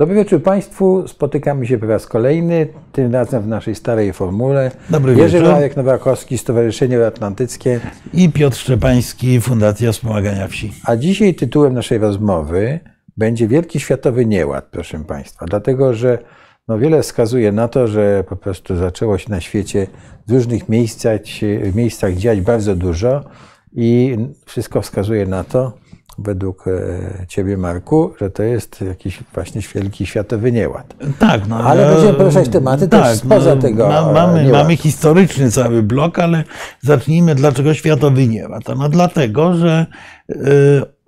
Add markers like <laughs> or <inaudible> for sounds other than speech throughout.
Dobry wieczór Państwu. Spotykamy się po raz kolejny, tym razem w naszej starej formule. Dobry Jerzy wieczór. Marek Nowakowski, Stowarzyszenie Atlantyckie. I Piotr Szczepański, Fundacja Wspomagania Wsi. A dzisiaj tytułem naszej rozmowy będzie Wielki Światowy Nieład, proszę Państwa. Dlatego, że no wiele wskazuje na to, że po prostu zaczęło się na świecie w różnych miejscach, miejscach dziać bardzo dużo i wszystko wskazuje na to, według e, Ciebie, Marku, że to jest jakiś właśnie wielki światowy nieład. Tak, no, Ale ja- będziemy poruszać tematy też spoza tego, e, mamy, nieładu. mamy historyczny cały blok, ale zacznijmy, dlaczego światowy nieład. No dlatego, że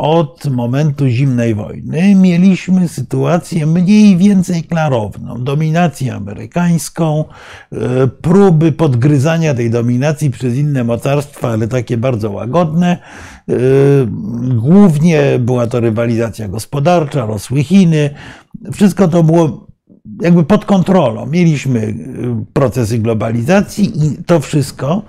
od momentu zimnej wojny mieliśmy sytuację mniej więcej klarowną. Dominację amerykańską, y, próby podgryzania tej dominacji przez inne mocarstwa, ale takie bardzo łagodne. Y, Głównie była to rywalizacja gospodarcza, rosły Chiny. Wszystko to było jakby pod kontrolą. Mieliśmy y, procesy globalizacji i to wszystko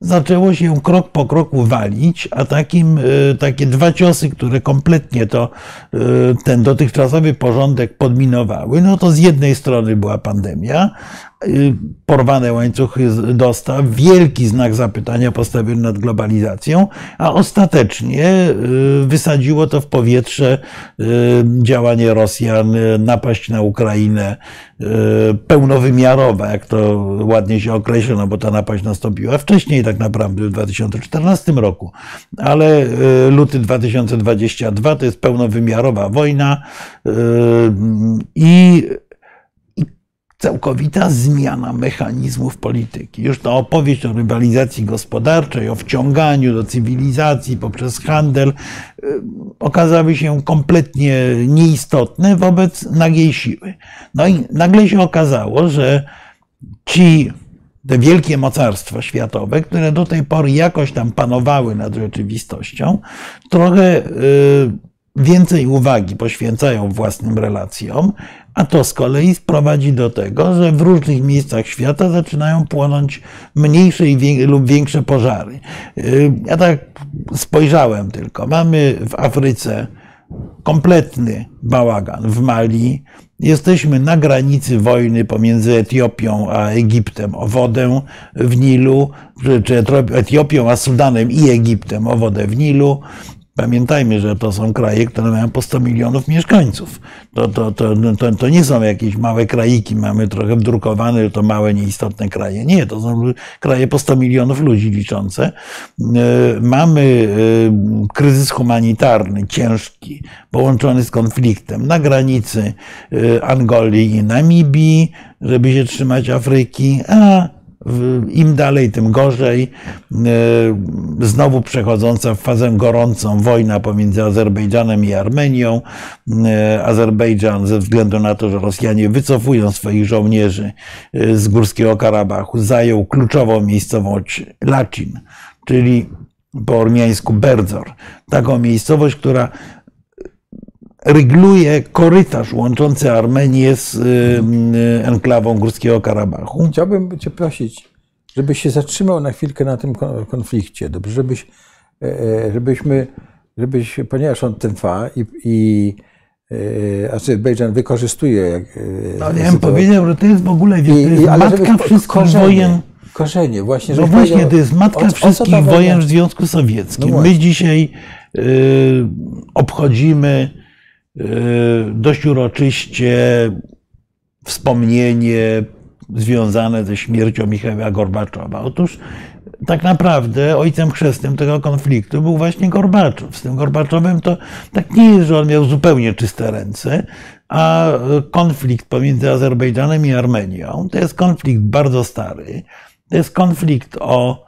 zaczęło się krok po kroku walić, a takim, y, takie dwa ciosy, które kompletnie to, y, ten dotychczasowy porządek podminowały, no to z jednej strony była pandemia, porwane łańcuchy dostaw, wielki znak zapytania postawiony nad globalizacją, a ostatecznie y, wysadziło to w powietrze y, działanie Rosjan, y, napaść na Ukrainę y, pełnowymiarowa, jak to ładnie się określa, bo ta napaść nastąpiła wcześniej tak naprawdę w 2014 roku, ale y, luty 2022 to jest pełnowymiarowa wojna y, i całkowita zmiana mechanizmów polityki. Już ta opowieść o rywalizacji gospodarczej, o wciąganiu do cywilizacji poprzez handel y, okazały się kompletnie nieistotne wobec nagiej siły. No i nagle się okazało, że ci te wielkie mocarstwa światowe, które do tej pory jakoś tam panowały nad rzeczywistością, trochę y, więcej uwagi poświęcają własnym relacjom, a to z kolei prowadzi do tego, że w różnych miejscach świata zaczynają płonąć mniejsze lub większe pożary. Y, Ja tak spojrzałem tylko. Mamy w Afryce kompletny bałagan w Mali. Jesteśmy na granicy wojny pomiędzy Etiopią a Egiptem o wodę w Nilu, czy Etiopią a Sudanem i Egiptem o wodę w Nilu. Pamiętajmy, że to są kraje, które mają po 100 milionów mieszkańców. To, to, to, to, to nie są jakieś małe krajiki, mamy trochę wdrukowane, że to małe, nieistotne kraje. Nie, to są kraje po 100 milionów ludzi liczące. E, Mamy e, kryzys humanitarny, ciężki, połączony z konfliktem na granicy e, Angolii i Namibii, żeby się trzymać Afryki, a im dalej, tym gorzej. E, Znowu przechodząca w fazę gorącą wojna pomiędzy Azerbejdżanem i Armenią. E, Azerbejdżan, ze względu na to, że Rosjanie wycofują swoich żołnierzy e, z Górskiego Karabachu, zajął kluczową miejscowość Lacin, czyli po ormiańsku Berdzor. Taką miejscowość, która rygluje korytarz łączący Armenię z y, y, enklawą Górskiego Karabachu. Chciałbym Cię prosić, żebyś się zatrzymał na chwilkę na tym kon- konflikcie. Dobrze, żebyś, e, e, żebyśmy, żebyś, ponieważ on ten trwa i, i e, Azerbejdżan wykorzystuje. Jak, e, No, ja bym powiedział, że to jest w ogóle jest ale matka wszystkich korzenie, wojen. Korzenie, właśnie. No właśnie, powiedział, to jest o- matka o wszystkich wojna- wojen w Związku Sowieckim. No My dzisiaj y, obchodzimy dość uroczyście wspomnienie związane ze śmiercią Michała Gorbaczowa. Otóż tak naprawdę ojcem chrzestnym tego konfliktu był właśnie Gorbaczow. Z tym Gorbaczowem to tak nie jest, że on miał zupełnie czyste ręce, a konflikt pomiędzy Azerbejdżanem i Armenią to jest konflikt bardzo stary. To jest konflikt o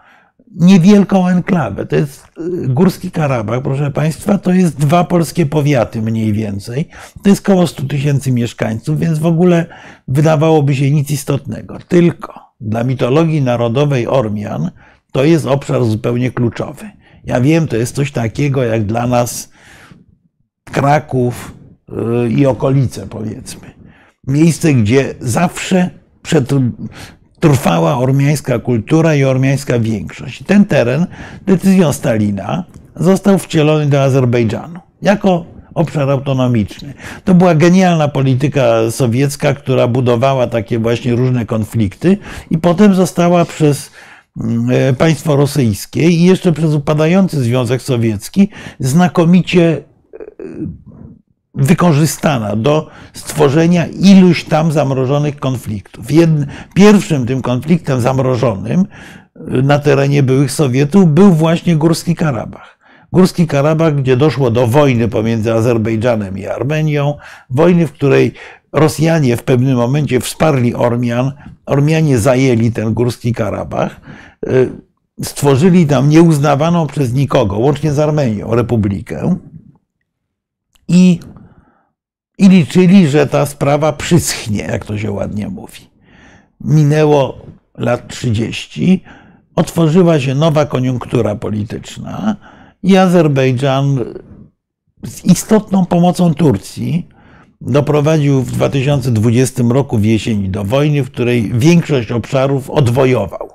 niewielką enklawę. To jest y, Górski Karabach, proszę Państwa, to jest dwa polskie powiaty mniej więcej. To jest około 100 tysięcy mieszkańców, więc w ogóle wydawałoby się nic istotnego. Tylko dla mitologii narodowej Ormian to jest obszar zupełnie kluczowy. Ja wiem, to jest coś takiego jak dla nas Kraków y, i okolice, powiedzmy. Miejsce, gdzie zawsze przed, trwała ormiańska kultura i ormiańska większość. Ten teren decyzją Stalina został wcielony do Azerbejdżanu jako obszar autonomiczny. To była genialna polityka sowiecka, która budowała takie właśnie różne konflikty i potem została przez mm, państwo rosyjskie i jeszcze przez upadający Związek Sowiecki znakomicie wykorzystana do stworzenia iluś tam zamrożonych konfliktów. pierwszym tym konfliktem zamrożonym y, na terenie byłych Sowietów był właśnie Górski Karabach. Górski Karabach, gdzie doszło do wojny pomiędzy Azerbejdżanem i Armenią, wojny, w której Rosjanie w pewnym momencie wsparli Ormian, Ormianie zajęli ten Górski Karabach, y, stworzyli tam nieuznawaną przez nikogo, łącznie z Armenią, republikę i i liczyli, że ta sprawa przyschnie, jak to się ładnie mówi. Minęło lat 30, otworzyła się nowa koniunktura polityczna i Azerbejdżan z istotną pomocą Turcji doprowadził w 2020 roku w jesieni do wojny, w której większość obszarów odwojował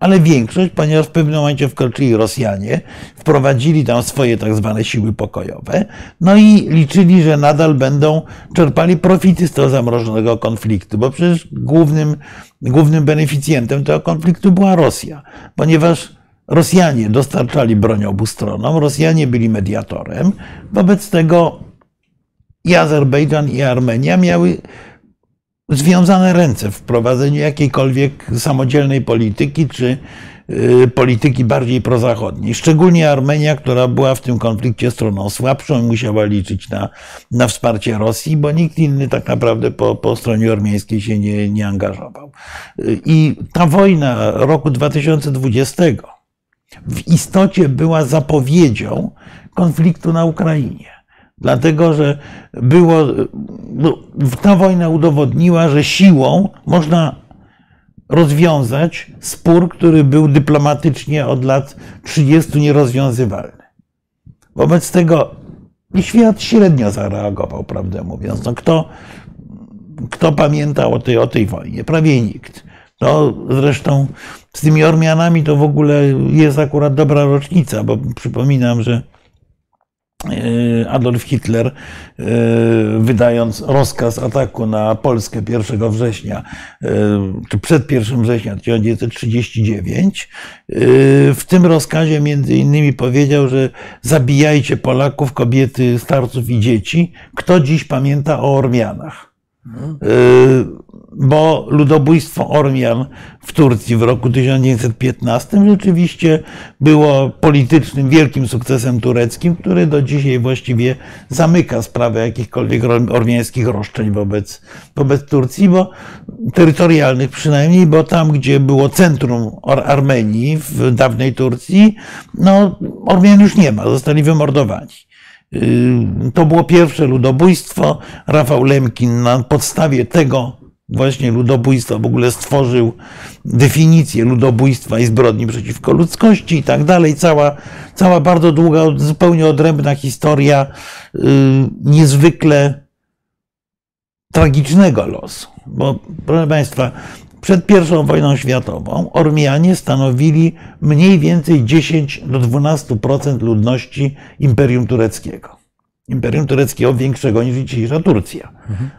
ale większość, ponieważ w pewnym momencie wkroczyli Rosjanie, wprowadzili tam swoje tak zwane siły pokojowe, no i liczyli, że nadal będą czerpali profity z tego zamrożonego konfliktu, bo przecież głównym, głównym beneficjentem tego konfliktu była Rosja, ponieważ Rosjanie dostarczali broń obu stronom, Rosjanie byli mediatorem, wobec tego i Azerbejdżan, i Armenia miały związane ręce w prowadzeniu jakiejkolwiek samodzielnej polityki, czy y, polityki bardziej prozachodniej. Szczególnie Armenia, która była w tym konflikcie stroną słabszą i musiała liczyć na, na wsparcie Rosji, bo nikt inny tak naprawdę po, po stronie armeńskiej się nie, nie angażował. Y, I ta wojna roku 2020 w istocie była zapowiedzią konfliktu na Ukrainie. Dlatego, że było, no, ta wojna udowodniła, że siłą można rozwiązać spór, który był dyplomatycznie od lat 30 nierozwiązywalny. Wobec tego świat średnio zareagował, prawdę mówiąc. No kto, kto pamięta o tej, o tej wojnie? Prawie nikt. No, zresztą z tymi Ormianami to w ogóle jest akurat dobra rocznica, bo przypominam, że Adolf Hitler, e, wydając rozkaz ataku na Polskę 1 września, e, czy przed 1 września 1939, w tym rozkazie między innymi powiedział, że zabijajcie Polaków, kobiety, starców i dzieci. Kto dziś pamięta o Ormianach? Bo ludobójstwo Ormian w Turcji w roku 1915 rzeczywiście było politycznym, wielkim sukcesem tureckim, który do dzisiaj właściwie zamyka sprawę jakichkolwiek ormiańskich roszczeń wobec, wobec Turcji, bo terytorialnych przynajmniej, bo tam, gdzie było centrum Armenii w dawnej Turcji, no Ormian już nie ma, zostali wymordowani. To było pierwsze ludobójstwo. Rafał Lemkin na podstawie tego właśnie ludobójstwa, w ogóle stworzył definicję ludobójstwa i zbrodni przeciwko ludzkości i tak dalej. Cała, cała bardzo długa, zupełnie odrębna historia yy, niezwykle tragicznego losu. Bo, proszę Państwa, przed I wojną światową Ormianie stanowili mniej więcej 10 do 12% ludności Imperium Tureckiego. Imperium Tureckiego większego niż dzisiejsza Turcja.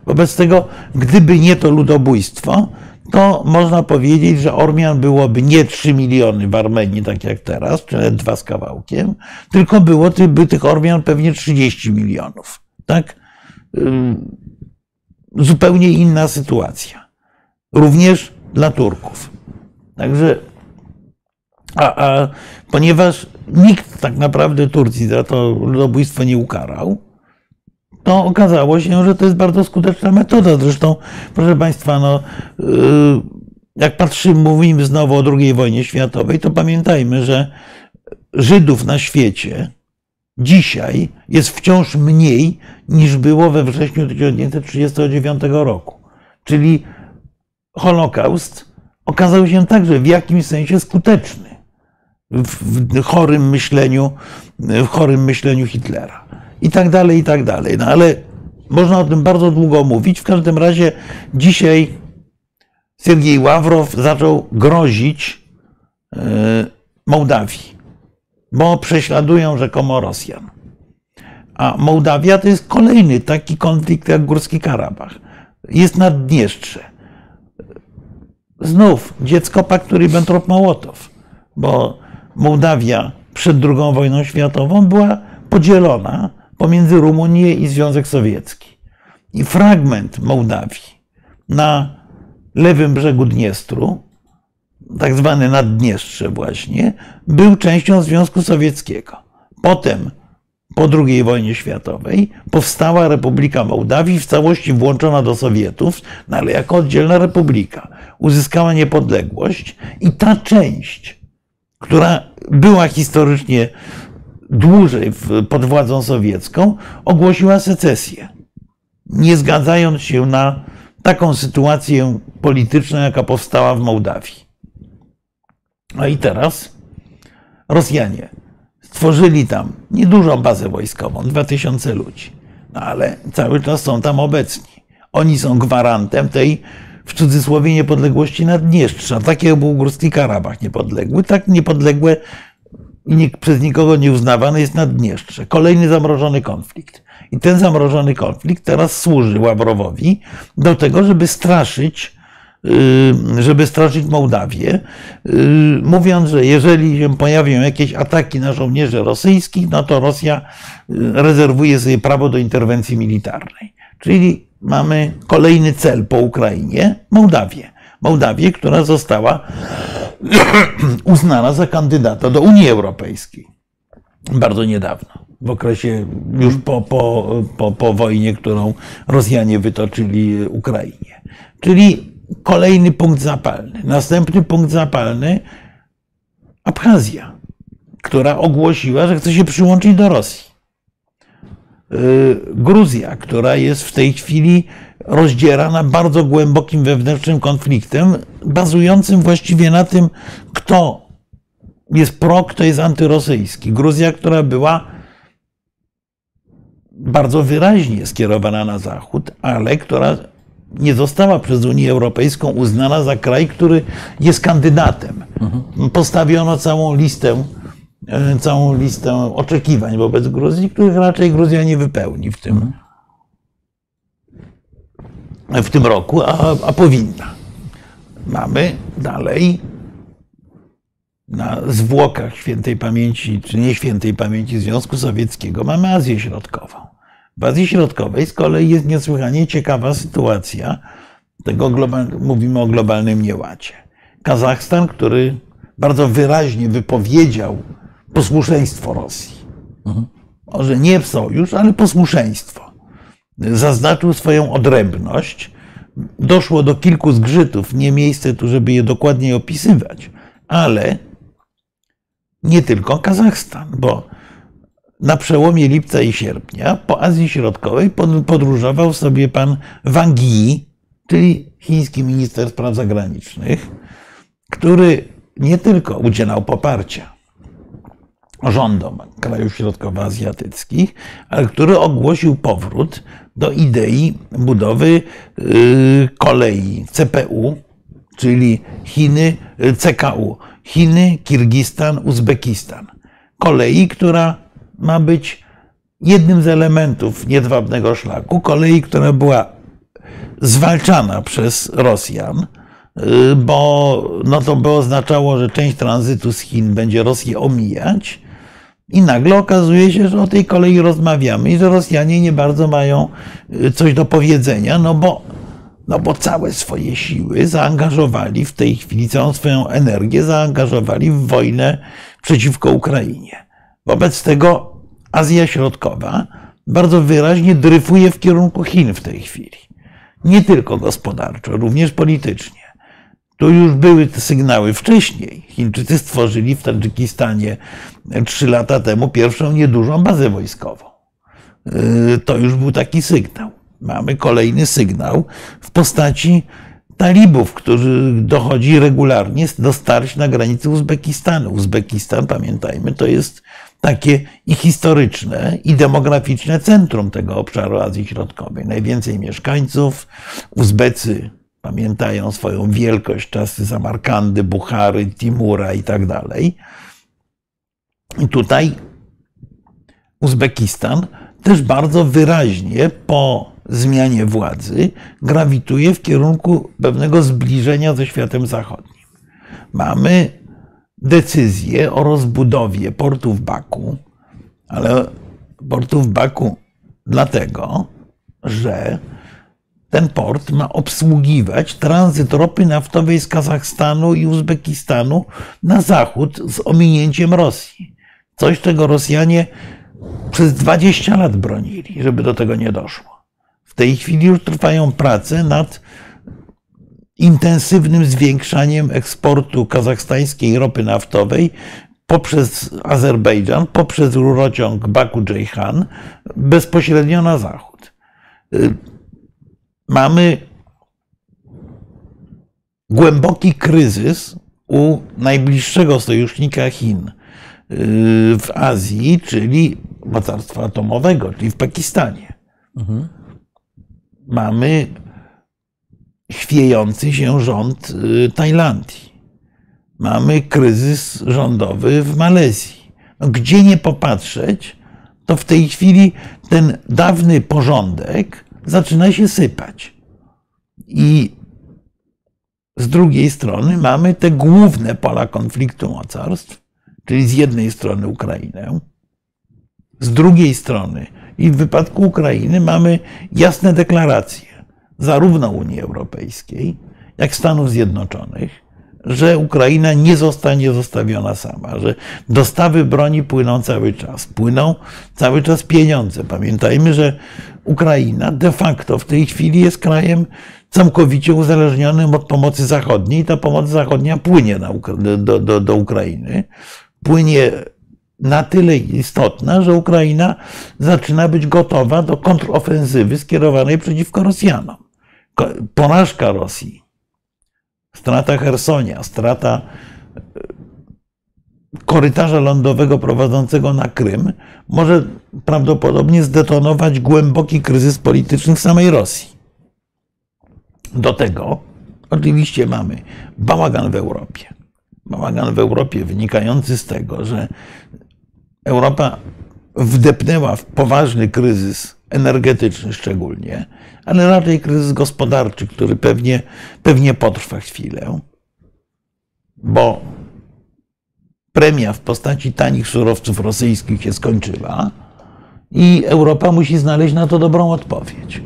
Wobec tego, gdyby nie to ludobójstwo, to można powiedzieć, że Ormian byłoby nie 3 miliony w Armenii, tak jak teraz, czy nawet dwa z kawałkiem, tylko było by tych Ormian pewnie 30 milionów. Tak? Zupełnie inna sytuacja. Również dla Turków. Także, a, a ponieważ nikt tak naprawdę Turcji za to ludobójstwo nie ukarał, to okazało się, że to jest bardzo skuteczna metoda. Zresztą, proszę Państwa, no, y, jak patrzymy, mówimy znowu o II wojnie światowej, to pamiętajmy, że Żydów na świecie dzisiaj jest wciąż mniej niż było we wrześniu 1939 roku. Czyli Holokaust okazał się także w jakimś sensie skuteczny w chorym myśleniu, w chorym myśleniu Hitlera. I tak dalej, i tak dalej. No ale można o tym bardzo długo mówić. W każdym razie dzisiaj Sergiej Ławrow zaczął grozić e, Mołdawii, bo prześladują rzekomo Rosjan. A Mołdawia to jest kolejny taki konflikt jak Górski Karabach. Jest Naddniestrze. Znów dziecko paktu Ribbentrop-Mołotow, bo Mołdawia przed II wojną światową była podzielona pomiędzy Rumunię i Związek Sowiecki. I fragment Mołdawii na lewym brzegu Dniestru, tak zwany Naddniestrze właśnie, był częścią Związku Sowieckiego. Potem, po II wojnie światowej, powstała Republika Mołdawii, w całości włączona do Sowietów, no ale jako oddzielna republika. Uzyskała niepodległość i ta część, która była historycznie dłużej pod władzą sowiecką, ogłosiła secesję, nie zgadzając się na taką sytuację polityczną, jaka powstała w Mołdawii. No i teraz Rosjanie stworzyli tam niedużą bazę wojskową, 2000 ludzi, no ale cały czas są tam obecni. Oni są gwarantem tej, w cudzysłowie, niepodległości Naddniestrza. Tak był Górski Karabach niepodległy, tak niepodległe i przez nikogo nie uznawane jest Naddniestrze. Kolejny zamrożony konflikt. I ten zamrożony konflikt teraz służy Ławrowowi do tego, żeby straszyć żeby straszyć Mołdawię, y, mówiąc, że jeżeli się pojawią jakieś ataki na żołnierzy rosyjskich, no to Rosja y, rezerwuje sobie prawo do interwencji militarnej. Czyli mamy kolejny cel po Ukrainie Mołdawię. Mołdawię, która została <clears throat> uznana za kandydata do Unii Europejskiej bardzo niedawno, w okresie już po, po, po, po wojnie, którą Rosjanie wytoczyli Ukrainie. Czyli kolejny punkt zapalny. Następny punkt zapalny Abchazja, która ogłosiła, że chce się przyłączyć do Rosji. Y, Gruzja, która jest w tej chwili rozdzierana bardzo głębokim wewnętrznym konfliktem, bazującym właściwie na tym, kto jest pro, kto jest antyrosyjski. Gruzja, która była bardzo wyraźnie skierowana na Zachód, ale która nie została przez Unię Europejską uznana za kraj, który jest kandydatem. Mhm. Postawiono całą listę, e, całą listę oczekiwań wobec Gruzji, których raczej Gruzja nie wypełni w tym, w tym roku, a, a powinna. Mamy dalej na zwłokach świętej pamięci, czy nie świętej pamięci Związku Sowieckiego, mamy Azję Środkową. Azji Środkowej z kolei jest niesłychanie ciekawa sytuacja. Tego global, mówimy o globalnym nieładzie. Kazachstan, który bardzo wyraźnie wypowiedział posłuszeństwo Rosji. Mhm. Może nie sojusz, ale posłuszeństwo zaznaczył swoją odrębność. Doszło do kilku zgrzytów, nie miejsce tu, żeby je dokładniej opisywać, ale nie tylko Kazachstan, bo na przełomie lipca i sierpnia po Azji Środkowej podróżował sobie pan Wang Yi, czyli chiński minister spraw zagranicznych, który nie tylko udzielał poparcia rządom krajów środkowoazjatyckich, ale który ogłosił powrót do idei budowy y, kolei CPU, czyli Chiny, CKU, Chiny, Kirgistan, Uzbekistan. Kolei, która ma być jednym z elementów niedwabnego szlaku, kolei, która była zwalczana przez Rosjan, y, bo no to by oznaczało, że część tranzytu z Chin będzie Rosję omijać, i nagle okazuje się, że o tej kolei rozmawiamy i że Rosjanie nie bardzo mają y, coś do powiedzenia, no bo, no bo całe swoje siły zaangażowali w tej chwili, całą swoją energię zaangażowali w wojnę przeciwko Ukrainie. Wobec tego Azja Środkowa bardzo wyraźnie dryfuje w kierunku Chin w tej chwili. Nie tylko gospodarczo, również politycznie. Tu już były te sygnały wcześniej. Chińczycy stworzyli w Tadżykistanie trzy lata temu pierwszą niedużą bazę wojskową. Y, to już był taki sygnał. Mamy kolejny sygnał w postaci talibów, którzy dochodzi regularnie do starć na granicy Uzbekistanu. Uzbekistan, pamiętajmy, to jest takie i historyczne, i demograficzne centrum tego obszaru Azji Środkowej. Najwięcej mieszkańców, Uzbecy pamiętają swoją wielkość, czasy Samarkandy, Buchary, Timura i tak dalej. I tutaj Uzbekistan też bardzo wyraźnie po zmianie władzy grawituje w kierunku pewnego zbliżenia ze światem zachodnim. Mamy decyzję o rozbudowie portu w Baku, ale portu w Baku dlatego, że ten port ma obsługiwać tranzyt ropy naftowej z Kazachstanu i Uzbekistanu na zachód z ominięciem Rosji. Coś, czego Rosjanie przez 20 lat bronili, żeby do tego nie doszło. W tej chwili już trwają prace nad intensywnym zwiększaniem eksportu kazachstańskiej ropy naftowej poprzez Azerbejdżan, poprzez rurociąg Baku-Ceyhan bezpośrednio na zachód. Mamy głęboki kryzys u najbliższego sojusznika Chin w Azji, czyli mocarstwa atomowego, czyli w Pakistanie. Mhm. Mamy chwiejący się rząd y, Tajlandii. Mamy kryzys rządowy w Malezji. No, gdzie nie popatrzeć, to w tej chwili ten dawny porządek zaczyna się sypać. I z drugiej strony mamy te główne pola konfliktu mocarstw, czyli z jednej strony Ukrainę, z drugiej strony i w wypadku Ukrainy mamy jasne deklaracje zarówno Unii Europejskiej, jak Stanów Zjednoczonych, że Ukraina nie zostanie zostawiona sama, że dostawy broni płyną cały czas, płyną cały czas pieniądze. Pamiętajmy, że Ukraina de facto w tej chwili jest krajem całkowicie uzależnionym od pomocy zachodniej. Ta pomoc zachodnia płynie do, do, do Ukrainy. Płynie na tyle istotna, że Ukraina zaczyna być gotowa do kontrofensywy skierowanej przeciwko Rosjanom. Porażka Rosji, strata Hersonia, strata e, korytarza lądowego prowadzącego na Krym może prawdopodobnie zdetonować głęboki kryzys polityczny w samej Rosji. Do tego oczywiście mamy bałagan w Europie. Bałagan w Europie wynikający z tego, że Europa wdepnęła w poważny kryzys energetyczny szczególnie, ale raczej kryzys gospodarczy, który pewnie, pewnie potrwa chwilę, bo premia w postaci tanich surowców rosyjskich się skończyła i Europa musi znaleźć na to dobrą odpowiedź.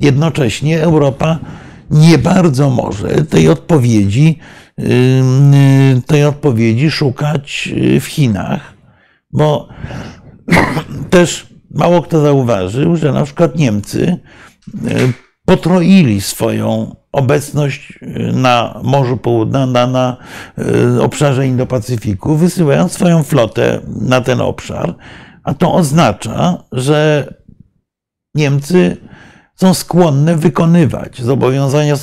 Jednocześnie Europa nie bardzo może tej odpowiedzi, tej odpowiedzi szukać w Chinach, bo <clears throat> też mało kto zauważył, że na przykład Niemcy e, potroili swoją obecność e, na Morzu Południowym, na, na, e, obszarze Indo-Pacyfiku, wysyłając swoją flotę na ten obszar, a to oznacza, że Niemcy są skłonne wykonywać zobowiązania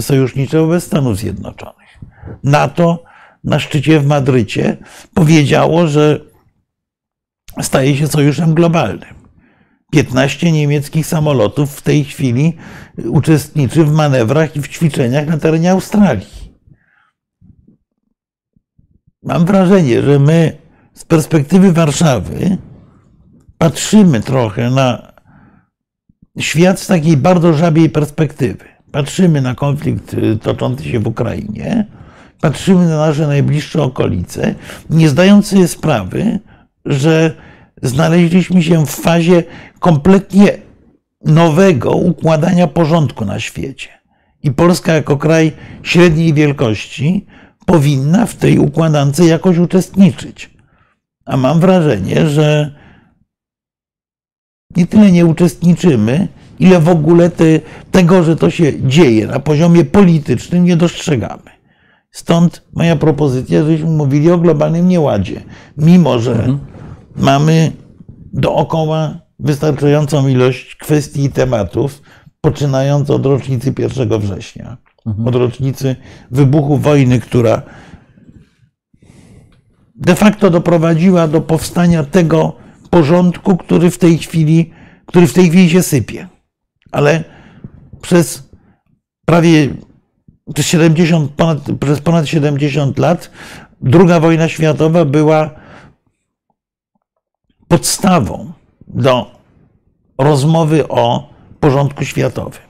sojusznicze wobec Stanów Zjednoczonych. NATO na szczycie w Madrycie powiedziało, że staje się sojuszem globalnym. 15 niemieckich samolotów w tej chwili uczestniczy w manewrach i w ćwiczeniach na terenie Australii. Mam wrażenie, że my z perspektywy Warszawy patrzymy trochę na świat z takiej bardzo żabiej perspektywy. Patrzymy na konflikt toczący się w Ukrainie, patrzymy na nasze najbliższe okolice, nie zdając sobie sprawy, że znaleźliśmy się w fazie kompletnie nowego układania porządku na świecie. I Polska, jako kraj średniej wielkości, powinna w tej układance jakoś uczestniczyć. A mam wrażenie, że nie tyle nie uczestniczymy, ile w ogóle te, tego, że to się dzieje na poziomie politycznym, nie dostrzegamy. Stąd moja propozycja, żebyśmy mówili o globalnym nieładzie. Mimo, że mhm. Mamy dookoła wystarczającą ilość kwestii i tematów, poczynając od rocznicy 1 września, mhm. od rocznicy wybuchu wojny, która de facto doprowadziła do powstania tego porządku, który w tej chwili, który w tej chwili się sypie. Ale przez prawie przez 70, ponad, przez ponad 70 lat druga wojna światowa była podstawą do rozmowy o porządku światowym.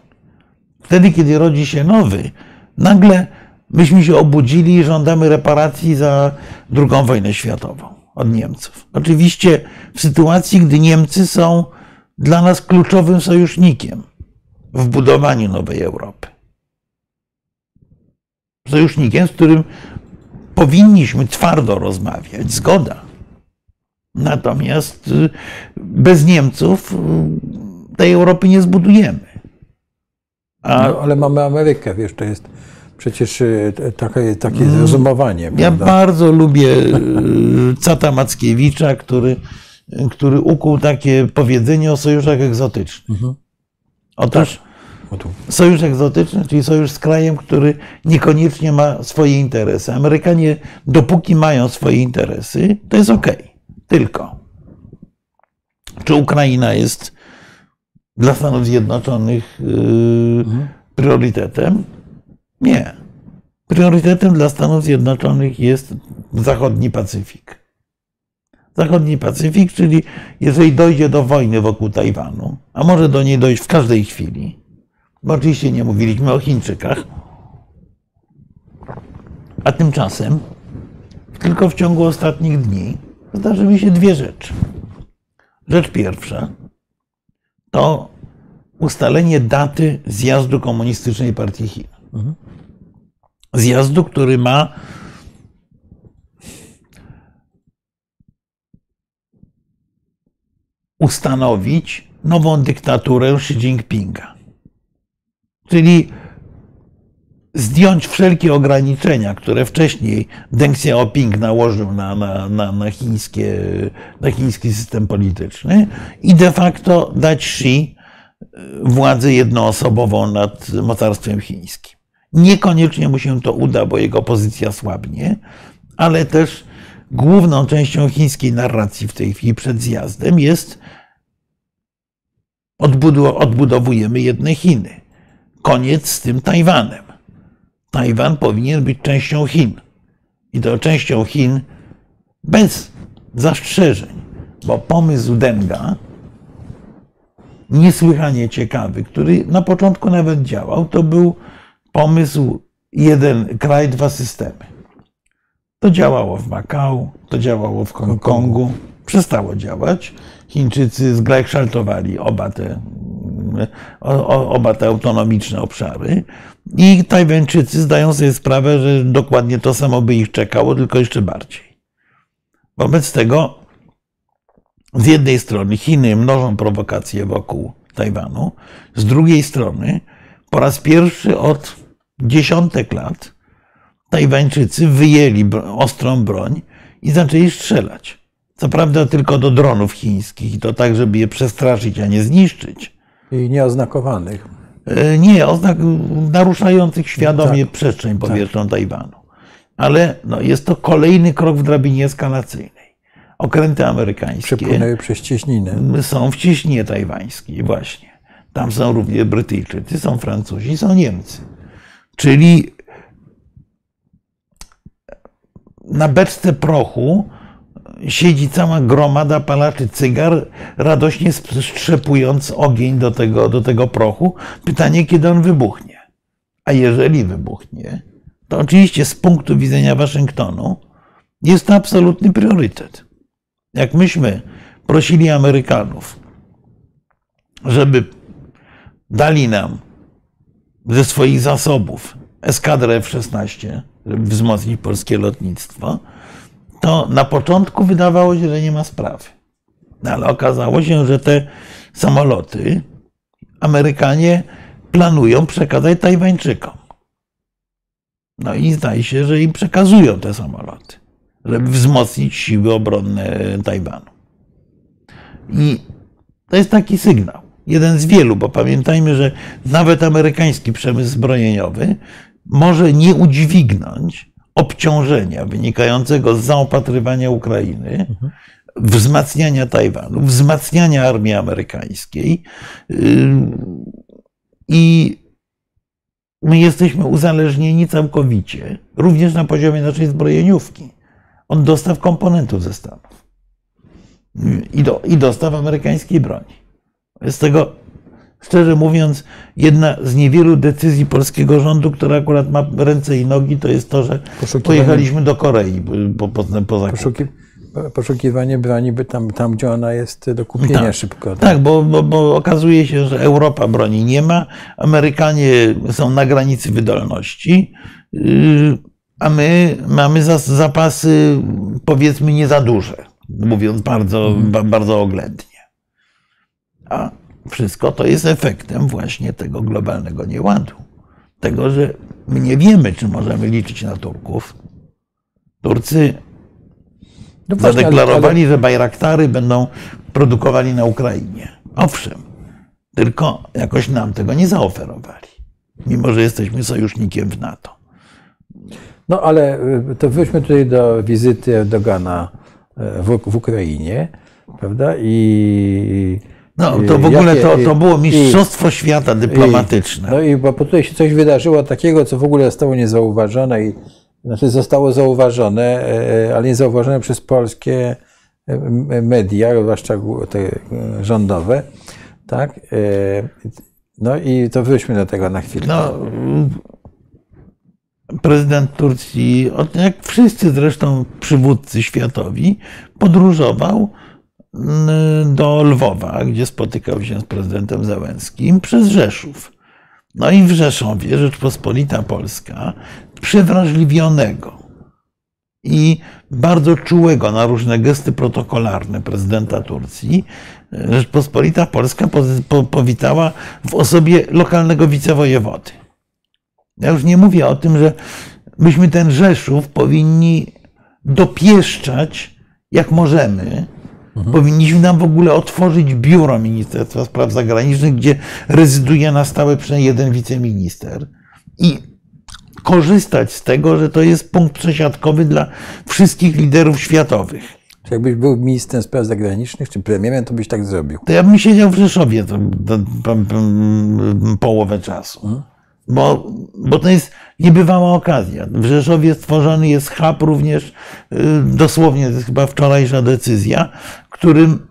Wtedy, kiedy rodzi się nowy, nagle myśmy się obudzili i żądamy reparacji za II wojnę światową od Niemców. Oczywiście w sytuacji, gdy Niemcy są dla nas kluczowym sojusznikiem w budowaniu nowej Europy. Sojusznikiem, z którym powinniśmy twardo rozmawiać, zgoda. Natomiast y, bez Niemców y, tej Europy nie zbudujemy. A... No, ale mamy Amerykę, wiesz, to jest przecież y, takie, takie zrozumowanie. Ja prawda? bardzo lubię <laughs> Cata Mackiewicza, który, który ukuł takie powiedzenie o sojuszach egzotycznych. Mhm. Otóż tak. Sojusz egzotyczny, czyli sojusz z krajem, który niekoniecznie ma swoje interesy. Amerykanie, dopóki mają swoje interesy, to jest ok. Tylko, czy Ukraina jest dla Stanów Zjednoczonych yy, priorytetem? Nie. Priorytetem dla Stanów Zjednoczonych jest zachodni Pacyfik. Zachodni Pacyfik, czyli jeżeli dojdzie do wojny wokół Tajwanu, a może do niej dojść w każdej chwili, bo oczywiście nie mówiliśmy o Chińczykach, a tymczasem tylko w ciągu ostatnich dni zdarzyły się dwie rzeczy. Rzecz pierwsza to ustalenie daty zjazdu Komunistycznej Partii Chin. Zjazdu, który ma ustanowić nową dyktaturę Xi Jinpinga. Czyli zdjąć wszelkie ograniczenia, które wcześniej Deng Xiaoping nałożył na, na, na, na, chińskie, na chiński system polityczny i de facto dać Xi władzę jednoosobową nad mocarstwem chińskim. Niekoniecznie mu się to uda, bo jego pozycja słabnie, ale też główną częścią chińskiej narracji w tej chwili przed zjazdem jest odbudowujemy jedne Chiny. Koniec z tym Tajwanem. Tajwan powinien być częścią Chin. I to częścią Chin bez zastrzeżeń, bo pomysł Denga, niesłychanie ciekawy, który na początku nawet działał, to był pomysł jeden kraj, dwa systemy. To działało w Makao, to działało w Hongkongu, przestało działać. Chińczycy zglajkszaltowali oba te, oba te autonomiczne obszary i Tajwańczycy zdają sobie sprawę, że dokładnie to samo by ich czekało, tylko jeszcze bardziej. Wobec tego z jednej strony Chiny mnożą prowokacje wokół Tajwanu, z drugiej strony po raz pierwszy od dziesiątek lat Tajwańczycy wyjęli ostrą broń i zaczęli strzelać. Co prawda tylko do dronów chińskich, i to tak, żeby je przestraszyć, a nie zniszczyć. I nieoznakowanych. E, nie, oznak naruszających świadomie tak, przestrzeń tak. powietrzną tak. Tajwanu. Ale no, jest to kolejny krok w drabinie eskalacyjnej. Okręty amerykańskie przepłynęły przez cieśninę. Są w cieśninie tajwańskiej, właśnie. Tam są również Brytyjczycy, są Francuzi, są Niemcy. Czyli na beczce prochu siedzi cała gromada palaczy cygar, radośnie strzepując ogień do tego, do tego prochu. Pytanie, kiedy on wybuchnie. A jeżeli wybuchnie, to oczywiście z punktu widzenia Waszyngtonu jest to absolutny priorytet. Jak myśmy prosili Amerykanów, żeby dali nam ze swoich zasobów eskadrę F-16, żeby wzmocnić polskie lotnictwo, to na początku wydawało się, że nie ma sprawy. No, ale okazało się, że te samoloty Amerykanie planują przekazać Tajwańczykom. No i zdaje się, że im przekazują te samoloty, żeby wzmocnić siły obronne Tajwanu. I to jest taki sygnał. Jeden z wielu, bo pamiętajmy, że nawet amerykański przemysł zbrojeniowy może nie udźwignąć obciążenia wynikającego z zaopatrywania Ukrainy, wzmacniania Tajwanu, wzmacniania armii amerykańskiej. Yy, I my jesteśmy uzależnieni całkowicie, również na poziomie naszej zbrojeniówki, od dostaw komponentów ze Stanów. i, do, i dostaw amerykańskiej broni. Z tego, szczerze mówiąc, jedna z niewielu decyzji polskiego rządu, która akurat ma ręce i nogi, to jest to, że pojechaliśmy do Korei po, po, po zakup. Poszukiwanie broni by tam, tam, gdzie ona jest do kupienia Tak. szybko. Tak, bo, bo, bo okazuje się, że Europa broni nie ma, Amerykanie są na granicy wydolności, yy, a my mamy zapasy powiedzmy nie za duże, mówiąc bardzo, ba, bardzo oględnie. A wszystko to jest efektem właśnie tego globalnego nieładu. Tego, że my nie wiemy, czy możemy liczyć na Turków. Turcy No właśnie, ale- Zadeklarowali, że Bajraktary będą produkowali na Ukrainie. Owszem, tylko jakoś nam tego nie zaoferowali, mimo że jesteśmy sojusznikiem w NATO. No ale y, to wróćmy tutaj do wizyty Erdogana y, w, w Ukrainie, prawda? I. No, to i w ogóle to, to było i- mistrzostwo świata dyplomatyczne. No i bo tutaj się coś wydarzyło takiego, co w ogóle zostało niezauważone i znaczy zostało zauważone, e, ale nie zauważone przez polskie e, media, zwłaszcza te e, rządowe, tak? E, No i to wróćmy do tego na chwilę. No, prezydent Turcji, jak wszyscy zresztą przywódcy światowi, podróżował do Lwowa, gdzie spotykał się z prezydentem Załęskim przez Rzeszów. No i w Rzeszowie Rzeczpospolita Polska, przewrażliwionego i bardzo czułego na różne gesty protokolarne prezydenta Turcji, Rzeczpospolita Polska powitała w osobie lokalnego wicewojewody. Ja już nie mówię o tym, że myśmy ten Rzeszów powinni dopieszczać jak możemy. Powinniśmy nam w ogóle otworzyć biuro Ministerstwa Spraw Zagranicznych, gdzie rezyduje na stałe przynajmniej jeden wiceminister i korzystać z tego, że to jest punkt przesiadkowy dla wszystkich liderów światowych. Czy jakbyś był ministrem spraw zagranicznych, czy premierem, to byś tak zrobił. To ja bym siedział w Rzeszowie to, to, to, połowę czasu. Bo, bo to jest niebywała okazja. W Rzeszowie stworzony jest hub również, y, dosłownie, to jest chyba wczorajsza decyzja, którym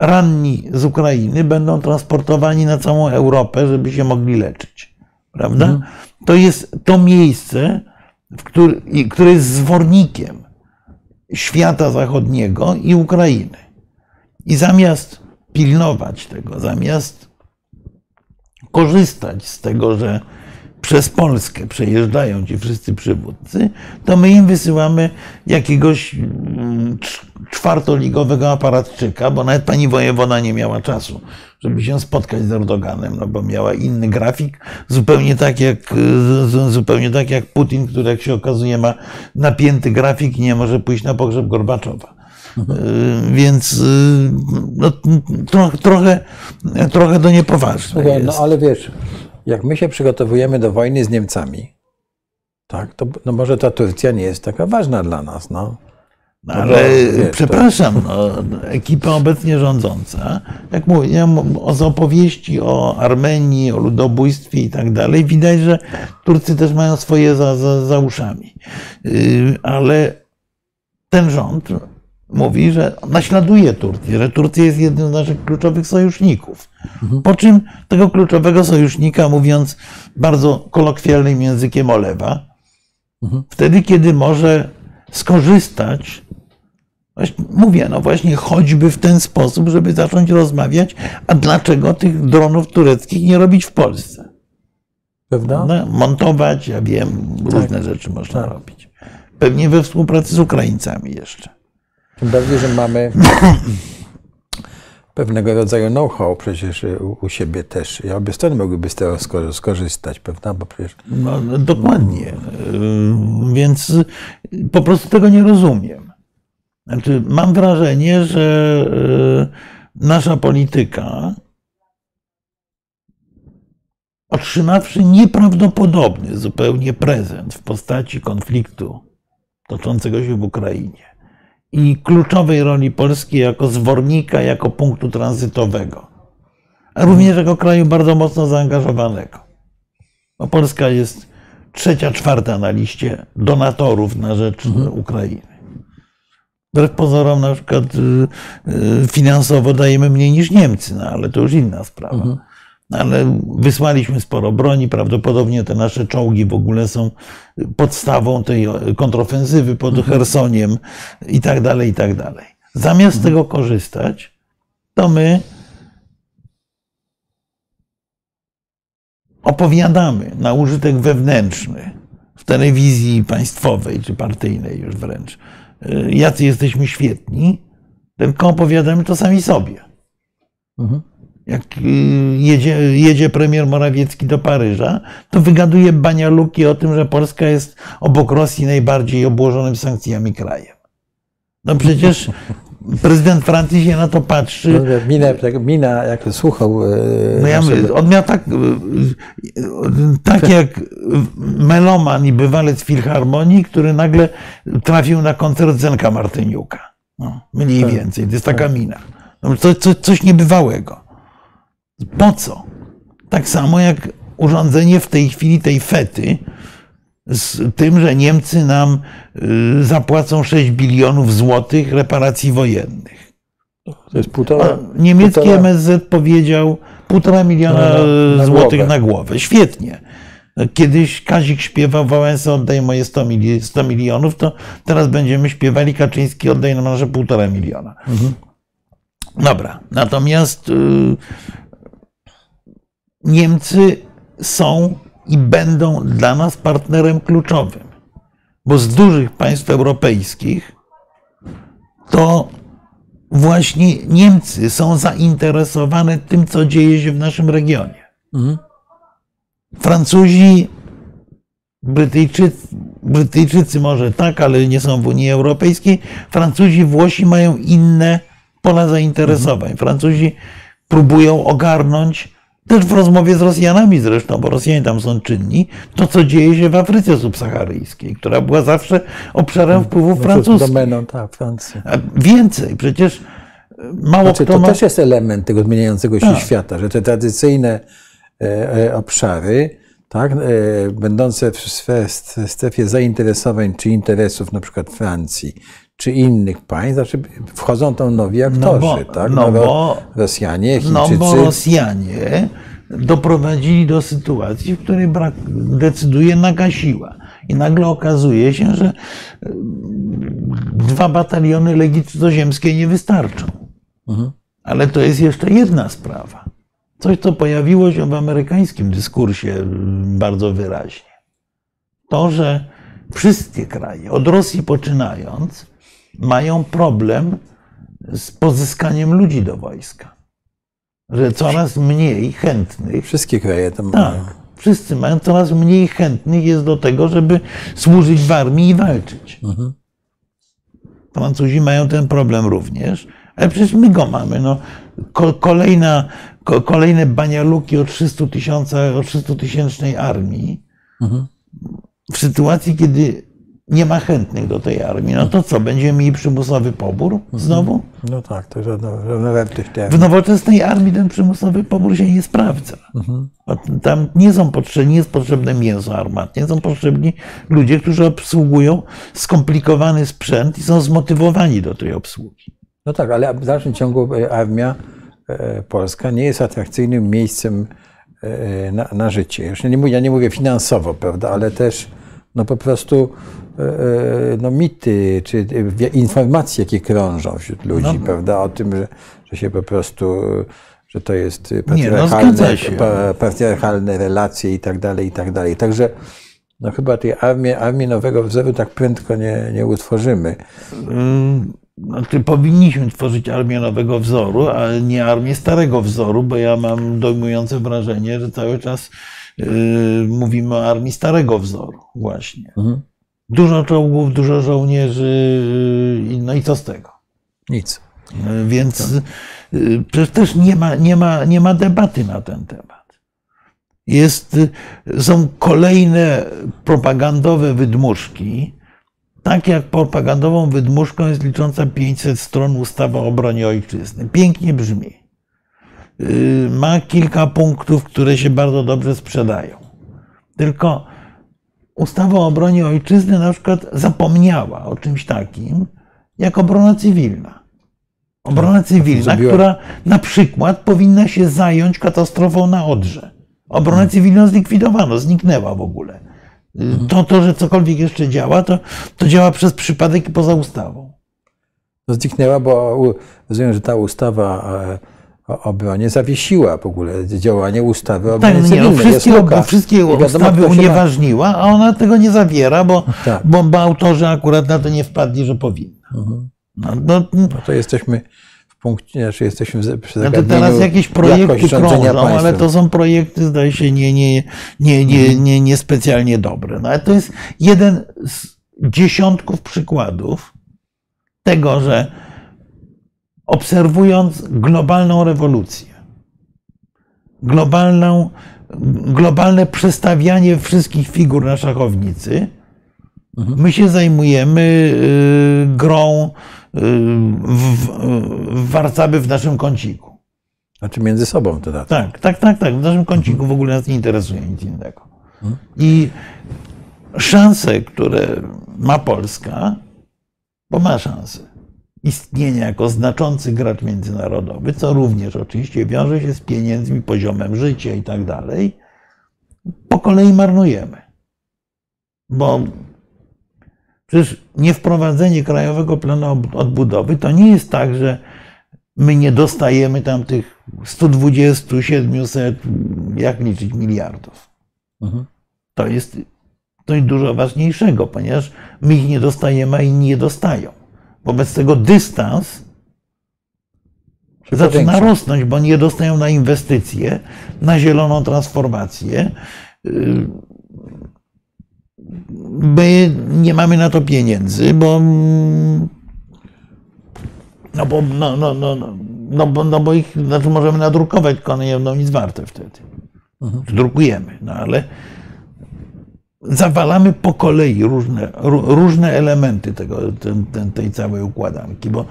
ranni z Ukrainy będą transportowani na całą Europę, żeby się mogli leczyć. Prawda? To jest to miejsce, który, które jest zwornikiem świata zachodniego i Ukrainy. I zamiast pilnować tego, zamiast korzystać z tego, że przez Polskę przejeżdżają ci wszyscy przywódcy, to my im wysyłamy jakiegoś mm, cz- czwartoligowego aparatczyka, bo nawet pani wojewoda nie miała czasu, żeby się spotkać z Erdoganem, no bo miała inny grafik, zupełnie tak jak, zupełnie tak jak Putin, który jak się okazuje ma napięty grafik i nie może pójść na pogrzeb Gorbaczowa. Y, Więc y, no, tro, trochę, trochę to niepoważne Słuchaj, no ale wiesz, jak my się przygotowujemy do wojny z Niemcami, tak, to no może ta Turcja nie jest taka ważna dla nas, no. No, No ale wiesz, przepraszam, no, ekipa obecnie rządząca, jak mówię, z opowieści o Armenii, o ludobójstwie i tak dalej, widać, że Turcy też mają swoje za, za, za uszami. Yy, Ale ten rząd mówi, że naśladuje Turcję, że Turcja jest jednym z naszych kluczowych sojuszników. Po czym tego kluczowego sojusznika, mówiąc bardzo kolokwialnym językiem, olewa, wtedy, kiedy może skorzystać, mówię, no właśnie choćby w ten sposób, żeby zacząć rozmawiać, a dlaczego tych dronów tureckich nie robić w Polsce? Prawda? No, montować, ja wiem, różne rzeczy można Tak. robić. Pewnie we współpracy z Ukraińcami jeszcze. Tym bardziej, że mamy <coughs> pewnego rodzaju know-how przecież u, u siebie też. I obie strony mogłyby z tego sko- skorzystać, prawda? Bo przecież No, dokładnie. Yy, Więc po prostu tego nie rozumiem. Znaczy, mam wrażenie, że yy, nasza polityka, otrzymawszy nieprawdopodobny zupełnie prezent w postaci konfliktu toczącego się w Ukrainie i kluczowej roli Polski jako zwornika, jako punktu tranzytowego, a również jako kraju bardzo mocno zaangażowanego. Bo Polska jest trzecia, czwarta na liście donatorów na rzecz Ukrainy. Wbrew pozorom na przykład y, y, finansowo dajemy mniej niż Niemcy, no ale to już inna sprawa. Ale wysłaliśmy sporo broni, prawdopodobnie te nasze czołgi w ogóle są podstawą tej kontrofensywy pod Chersoniem i tak dalej, i tak dalej. Zamiast z tego korzystać, to my opowiadamy na użytek wewnętrzny w telewizji państwowej czy partyjnej już wręcz, y, jacy jesteśmy świetni, tylko opowiadamy to sami sobie. Jak y, jedzie, jedzie premier Morawiecki do Paryża, to wygaduje banialuki o tym, że Polska jest obok Rosji najbardziej obłożonym sankcjami krajem. No przecież <laughs> prezydent Francji się na to patrzy. No, mina, jak- mina, jak słuchał. e, No ja mówię, on miał tak, y, y, tak jak meloman i bywalec filharmonii, który nagle trafił na koncert Zenka Martyniuka. No, mniej Tak. więcej, to jest taka mina. No, to, to, coś niebywałego. Po co? Tak samo jak urządzenie w tej chwili tej fety z tym, że Niemcy nam y, zapłacą 6 bilionów złotych reparacji wojennych. To jest półtora. A Niemiecki półtora- MSZ powiedział półtora miliona Na- na- na złotych głowę. na głowę. Świetnie. Kiedyś Kazik śpiewał Wałęsa oddaj moje 100, mili- 100 milionów, to teraz będziemy śpiewali Kaczyński oddaj nam nasze półtora miliona. Mhm. Dobra. Natomiast y, Niemcy są i będą dla nas partnerem kluczowym, bo z dużych państw europejskich to właśnie Niemcy są zainteresowane tym, co dzieje się w naszym regionie. Mhm. Francuzi, Brytyjczycy, Brytyjczycy może tak, ale nie są w Unii Europejskiej. Francuzi, Włosi mają inne pola zainteresowań. Francuzi próbują ogarnąć, też w rozmowie z Rosjanami zresztą, bo Rosjanie tam są czynni, to co dzieje się w Afryce subsaharyjskiej, która była zawsze obszarem wpływów to francuskich. Domeną, tak, Francji. A więcej, przecież mało Znaczy, kto to ma... też jest element tego zmieniającego się Tak. świata, że te tradycyjne e, e, obszary, tak, e, będące w strefie zainteresowań czy interesów na przykład Francji, czy innych państw, znaczy wchodzą tam nowi aktorzy, bo- tak? no bo- Rosjanie, No Chińczycy. bo Rosjanie doprowadzili do sytuacji, w której brak, decyduje nagasiła. I nagle okazuje się, że y, dwa bataliony Legii Cudzoziemskiej nie wystarczą. Mhm. Ale to jest jeszcze jedna sprawa. Coś, co pojawiło się w amerykańskim dyskursie y, bardzo wyraźnie. To, że wszystkie kraje, od Rosji poczynając, mają problem z pozyskaniem ludzi do wojska. Że coraz mniej chętnych Wszystkie kraje tam tak. Wszyscy mają coraz mniej chętnych jest do tego, żeby służyć w armii i walczyć. Francuzi mają ten problem również, ale przecież my go mamy. No, ko- kolejna, ko- kolejne banialuki o 300 tysiącach, o 300 tysięcznej armii. W sytuacji, kiedy nie ma chętnych do tej armii, no to co, będziemy mieli przymusowy pobór znowu? No tak, to żadna wartość tej W nowoczesnej armii ten przymusowy pobór się nie sprawdza. Bo Tam nie, są potrzebni, nie jest potrzebne mięso armatnie, są potrzebni ludzie, którzy obsługują skomplikowany sprzęt i są zmotywowani do tej obsługi. No tak, ale w dalszym ciągu e, armia e, polska nie jest atrakcyjnym miejscem e, na, na życie. Już nie ja nie mówię finansowo, prawda, ale też no po prostu no mity, czy e, informacje, jakie krążą wśród ludzi, No. prawda, o tym, że, że się po prostu, e, że to jest no, patriarchalne, się. pa, patriarchalne relacje i tak dalej, i tak dalej. Także no chyba tej armii, armii nowego wzoru tak prędko nie, nie utworzymy. Ym, Znaczy, powinniśmy tworzyć armię nowego wzoru, a nie armię starego wzoru, bo ja mam dojmujące wrażenie, że cały czas yy, mówimy o armii starego wzoru, właśnie. Mhm. Dużo czołgów, dużo żołnierzy, yy, no i co z tego? Nic. Więc y, przecież też nie ma, nie, ma, nie ma debaty na ten temat. Jest, są kolejne propagandowe wydmuszki. Tak jak propagandową wydmuszką jest licząca 500 stron ustawa o obronie ojczyzny. Pięknie brzmi. Ma kilka punktów, które się bardzo dobrze sprzedają. Tylko ustawa o obronie ojczyzny na przykład zapomniała o czymś takim, jak obrona cywilna. Obrona cywilna, zrobiła- która na przykład powinna się zająć katastrofą na Odrze. Obronę cywilną zlikwidowano, zniknęła w ogóle. To, to że cokolwiek jeszcze działa, to, to działa przez przypadek i poza ustawą. Zniknęła, bo rozumiem, że ta ustawa e, o obronie zawiesiła w ogóle działanie ustawy o obronie Tak, nie, no, cywilnej. Jest wszystkie, bo wszystkie Nie ustawy unieważniła, a ona tego nie zawiera, bo, Tak. bo, bo autorzy akurat na to nie wpadli, że powinna. Mhm. No, no, No to jesteśmy w punkcie, znaczy jesteśmy przy no to zagadnieniu teraz jakieś projekty krążą, ale to są projekty, zdaje się, nie, nie, nie, nie, nie, nie specjalnie dobre. No, ale to jest jeden z dziesiątków przykładów tego, że obserwując globalną rewolucję, globalną, globalne przestawianie wszystkich figur na szachownicy, my się zajmujemy y, grą y, w, w, warcaby w naszym kąciku. Znaczy między sobą to tak. Tak, tak, tak, tak. W naszym kąciku w ogóle nas nie interesuje nic innego. I szanse, które ma Polska, bo ma szansę istnienia jako znaczący gracz międzynarodowy, co również oczywiście wiąże się z pieniędzmi, poziomem życia i tak dalej, po kolei marnujemy. Bo przecież niewprowadzenie Krajowego Planu Odbudowy to nie jest tak, że my nie dostajemy tam tych 120, 700, jak liczyć, miliardów. Mhm. To jest coś dużo ważniejszego, ponieważ my ich nie dostajemy, a inni je dostają. Wobec tego dystans zaczyna rosnąć, bo nie dostają na inwestycje, na zieloną transformację. Yy, My nie mamy na to pieniędzy, bo mm, no bo, no, no, no, no, no, bo, no bo ich znaczy możemy nadrukować, tylko one nie będą nic warte wtedy. Drukujemy, no ale zawalamy po kolei różne, ró- różne elementy tego, ten, ten, tej całej układanki, bo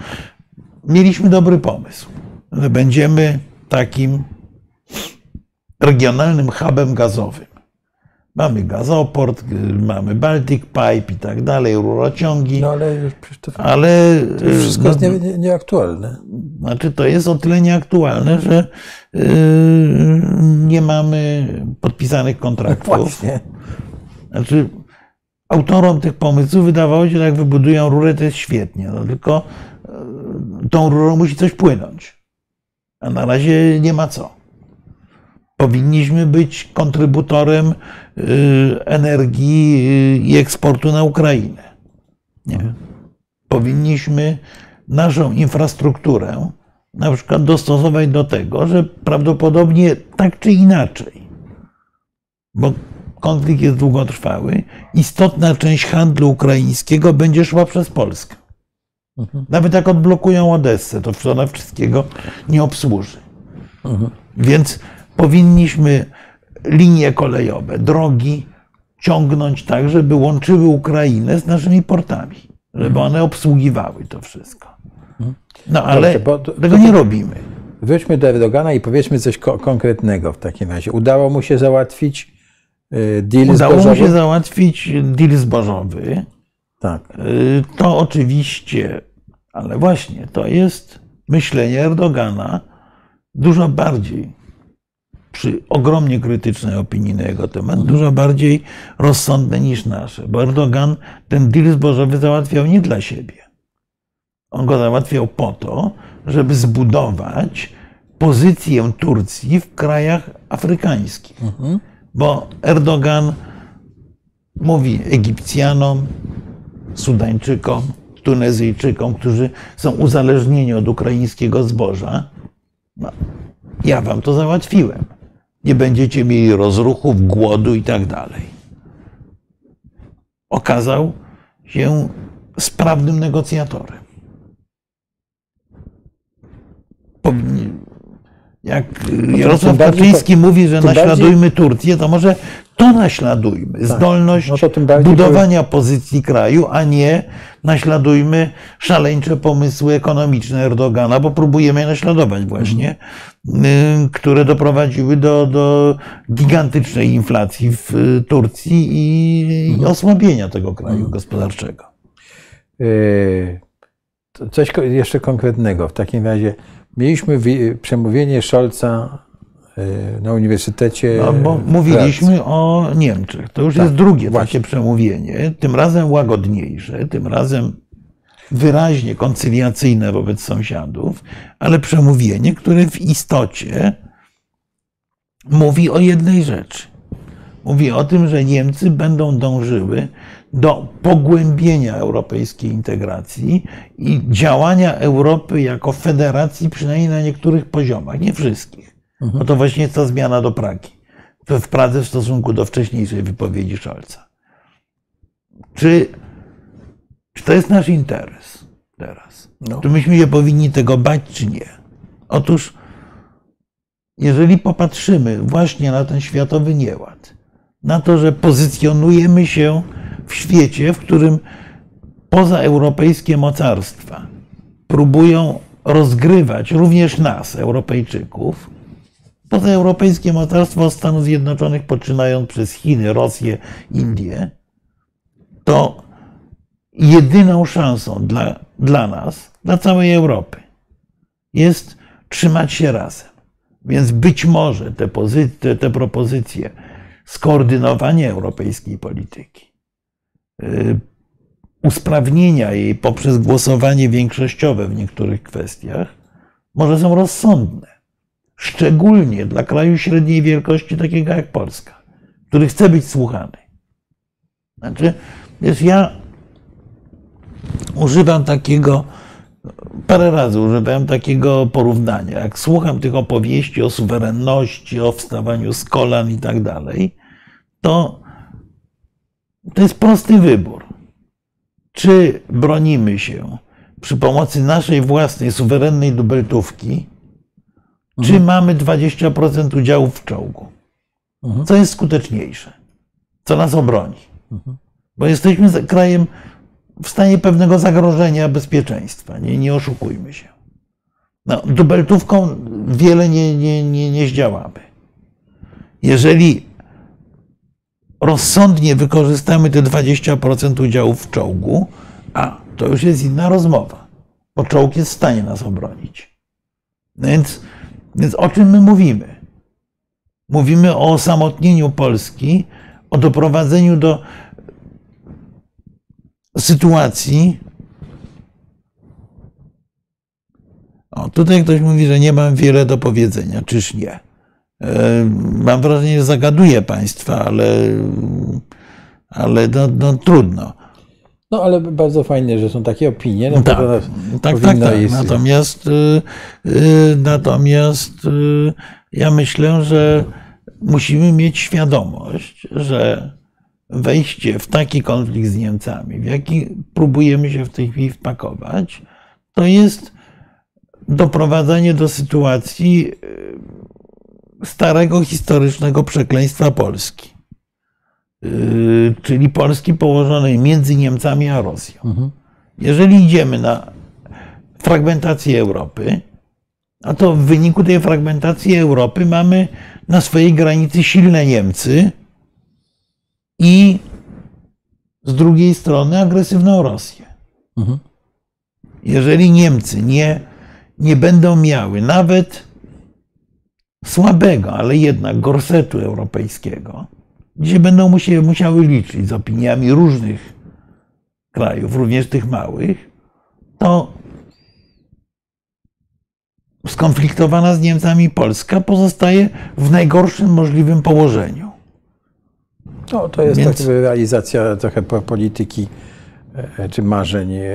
mieliśmy dobry pomysł, że będziemy takim regionalnym hubem gazowym. Mamy gazoport, y, mamy Baltic Pipe i tak dalej, rurociągi, No ale już to, ale to już wszystko no, jest nie, nie, nieaktualne. znaczy, to jest o tyle nieaktualne, że yy, nie mamy podpisanych kontraktów. Właśnie. Znaczy, autorom tych pomysłów wydawało się, że jak wybudują rurę, to jest świetnie. No, tylko yy, tą rurą musi coś płynąć. A na razie nie ma co. Powinniśmy być kontrybutorem yy, energii yy, i eksportu na Ukrainę. Nie. Powinniśmy naszą infrastrukturę na przykład dostosować do tego, że prawdopodobnie tak czy inaczej, bo konflikt jest długotrwały, istotna część handlu ukraińskiego będzie szła przez Polskę. Nawet jak odblokują Odessę, to ona wszystkiego nie obsłuży. Więc powinniśmy linie kolejowe, drogi ciągnąć tak, żeby łączyły Ukrainę z naszymi portami, żeby one obsługiwały to wszystko. No ale Dobrze, tego to- nie robimy. Wróćmy do Erdogana i powiedzmy coś ko- konkretnego w takim razie. Udało mu się załatwić deal Udało mu zbożowy? się załatwić deal zbożowy. Tak. Y, To oczywiście, ale właśnie to jest myślenie Erdogana dużo bardziej, przy ogromnie krytycznej opinii na jego temat, dużo bardziej rozsądne niż nasze. Bo Erdogan ten deal zbożowy załatwiał nie dla siebie. On go załatwiał po to, żeby zbudować pozycję Turcji w krajach afrykańskich. Bo Erdogan mówi Egipcjanom, Sudańczykom, Tunezyjczykom, którzy są uzależnieni od ukraińskiego zboża, no, ja wam to załatwiłem. Nie będziecie mieli rozruchów, głodu i tak dalej. Okazał się sprawnym negocjatorem. Jak Jarosław Kaczyński mówi, że tym bardziej- naśladujmy Turcję, to może to naśladujmy. Zdolność No to budowania pozycji kraju, a nie naśladujmy szaleńcze pomysły ekonomiczne Erdogana, bo próbujemy je naśladować właśnie, y, które doprowadziły do, do gigantycznej inflacji w y, Turcji i, i osłabienia tego kraju gospodarczego. Y, to coś jeszcze konkretnego. W takim razie mieliśmy wi- przemówienie Scholza y, na Uniwersytecie. No, bo mówiliśmy o Niemczech. To już jest drugie właśnie. takie przemówienie, tym razem łagodniejsze, tym razem wyraźnie koncyliacyjne wobec sąsiadów, ale przemówienie, które w istocie mówi o jednej rzeczy. Mówi o tym, że Niemcy będą dążyły do pogłębienia europejskiej integracji i działania Europy jako federacji, przynajmniej na niektórych poziomach, nie wszystkich. No to właśnie jest ta zmiana do Pragi. W Pradze w stosunku do wcześniejszej wypowiedzi Scholza. Czy, czy to jest nasz interes teraz? No. Czy myśmy się powinni tego bać, czy nie? Otóż, jeżeli popatrzymy właśnie na ten światowy nieład, na to, że pozycjonujemy się w świecie, w którym pozaeuropejskie mocarstwa próbują rozgrywać również nas, Europejczyków, pozaeuropejskie mocarstwo Stanów Zjednoczonych, poczynając przez Chiny, Rosję, Indię, to jedyną szansą dla, dla nas, dla całej Europy, jest trzymać się razem. Więc być może te, pozy- te, te propozycje skoordynowania europejskiej polityki, usprawnienia jej poprzez głosowanie większościowe w niektórych kwestiach, może są rozsądne. Szczególnie dla kraju średniej wielkości, takiego jak Polska, który chce być słuchany. Znaczy, wiesz, ja używam takiego, parę razy używałem takiego porównania. Jak słucham tych opowieści o suwerenności, o wstawaniu z kolan i tak dalej, to to jest prosty wybór. Czy bronimy się przy pomocy naszej własnej suwerennej dubeltówki, czy mamy 20% udziału w czołgu? Co jest skuteczniejsze? Co nas obroni? Bo jesteśmy krajem w stanie pewnego zagrożenia bezpieczeństwa. Nie, nie oszukujmy się. No, dubeltówką wiele nie, nie, nie, nie zdziałamy. Jeżeli rozsądnie wykorzystamy te 20% udziału w czołgu, a to już jest inna rozmowa, bo czołg jest w stanie nas obronić. No Więc, więc o czym my mówimy? Mówimy o osamotnieniu Polski, o doprowadzeniu do sytuacji. O, tutaj ktoś mówi, że nie mam wiele do powiedzenia. Czyż nie? E, Mam wrażenie, że zagaduję Państwa, ale, ale no, no, trudno. No ale bardzo fajnie, że są takie opinie. No, Tak, tak, tak, tak. jest- Natomiast, y, y, natomiast y, ja myślę, że musimy mieć świadomość, że wejście w taki konflikt z Niemcami, w jaki próbujemy się w tej chwili wpakować, to jest doprowadzenie do sytuacji y, starego historycznego przekleństwa Polski. Y, Czyli Polski położonej między Niemcami a Rosją. Jeżeli idziemy na fragmentację Europy, a to w wyniku tej fragmentacji Europy mamy na swojej granicy silne Niemcy i z drugiej strony agresywną Rosję. Mhm. Jeżeli Niemcy nie, nie będą miały nawet słabego, ale jednak gorsetu europejskiego, gdzie będą musiały, musiały liczyć z opiniami różnych krajów, również tych małych, to skonfliktowana z Niemcami Polska pozostaje w najgorszym możliwym położeniu. No, to jest Więc- taka realizacja trochę po- polityki czy marzeń e,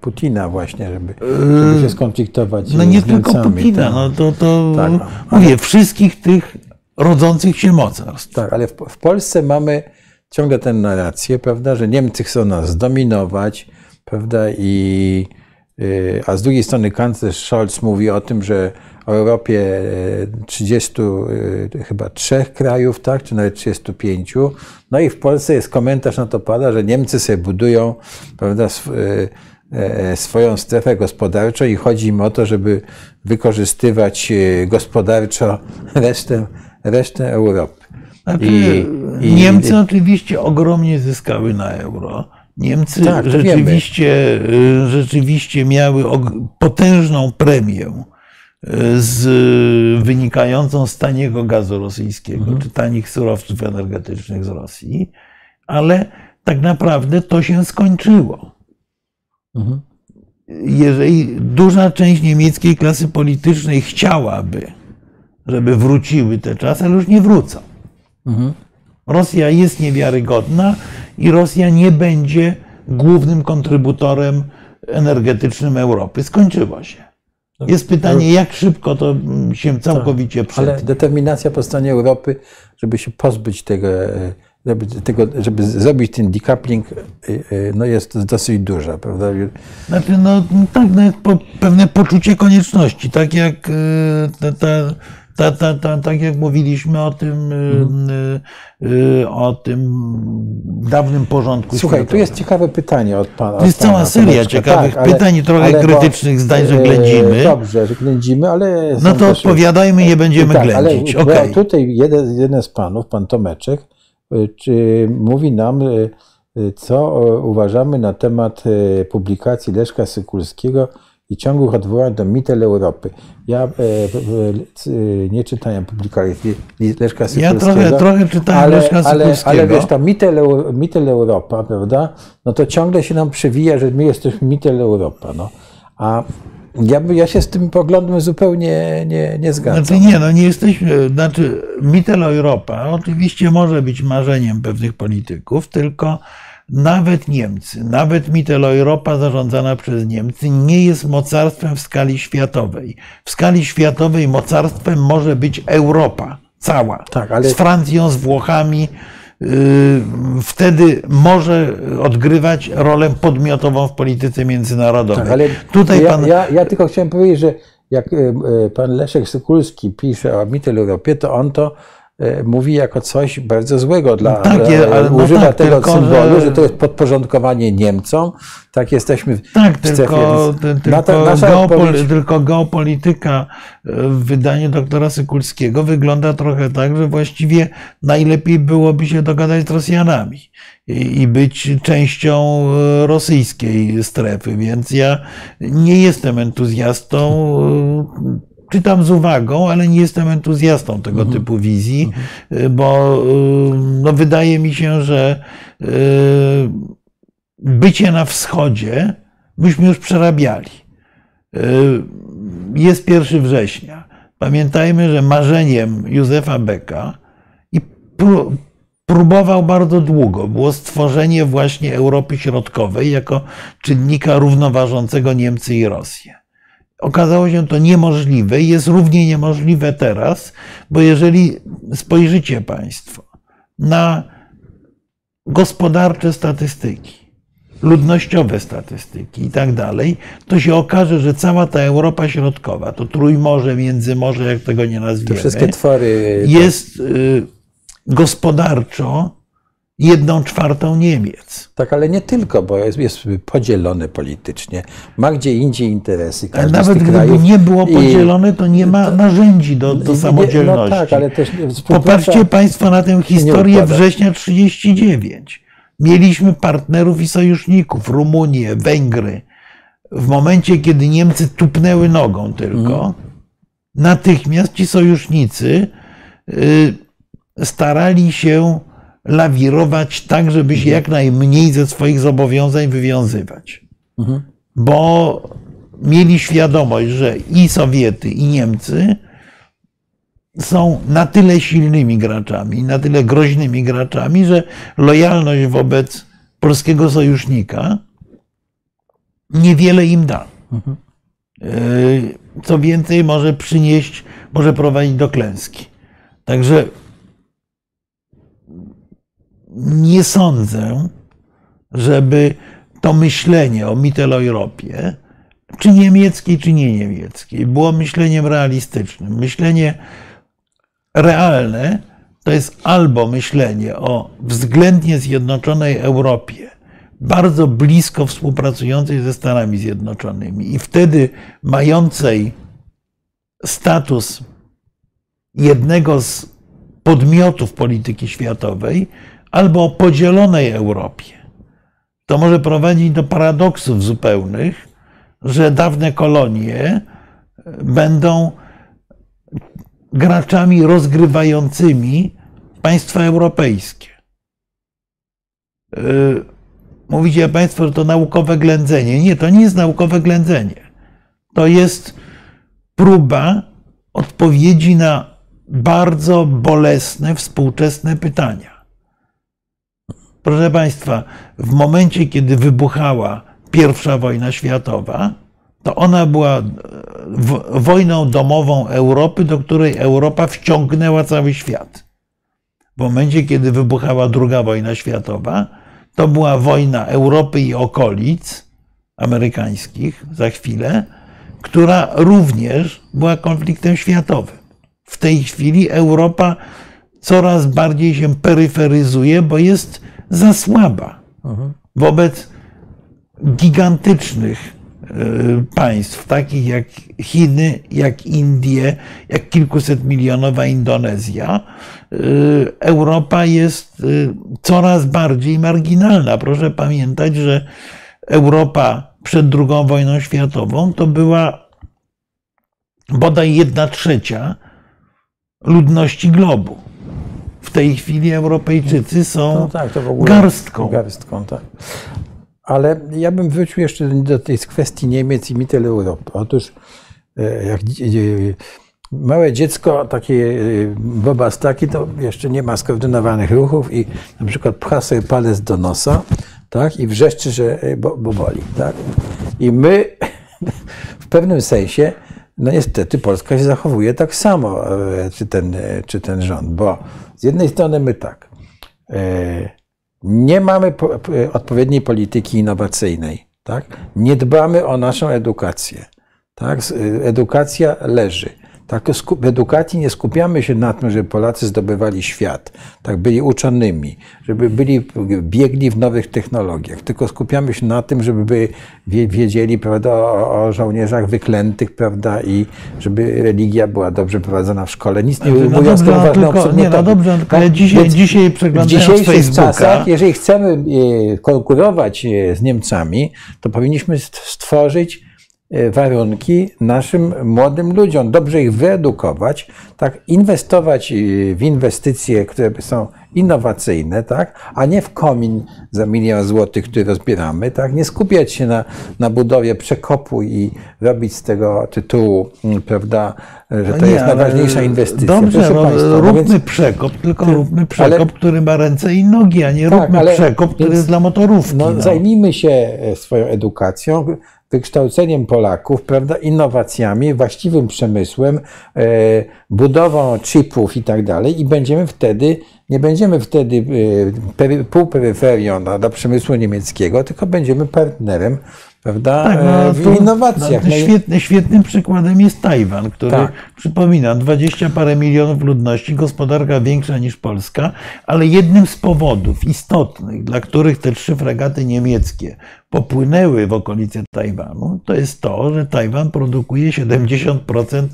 Putina właśnie, żeby, żeby się skonfliktować No e, nie tylko. Putina, tak. no to, to Tak, mówię, wszystkich tych rodzących się mocarstw. Tak, ale w, w Polsce mamy ciągle tę narrację, prawda, że Niemcy chcą nas zdominować, prawda, i, a z drugiej strony kanclerz Scholz mówi o tym, że o Europie e, 30 y, chyba trzech krajów, tak, czy nawet 35. No i w Polsce jest komentarz na to pada, że Niemcy sobie budują, prawda, sw, y, e, swoją strefę gospodarczą i chodzi im o to, żeby wykorzystywać y, gospodarczo <laughs> resztę, resztę Europy. Znaczy, I- i- Niemcy oczywiście ogromnie zyskały na euro. Niemcy Tak, rzeczywiście, y, rzeczywiście miały potężną premię y, z, wynikającą z taniego gazu rosyjskiego, Mhm. czy tanich surowców energetycznych z Rosji, ale tak naprawdę to się skończyło. Mhm. Jeżeli duża część niemieckiej klasy politycznej chciałaby, żeby wróciły te czasy, ale już nie wrócą. Mhm. Rosja jest niewiarygodna i Rosja nie będzie głównym kontrybutorem energetycznym Europy. Skończyło się. Jest pytanie, jak szybko to mm, się całkowicie Ale przetnie. determinacja po stronie Europy, żeby się pozbyć tego, e, żeby, tego, żeby zrobić ten decoupling, e, e, no jest dosyć duża, prawda? Znaczy, no tak, no, pewne poczucie konieczności, tak jak, ta, ta, ta, ta, ta, tak jak mówiliśmy o tym, y, y, o tym dawnym porządku Słuchaj, tu jest ciekawe pytanie od pana. To jest pana cała seria ciekawych pytań, trochę krytycznych zdań, że e, ględzimy. Dobrze, że ględzimy, ale. No to odpowiadajmy, nie będziemy tak, ale ględzić. bo Okej. tutaj jeden, jeden z panów, pan Tomeczek, y, czy mówi nam, y, y, co y, uważamy na temat y, publikacji Leszka Sykulskiego i ciągłych odwołań do Mitel Europy. Ja y, nie czytałem publikacji Leszka Ja Sykulskiego. trochę, trochę czytałem ale, Leszka ale, ale wiesz, ta Mitel, Eu- Mitel Europa, prawda? No to ciągle się nam przewija, że my jesteśmy Mitel Europa. No. A ja, ja się z tym poglądem zupełnie nie, nie zgadzam. Znaczy nie, no nie jesteśmy, znaczy Mittel Europa oczywiście może być marzeniem pewnych polityków, tylko nawet Niemcy, nawet Mittel Europa zarządzana przez Niemcy nie jest mocarstwem w skali światowej. W skali światowej mocarstwem może być Europa cała. Tak, ale- Z Francją, z Włochami. Yy, Wtedy może odgrywać rolę podmiotową w polityce międzynarodowej. Tak, ale Tutaj ja, pan, ja, ja tylko chciałem powiedzieć, że jak e, e, pan Leszek Sykulski pisze o Mittel Europie, to on to mówi jako coś bardzo złego dla Tak, e, ale no używa tak, tego tylko, symbolu, że- że... to jest podporządkowanie Niemcom. Tak jesteśmy w Tak, w tylko, więc ty- na to tylko, geopol, odpowiedź- tylko geopolityka e, w wydaniu doktora Sykulskiego wygląda trochę tak, że właściwie najlepiej byłoby się dogadać z Rosjanami i, i być częścią e, rosyjskiej strefy, więc ja nie jestem entuzjastą. Czytam z uwagą, ale nie jestem entuzjastą tego Mhm. typu wizji, e, bo e, no, wydaje mi się, że e, bycie na wschodzie myśmy już przerabiali. Y, Jest 1 września. Pamiętajmy, że marzeniem Józefa Beka i pró- próbował bardzo długo było stworzenie właśnie Europy Środkowej jako czynnika równoważącego Niemcy i Rosję. Okazało się to niemożliwe i jest równie niemożliwe teraz, bo jeżeli spojrzycie Państwo na gospodarcze statystyki, ludnościowe statystyki i tak dalej, to się okaże, że cała ta Europa Środkowa, to Trójmorze, Międzymorze, jak tego nie te nazwiemy, wszystkie twory. jest y, gospodarczo jedną czwartą Niemiec. Tak, ale nie tylko, bo jest, jest podzielone politycznie. Ma gdzie indziej interesy. Ale nawet gdyby krajów. nie było podzielone, to nie ma narzędzi do, do nie- samodzielności. No tak, ale też Popatrzcie Państwo na tę historię września 39. Mieliśmy partnerów i sojuszników, Rumunię, Węgry. W momencie, kiedy Niemcy tupnęły nogą tylko, Mhm. natychmiast ci sojusznicy y, starali się lawirować tak, żeby Mhm. się jak najmniej ze swoich zobowiązań wywiązywać. Mhm. Bo mieli świadomość, że i Sowiety, i Niemcy są na tyle silnymi graczami, na tyle groźnymi graczami, że lojalność wobec polskiego sojusznika niewiele im da. Yy, Co więcej, może przynieść, może prowadzić do klęski. Także nie sądzę, żeby to myślenie o Mitteleuropie, czy niemieckiej, czy nie niemieckiej, było myśleniem realistycznym. Myślenie realne to jest albo myślenie o względnie zjednoczonej Europie, bardzo blisko współpracującej ze Stanami Zjednoczonymi i wtedy mającej status jednego z podmiotów polityki światowej, albo o podzielonej Europie. to może prowadzić do paradoksów zupełnych, że dawne kolonie będą graczami rozgrywającymi państwa europejskie. Yy, mówicie Państwo, że to naukowe ględzenie. Nie, to nie jest naukowe ględzenie. To jest próba odpowiedzi na bardzo bolesne współczesne pytania. Proszę Państwa, w momencie, kiedy wybuchała pierwsza wojna światowa, to ona była wojną domową Europy, do której Europa wciągnęła cały świat. W momencie, kiedy wybuchała druga wojna światowa, to była wojna Europy i okolic amerykańskich za chwilę, która również była konfliktem światowym. W tej chwili Europa coraz bardziej się peryferyzuje, bo jest za słaba wobec gigantycznych e, państw, takich jak Chiny, jak Indie, jak kilkuset milionowa Indonezja, e, Europa jest e, coraz bardziej marginalna. Proszę pamiętać, że Europa przed II wojną światową to była bodaj jedna trzecia ludności globu. W tej chwili Europejczycy są no tak, garstką. Garstką, tak. Ale ja bym wrócił jeszcze do tej kwestii Niemiec i mitel Europy. Otóż e, jak małe dziecko, takie e, bobastaki, to jeszcze nie ma skoordynowanych ruchów i na przykład pcha sobie palec do nosa tak, i wrzeszczy, że e, bo, bo boli. Tak? I my <laughs> w pewnym sensie no niestety Polska się zachowuje tak samo, czy ten, czy ten rząd, bo z jednej strony my tak, nie mamy odpowiedniej polityki innowacyjnej, tak? nie dbamy o naszą edukację. Tak? Edukacja leży. Tak, w edukacji nie skupiamy się na tym, żeby Polacy zdobywali świat, tak, byli uczonymi, żeby byli biegli w nowych technologiach, tylko skupiamy się na tym, żeby wiedzieli prawda, o, o żołnierzach wyklętych prawda, i żeby religia była dobrze prowadzona w szkole. Nic nie mówiąc dobrze, no, tylko, Nie, no dobrze, tylko tak? dzisiaj, dzisiaj przeglądając W dzisiejszych Facebooka... czasach, jeżeli chcemy e, konkurować e, z Niemcami, to powinniśmy stworzyć warunki naszym młodym ludziom, dobrze ich wyedukować, tak, inwestować e, w inwestycje, które są innowacyjne, tak, a nie w komin za milion złotych, który rozbieramy, tak, nie skupiać się na, na budowie przekopu i robić z tego tytułu, mm, prawda, że to nie, jest najważniejsza inwestycja. Dobrze, no, Państwa, no róbmy więc, przekop, tylko ty, róbmy przekop, ale, który ma ręce i nogi, a nie tak, róbmy ale, przekop, który jest dla motorówki. No, no. Zajmijmy się e, swoją edukacją, wykształceniem Polaków, prawda, innowacjami, właściwym przemysłem, e, budową chipów i tak dalej i będziemy wtedy, nie będziemy wtedy e, półperyferią dla przemysłu niemieckiego, tylko będziemy partnerem prawda? Tak, no, e, w innowacjach. No, świetny, świetnym przykładem jest Tajwan, który, tak. przypomina, 20 parę milionów ludności, gospodarka większa niż Polska, ale jednym z powodów istotnych, dla których te trzy fregaty niemieckie popłynęły w okolice Tajwanu, to jest to, że Tajwan produkuje 70%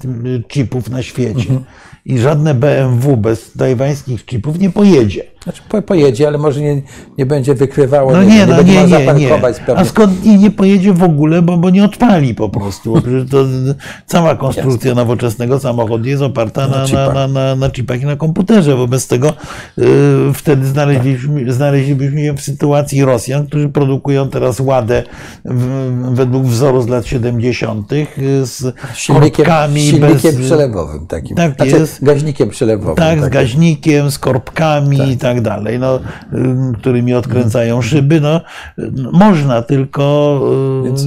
chipów na świecie. Mhm i żadne BMW bez tajwańskich chipów nie pojedzie. Znaczy pojedzie, ale może nie, nie będzie wykrywało, no nie, nie, no nie, nie, nie. A skąd nie, nie pojedzie w ogóle, bo, bo nie odpali po prostu. To, cała konstrukcja Jasne. nowoczesnego samochodu jest oparta na, na, na, na, na chipach i na komputerze. Wobec tego y, wtedy znaleźliśmy, znaleźlibyśmy się w sytuacji Rosjan, którzy produkują teraz ładę w, według wzoru z lat 70. Y, z silnikiem, silnikiem bez, przelewowym takim. Tak znaczy, jest gaźnikiem przelewowym. Tak, z gaźnikiem, z korbkami tak. i tak dalej, no, którymi odkręcają szyby. No, można, tylko Więc...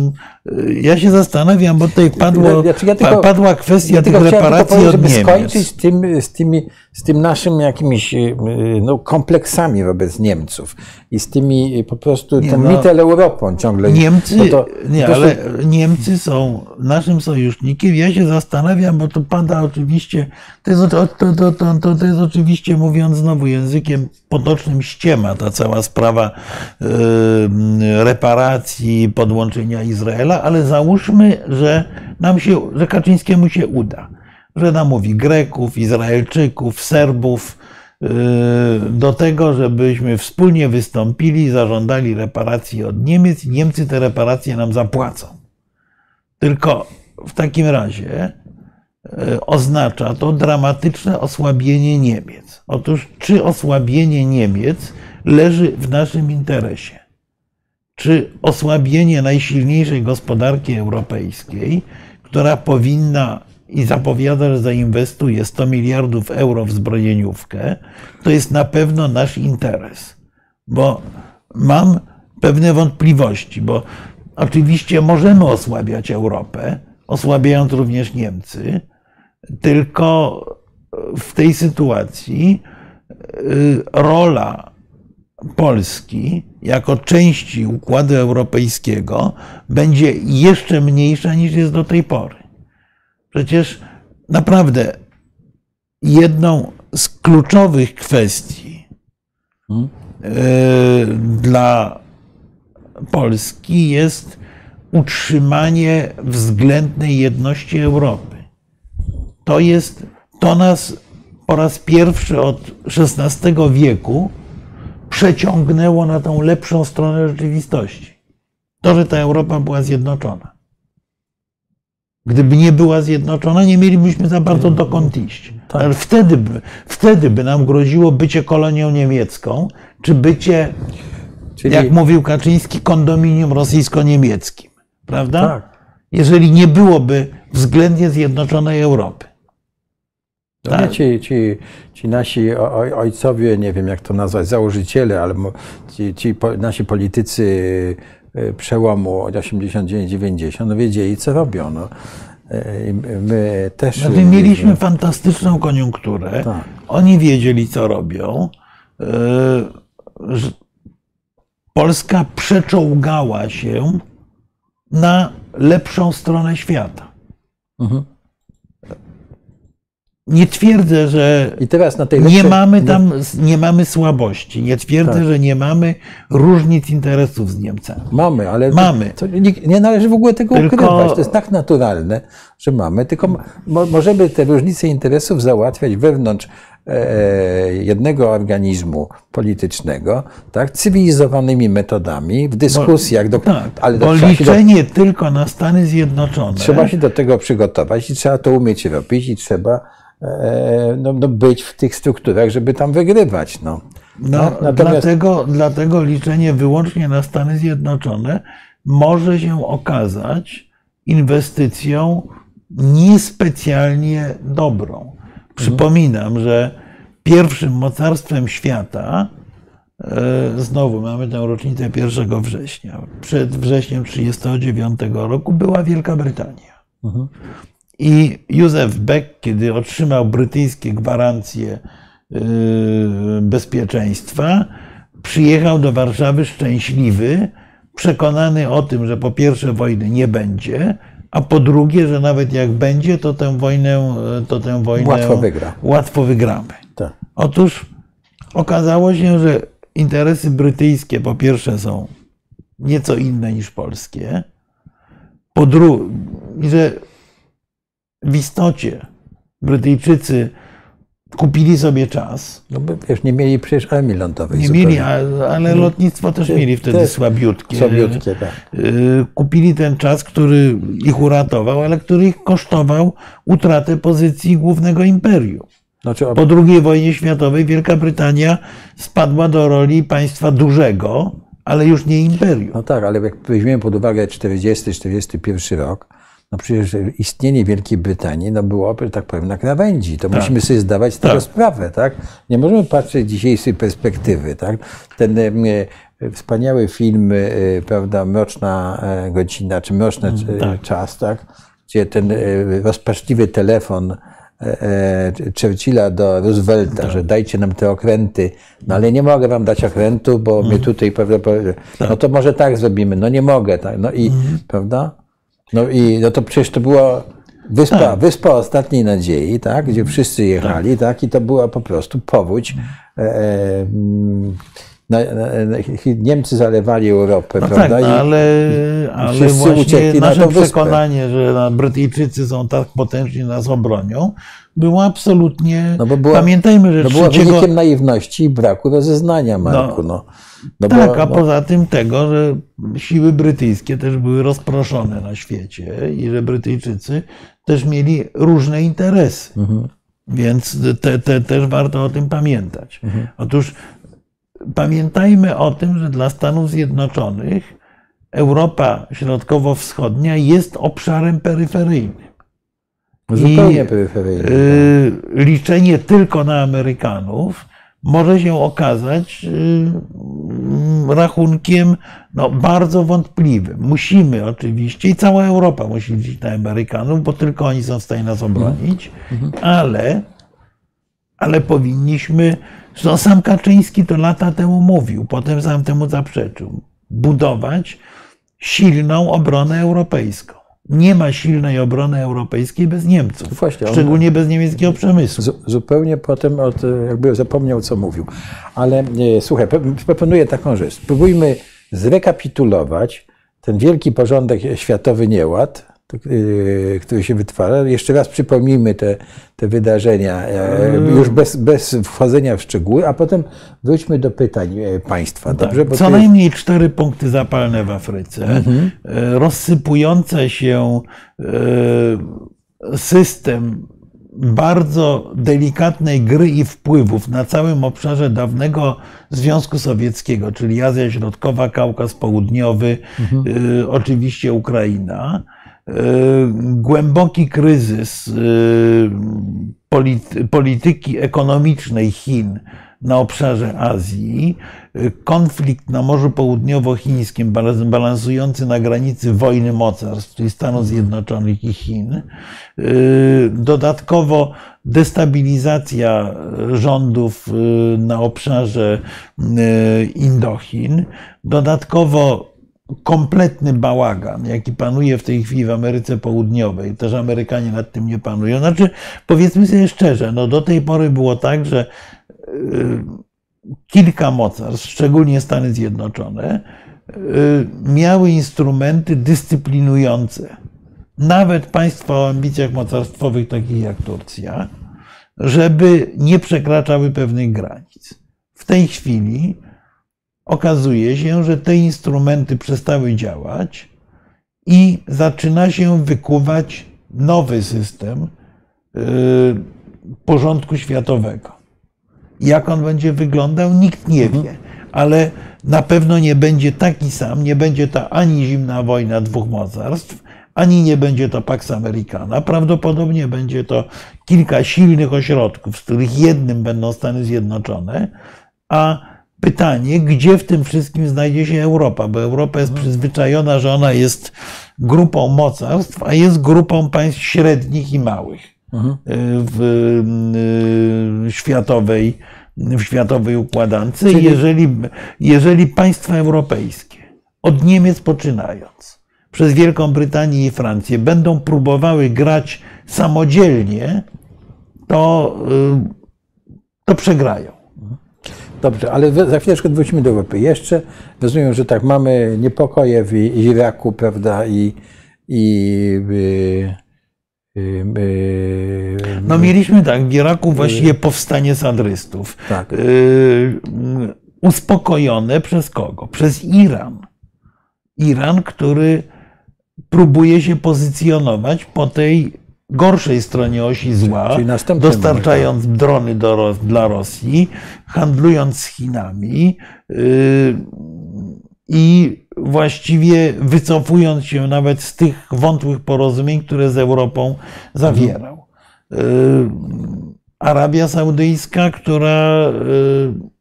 ja się zastanawiam, bo tutaj padło, ja, ja tylko, padła kwestia ja tych reparacji od żeby Niemiec. skończyć z, tym, z, tymi, z tym naszym jakimiś no, kompleksami wobec Niemców i z tymi po prostu nie, tą no, Mitteleuropą ciągle. Niemcy, no to, nie, to ale Niemcy są naszym sojusznikiem. Ja się zastanawiam, bo to pada oczywiście, to jest, to, to, to, to jest oczywiście mówiąc znowu językiem potocznym ściema ta cała sprawa reparacji, podłączenia Izraela, ale załóżmy, że nam się, że Kaczyńskiemu się uda, że namówi Greków, Izraelczyków, Serbów, do tego, żebyśmy wspólnie wystąpili, zażądali reparacji od Niemiec i Niemcy te reparacje nam zapłacą. Tylko w takim razie y, oznacza to dramatyczne osłabienie Niemiec. Otóż, czy osłabienie Niemiec leży w naszym interesie? Czy osłabienie najsilniejszej gospodarki europejskiej, która powinna i zapowiada, że zainwestuje 100 miliardów euro w zbrojeniówkę, to jest na pewno nasz interes. Bo mam pewne wątpliwości, bo oczywiście możemy osłabiać Europę, osłabiając również Niemcy, tylko w tej sytuacji y, rola Polski jako części Układu Europejskiego będzie jeszcze mniejsza niż jest do tej pory. Przecież naprawdę jedną z kluczowych kwestii hmm? dla Polski jest utrzymanie względnej jedności Europy. To jest, to nas po raz pierwszy od XVI wieku przeciągnęło na tą lepszą stronę rzeczywistości. To, że ta Europa była zjednoczona. Gdyby nie była zjednoczona, nie mielibyśmy za bardzo dokąd iść. Tak. Ale wtedy by, wtedy by nam groziło bycie kolonią niemiecką, czy bycie, Czyli... jak mówił Kaczyński, kondominium rosyjsko-niemieckim. Prawda? Tak. Jeżeli nie byłoby względnie zjednoczonej Europy. No tak. ci, ci, ci nasi ojcowie, nie wiem jak to nazwać, założyciele, ale ci, ci nasi politycy y, przełomu od 89-90, no wiedzieli co robią. No. Y, my też. No, my mieliśmy fantastyczną koniunkturę. Tak. Oni wiedzieli, co robią. Y, Polska przeczołgała się na lepszą stronę świata. Mhm. Nie twierdzę, że nie mamy tam nie mamy słabości. Nie twierdzę, tak. że nie mamy różnic interesów z Niemcami. Mamy, ale mamy. To, nie, nie, należy w ogóle tego tylko... ukrywać. To jest tak naturalne, że mamy. Tylko mo, możemy te różnice interesów załatwiać wewnątrz e, jednego organizmu politycznego, tak, cywilizowanymi metodami, w dyskusjach. Do, tak, ale bo liczenie do, tylko na Stany Zjednoczone. Trzeba się do tego przygotować i trzeba to umieć robić i trzeba E, no, no być w tych strukturach, żeby tam wygrywać. No. No, Natomiast... dlatego, dlatego liczenie wyłącznie na Stany Zjednoczone może się okazać inwestycją niespecjalnie dobrą. Przypominam, że pierwszym mocarstwem świata, e, znowu mamy tę rocznicę 1 września, przed wrześniem 1939 roku była Wielka Brytania. I Józef Beck, kiedy otrzymał brytyjskie gwarancje yy, bezpieczeństwa, przyjechał do Warszawy szczęśliwy, przekonany o tym, że po pierwsze wojny nie będzie, a po drugie, że nawet jak będzie, to tę wojnę, to tę wojnę łatwo, wygra. łatwo wygramy. Tak. Otóż okazało się, że interesy brytyjskie po pierwsze są nieco inne niż polskie, po drugie, że w istocie Brytyjczycy kupili sobie czas. No bo wiesz, nie mieli przecież armii lądowej. Nie zupełnie. mieli, ale lotnictwo też mieli wtedy słabiutkie. Słabiutkie, tak. Y, kupili ten czas, który ich uratował, ale który ich kosztował utratę pozycji głównego imperium. Znaczy, po II wojnie światowej Wielka Brytania spadła do roli państwa dużego, ale już nie imperium. No tak, ale jak weźmiemy pod uwagę 40-41 rok, no przecież istnienie Wielkiej Brytanii no było, tak powiem, na krawędzi. To tak. musimy sobie zdawać z tego tak. sprawę, tak? Nie możemy patrzeć z dzisiejszej perspektywy, tak? Ten e, wspaniały film, e, prawda, Mroczna e, godzina, czy Mroczny mm, tak. czas, tak? Gdzie ten rozpaczliwy telefon Churchilla do Roosevelta, tak. że dajcie nam te okręty, no ale nie mogę wam dać okrętu, bo mm. mnie tutaj, prawda, tak. no to może tak zrobimy, no nie mogę, tak, no i, mm. prawda? No i no to przecież to była wyspa, tak. wyspa ostatniej nadziei, tak, gdzie wszyscy jechali, tak. tak, i to była po prostu powódź. E, e, na, na, na, Niemcy zalewali Europę, No prawda? tak, ale, ale właśnie na nasze wyspę. przekonanie, że na- Brytyjczycy są tak potężni, nas obronią, było absolutnie... No bo była- Pamiętajmy, że no była trzeciego... wynikiem naiwności i braku rozeznania, Marku. No. No, Tak, bo, a no, poza tym tego, że siły brytyjskie też były rozproszone na świecie i że Brytyjczycy też mieli różne interesy. Mhm. Więc te, te, też warto o tym pamiętać. Mhm. Otóż pamiętajmy o tym, że dla Stanów Zjednoczonych Europa Środkowo-Wschodnia jest obszarem peryferyjnym. zupełnie i- peryferyjny. Yy, liczenie tylko na Amerykanów może się okazać yy, rachunkiem no, bardzo wątpliwym. Musimy oczywiście, i cała Europa musi liczyć na Amerykanów, bo tylko oni są w stanie nas obronić, ale, ale powinniśmy, no, sam Kaczyński to lata temu mówił, potem sam temu zaprzeczył, budować silną obronę europejską. Nie ma silnej obrony europejskiej bez Niemców. Właśnie, on- Szczególnie bez niemieckiego przemysłu. Zu- Zupełnie potem od, jakby zapomniał, co mówił. Ale e, słuchaj, proponuję taką rzecz. Spróbujmy zrekapitulować ten wielki porządek światowy nieład, e, który się wytwarza. Jeszcze raz przypomnijmy te, te wydarzenia, e, już bez, bez wchodzenia w szczegóły, a potem wróćmy do pytań e, państwa. Dobrze? Bo Co jest- najmniej cztery punkty zapalne w Afryce, Mhm. e, rozsypujące się system bardzo delikatnej gry i wpływów na całym obszarze dawnego Związku Sowieckiego, czyli Azja Środkowa, Kaukaz Południowy, Mhm. oczywiście Ukraina. E, Głęboki kryzys polity- polityki ekonomicznej Chin na obszarze Azji, e, konflikt na Morzu Południowochińskim balans- balansujący na granicy wojny mocarstw, czyli Stanów Zjednoczonych i Chin. Dodatkowo destabilizacja rządów na obszarze Indochin. Dodatkowo kompletny bałagan, jaki panuje w tej chwili w Ameryce Południowej. Też Amerykanie nad tym nie panują. Znaczy, powiedzmy sobie szczerze, no do tej pory było tak, że y, kilka mocarstw, szczególnie Stany Zjednoczone, y, miały instrumenty dyscyplinujące nawet państwa o ambicjach mocarstwowych, takich jak Turcja, żeby nie przekraczały pewnych granic. W tej chwili okazuje się, że te instrumenty przestały działać i zaczyna się wykuwać nowy system y, porządku światowego. Jak on będzie wyglądał, nikt nie wie, ale na pewno nie będzie taki sam, nie będzie to ani zimna wojna dwóch mocarstw, ani nie będzie to Pax Americana. Prawdopodobnie będzie to kilka silnych ośrodków, z których jednym będą Stany Zjednoczone, a pytanie, gdzie w tym wszystkim znajdzie się Europa, bo Europa jest przyzwyczajona, że ona jest grupą mocarstw, a jest grupą państw średnich i małych w y, światowej, w światowej układance. Czyli- Jeżeli, jeżeli państwa europejskie, od Niemiec poczynając, przez Wielką Brytanię i Francję, będą próbowały grać samodzielnie, to, y, to przegrają. Dobrze, ale za chwileczkę wrócimy do Europy. Jeszcze rozumiem, że tak, mamy niepokoje w Iraku, prawda, i, i y, y, y, No mieliśmy tak, w Iraku właściwie powstanie sadrystów. Tak. Y, uspokojone przez kogo? Przez Iran. Iran, który próbuje się pozycjonować po tej gorszej stronie osi zła, dostarczając drony do, dla Rosji, handlując z Chinami yy, i właściwie wycofując się nawet z tych wątłych porozumień, które z Europą zawierał. Yy, Arabia Saudyjska, która yy,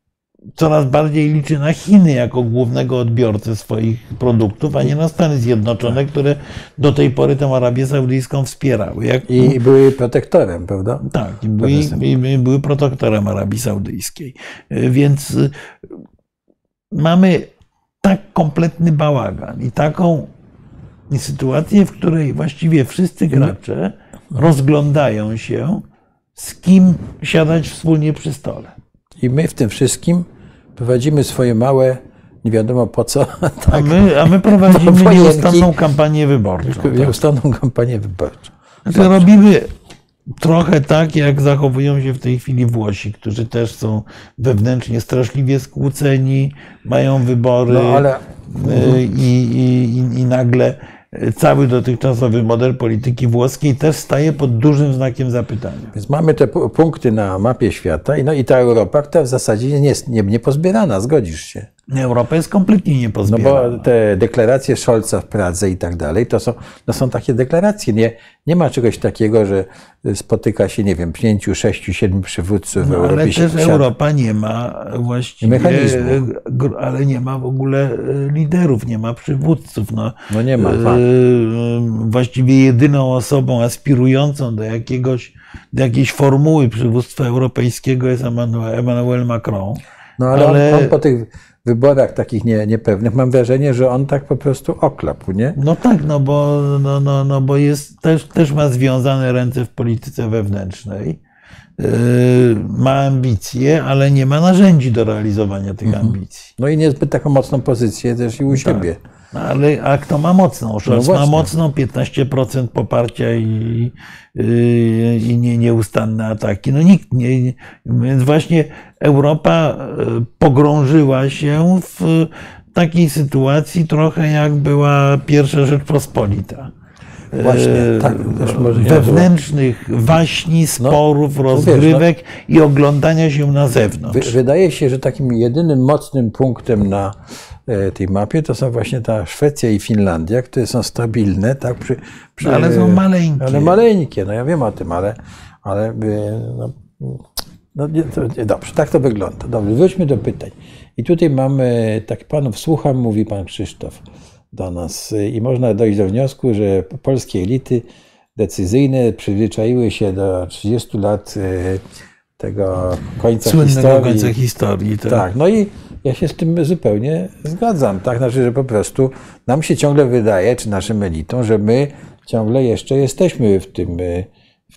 coraz bardziej liczy na Chiny jako głównego odbiorcę swoich produktów, a nie na Stany Zjednoczone, które do tej pory tę Arabię Saudyjską wspierały. Jak, i były protektorem, prawda? tak, i były, i- były protektorem Arabii Saudyjskiej. Y, Więc y, mamy tak kompletny bałagan i taką sytuację, w której właściwie wszyscy gracze rozglądają się, z kim siadać wspólnie przy stole. I my w tym wszystkim prowadzimy swoje małe, nie wiadomo po co, <laughs> A tak, my, a my prowadzimy <laughs> wojenki. nieustanną kampanię wyborczą. tak. nieustanną kampanię wyborczą. Znaczy, robimy trochę tak, jak zachowują się w tej chwili Włosi, którzy też są wewnętrznie straszliwie skłóceni, mają wybory No ale y, i, i, i- i nagle cały dotychczasowy model polityki włoskiej też staje pod dużym znakiem zapytania. Więc mamy te pu- punkty na mapie świata no, i ta Europa, która w zasadzie nie jest nie, nie pozbierana, zgodzisz się. Europa jest kompletnie No niepozbierana. bo te deklaracje Scholza w Pradze i tak dalej, to są, to są takie deklaracje. Nie, nie ma czegoś takiego, że spotyka się, nie wiem, pięciu, sześciu, siedmiu przywódców w No, Europie. ale też. Europa nie ma właściwie, Mechanizmu. gr- ale nie ma w ogóle e, liderów, nie ma przywódców. No, No nie ma, E, fakt. Właściwie jedyną osobą aspirującą do jakiegoś, do jakiejś formuły przywództwa europejskiego jest Emmanuel, Emmanuel Macron. No ale, ale- On, on po tych wyborach takich nie, niepewnych, mam wrażenie, że on tak po prostu oklapł, nie? No tak, no bo, no, no, no bo jest, też, też ma związane ręce w polityce wewnętrznej. Yy, ma ambicje, ale nie ma narzędzi do realizowania tych Mhm. ambicji. No i niezbyt taką mocną pozycję też i u siebie. No, ale a kto ma mocną? Scholz ma właśnie. mocną 15% poparcia i, yy, i nie, nieustanne ataki. No nikt nie- Więc właśnie Europa yy, pogrążyła się w takiej sytuacji trochę jak była pierwsza Rzeczpospolita. Właśnie, Yy, tak, wewnętrznych waśni, sporów, wiesz, no- rozgrywek i oglądania się na zewnątrz. Wy, wydaje się, że takim jedynym mocnym punktem na e, tej mapie to są właśnie ta Szwecja i Finlandia, które są stabilne, tak? Przy, przy, No, ale są maleńkie. Ale maleńkie, no ja wiem o tym, ale, ale e, no, no, nie, to, nie, dobrze, tak to wygląda. Dobrze, wróćmy do pytań. I tutaj mamy, tak panów słucham, mówi pan Krzysztof do nas e, i można dojść do wniosku, że polskie elity decyzyjne przyzwyczaiły się do 30 lat e, tego końca Słynnego historii. końca historii. Tak. Tak, no i ja się z tym zupełnie zgadzam. Tak, znaczy, że po prostu nam się ciągle wydaje, czy naszym elitom, że my ciągle jeszcze jesteśmy w tym, y,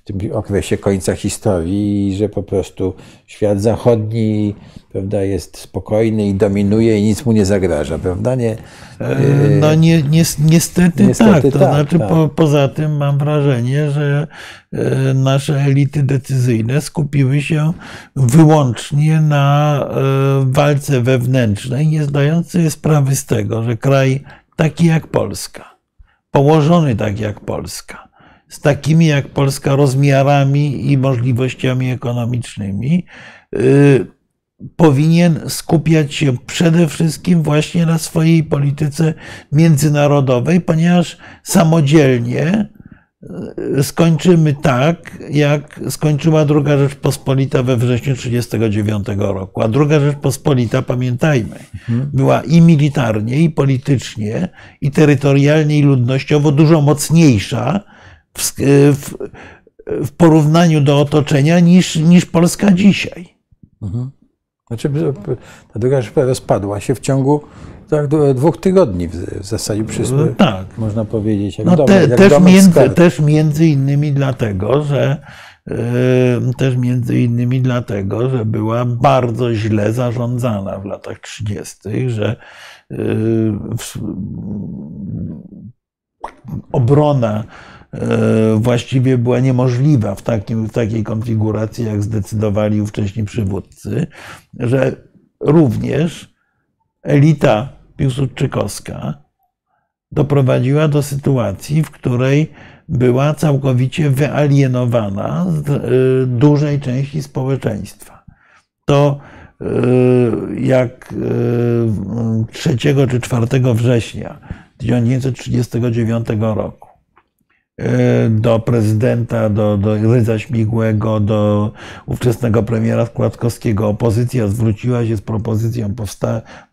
w tym okresie końca historii że po prostu świat zachodni prawda, jest spokojny i dominuje i nic mu nie zagraża, prawda? Nie, E, No nie, nie, niestety, Niestety tak. To tak, znaczy tak. Po, poza tym mam wrażenie, że e, nasze elity decyzyjne skupiły się wyłącznie na e, walce wewnętrznej, nie zdając sobie sprawy z tego, że kraj taki jak Polska, położony tak jak Polska, z takimi jak Polska rozmiarami i możliwościami ekonomicznymi, y, powinien skupiać się przede wszystkim właśnie na swojej polityce międzynarodowej, ponieważ samodzielnie y, skończymy tak, jak skończyła druga Rzeczpospolita we wrześniu 1939 roku. A druga Rzeczpospolita, pamiętajmy, była i militarnie, i politycznie, i terytorialnie, i ludnościowo dużo mocniejsza w, w, w porównaniu do otoczenia niż, niż Polska dzisiaj. Znaczy, ta druga rzecz rozpadła się w ciągu tak, dwóch tygodni w zasadzie przysły, Tak. można powiedzieć. Jak No dom, te, też, między, też między innymi dlatego, że yy, też między innymi dlatego, że była bardzo źle zarządzana w latach 30., że yy, w, obrona właściwie była niemożliwa w, takim, w takiej konfiguracji, jak zdecydowali ówcześni przywódcy, że również elita piłsudczykowska doprowadziła do sytuacji, w której była całkowicie wyalienowana z y, dużej części społeczeństwa. To y, jak y, 3 czy 4 września 1939 roku do prezydenta, do, do Rydza Śmigłego, do ówczesnego premiera Składkowskiego opozycja zwróciła się z propozycją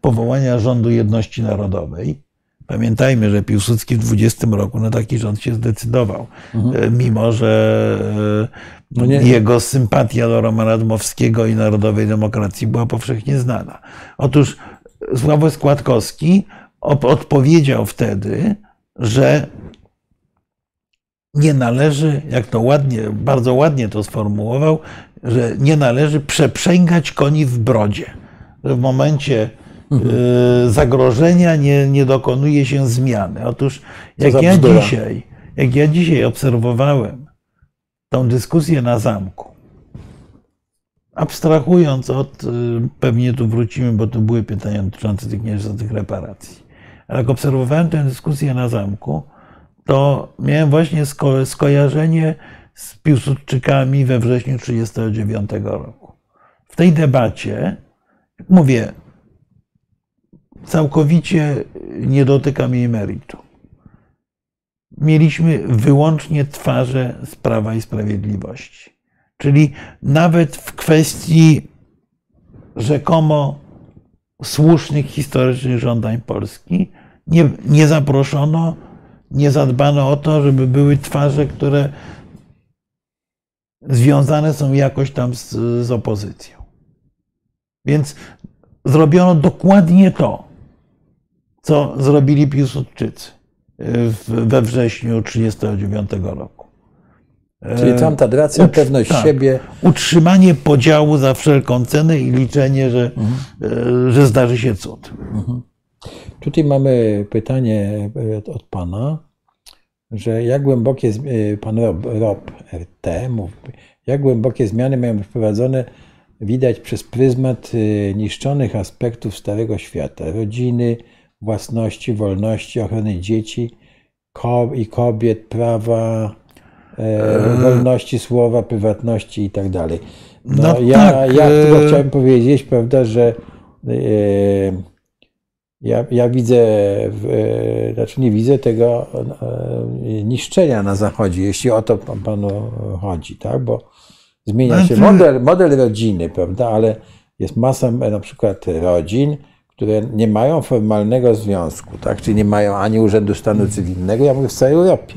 powołania rządu jedności narodowej. Pamiętajmy, że Piłsudski w 20 roku na taki rząd się zdecydował, e, mimo że e, No jego sympatia do Romana Dmowskiego i Narodowej Demokracji była powszechnie znana. Otóż Sławoj Składkowski odpowiedział wtedy, że nie należy, jak to ładnie, bardzo ładnie to sformułował, że nie należy przeprzęgać koni w brodzie. że w momencie y, zagrożenia nie, nie dokonuje się zmiany. Otóż jak ja dzisiaj, jak ja dzisiaj obserwowałem tą dyskusję na zamku, abstrahując od, y, pewnie tu wrócimy, bo tu były pytania dotyczące tych tych reparacji, ale jak obserwowałem tę dyskusję na zamku, to miałem właśnie sko- skojarzenie z Piłsudczykami we wrześniu 1939 roku. W tej debacie, mówię, całkowicie nie dotykam jej meritum. Mieliśmy wyłącznie twarze z Prawa i Sprawiedliwości. Czyli nawet w kwestii rzekomo słusznych historycznych żądań Polski nie, nie zaproszono, nie zadbano o to, żeby były twarze, które związane są jakoś tam z, z opozycją. Więc zrobiono dokładnie to, co zrobili Piłsudczycy w, we wrześniu 1939 roku. Czyli tam ta racja, Ucz- pewność tak. siebie. Utrzymanie podziału za wszelką cenę i liczenie, że, e, że zdarzy się cud. Tutaj mamy pytanie e, od pana, że jak głębokie, e, pan Rob, Rob RT mówi, jak głębokie zmiany mają być wprowadzone, widać przez pryzmat e, niszczonych aspektów Starego Świata, rodziny, własności, wolności, ochrony dzieci i kobiet, prawa, wolności słowa, prywatności i tak dalej. No, No ja, tak, ja tylko chciałem powiedzieć, prawda, że ja, ja widzę, w, e, znaczy nie widzę tego e, niszczenia na Zachodzie, jeśli o to pan- panu chodzi, tak? Bo zmienia się Znaczy- model, model rodziny, prawda? Ale jest masa e, na przykład rodzin, które nie mają formalnego związku, tak? Czyli nie mają ani Urzędu Stanu Cywilnego, ja mówię w całej Europie,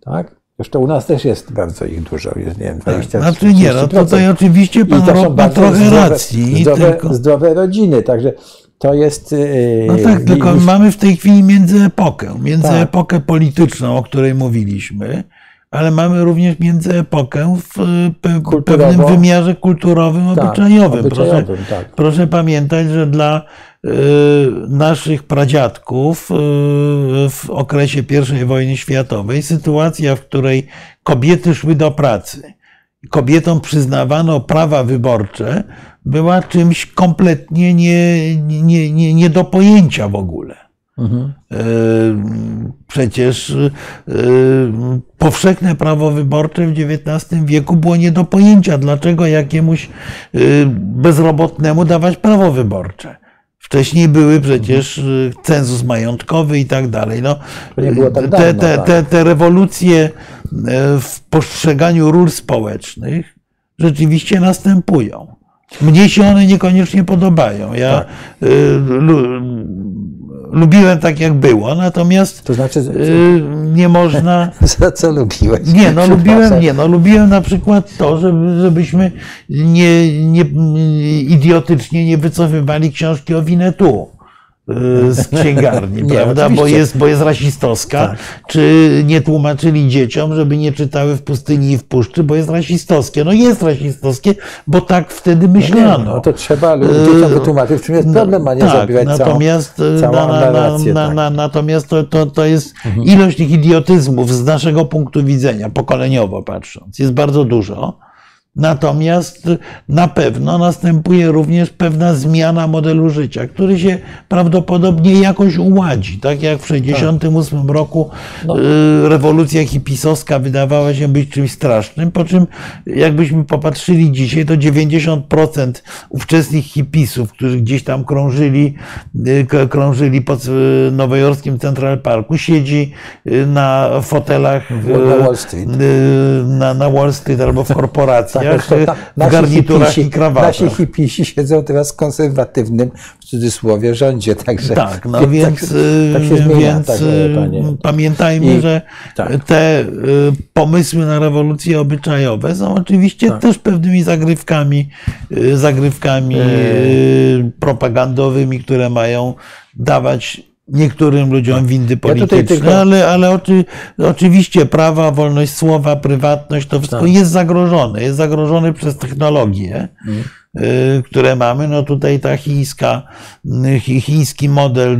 tak? Zresztą u nas też jest bardzo ich dużo, jest nie wiem, 20 Znaczy nie, no 30%. tutaj oczywiście I pan to są ma trochę zdrowe, racji. zdrowe, tylko, zdrowe rodziny, także to jest. yy, no tak, i- tylko mamy w tej chwili międzyepokę. Międzyepokę Tak. polityczną, o której mówiliśmy, ale mamy również międzyepokę w e, pe- Kulturowo. pewnym wymiarze kulturowym, tak, obyczajowym. Proszę, obyczajowym, tak. Proszę pamiętać, że dla y, naszych pradziadków y, w okresie I wojny światowej sytuacja, w której kobiety szły do pracy, kobietom przyznawano prawa wyborcze, była czymś kompletnie nie, nie, nie, nie do pojęcia w ogóle. Mhm. E, Przecież e, powszechne prawo wyborcze w XIX wieku było nie do pojęcia. Dlaczego jakiemuś e, bezrobotnemu dawać prawo wyborcze? Wcześniej były przecież e, cenzus majątkowy i tak dalej. No, tak te, dawno, te, tak. te, te rewolucje e, w postrzeganiu ról społecznych rzeczywiście następują. Mnie się one niekoniecznie podobają. Ja Tak. Lu, lubiłem tak, jak było, natomiast To znaczy, y, nie można. <laughs> za co lubiłeś? Nie, no lubiłem, nie, no lubiłem na przykład to, żeby, żebyśmy nie, nie, idiotycznie nie wycofywali książki o Winetu y, z księgarni, <laughs> Nie, prawda? Bo jest, bo jest rasistowska. Tak. Czy nie tłumaczyli dzieciom, żeby nie czytały w pustyni i w puszczy, bo jest rasistowskie. No jest rasistowskie, bo tak wtedy Nie, myślano. no to trzeba dzieciom wytłumaczyć, w czym jest problem, a nie tak, zabierać całą, natomiast, e, całą na, na, na, tak. na, natomiast to, to, to jest ilość tych idiotyzmów z naszego punktu widzenia, pokoleniowo patrząc, jest bardzo dużo. Natomiast na pewno następuje również pewna zmiana modelu życia, który się prawdopodobnie jakoś uładzi. Tak jak w 1968 roku No. y, rewolucja hipisowska wydawała się być czymś strasznym, po czym jakbyśmy popatrzyli dzisiaj, to 90% ówczesnych hipisów, którzy gdzieś tam krążyli, y, krążyli po c- nowojorskim Central Parku, siedzi y, na fotelach Na y, Wall Street. y, na, na Wall Street albo w korporacjach, zresztą ta- w nasi garniturach hipisi- i krawatach. Nasi hipisi siedzą teraz w konserwatywnym, w cudzysłowie, rządzie, także... Tak, no więc, tak, tak się y, zmienia, więc tak, pamiętajmy, I- że tak. te y, pomysły na rewolucje obyczajowe są oczywiście Tak. też pewnymi zagrywkami, y, zagrywkami E. y, propagandowymi, które mają dawać niektórym ludziom windy tutaj polityczne, tylko- ale, ale oczy, oczywiście prawa, wolność słowa, prywatność, to wszystko Tak. jest zagrożone. Jest zagrożone przez technologie, Mhm. y, które mamy. No tutaj ta chińska, y, chi- chiński model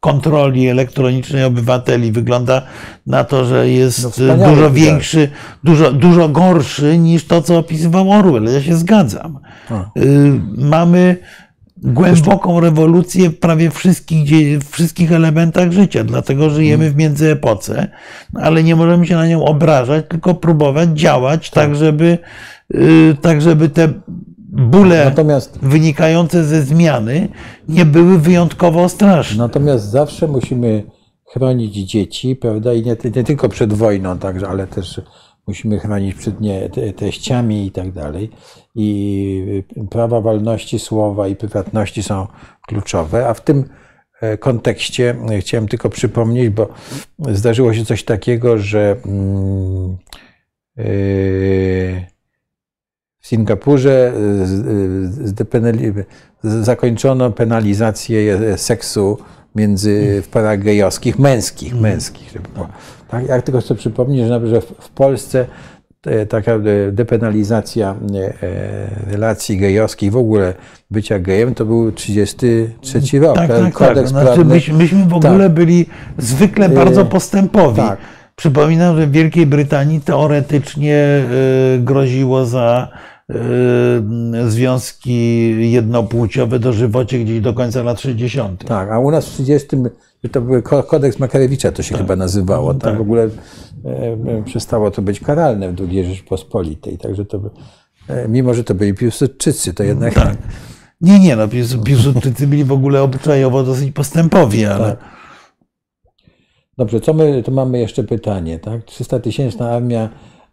kontroli elektronicznej obywateli wygląda na to, że No jest wspaniały dużo większy, dużo, dużo gorszy niż to, co opisywał Orwell. Ja się zgadzam. A. Y, Mamy głęboką rewolucję w prawie wszystkich, w wszystkich elementach życia, dlatego żyjemy w międzyepoce, ale nie możemy się na nią obrażać, tylko próbować działać tak, żeby, y, tak żeby te bóle Natomiast, wynikające ze zmiany nie były wyjątkowo straszne. natomiast zawsze musimy chronić dzieci, prawda? I nie, nie tylko przed wojną, także, ale też musimy chronić przed nie, te- teściami i tak dalej. I prawa wolności słowa i prywatności są kluczowe, a w tym e, kontekście e, chciałem tylko przypomnieć, bo zdarzyło się coś takiego, że mm, yy, w Singapurze zakończono penalizację e, seksu między w parach gejowskich, męskich, męskich. Żeby było. Tak? Ja tylko chcę przypomnieć, że, że w Polsce te- taka e, depenalizacja e, e, relacji gejowskich, w ogóle bycia gejem, to był 33 rok. Tak, tak, tak. kodeks Znaczy, prawny- myśmy, myśmy w ogóle byli zwykle bardzo postępowi. tak. Przypominam, że w Wielkiej Brytanii teoretycznie groziło za związki jednopłciowe dożywocie gdzieś do końca lat 60. Tak, a u nas w 30 to był ko- kodeks Makarewicza, to się chyba nazywało. Tak, Tak. w ogóle e, e, przestało to być karalne w II Rzeczpospolitej. Także to, e, mimo że to byli Piłsudczycy, to jednak Tak. Nie, nie, no Piłsud- Piłsudczycy byli w ogóle obyczajowo dosyć postępowi, ale Tak. Dobrze, co my, tu mamy jeszcze pytanie, tak? 300 tysięczna armia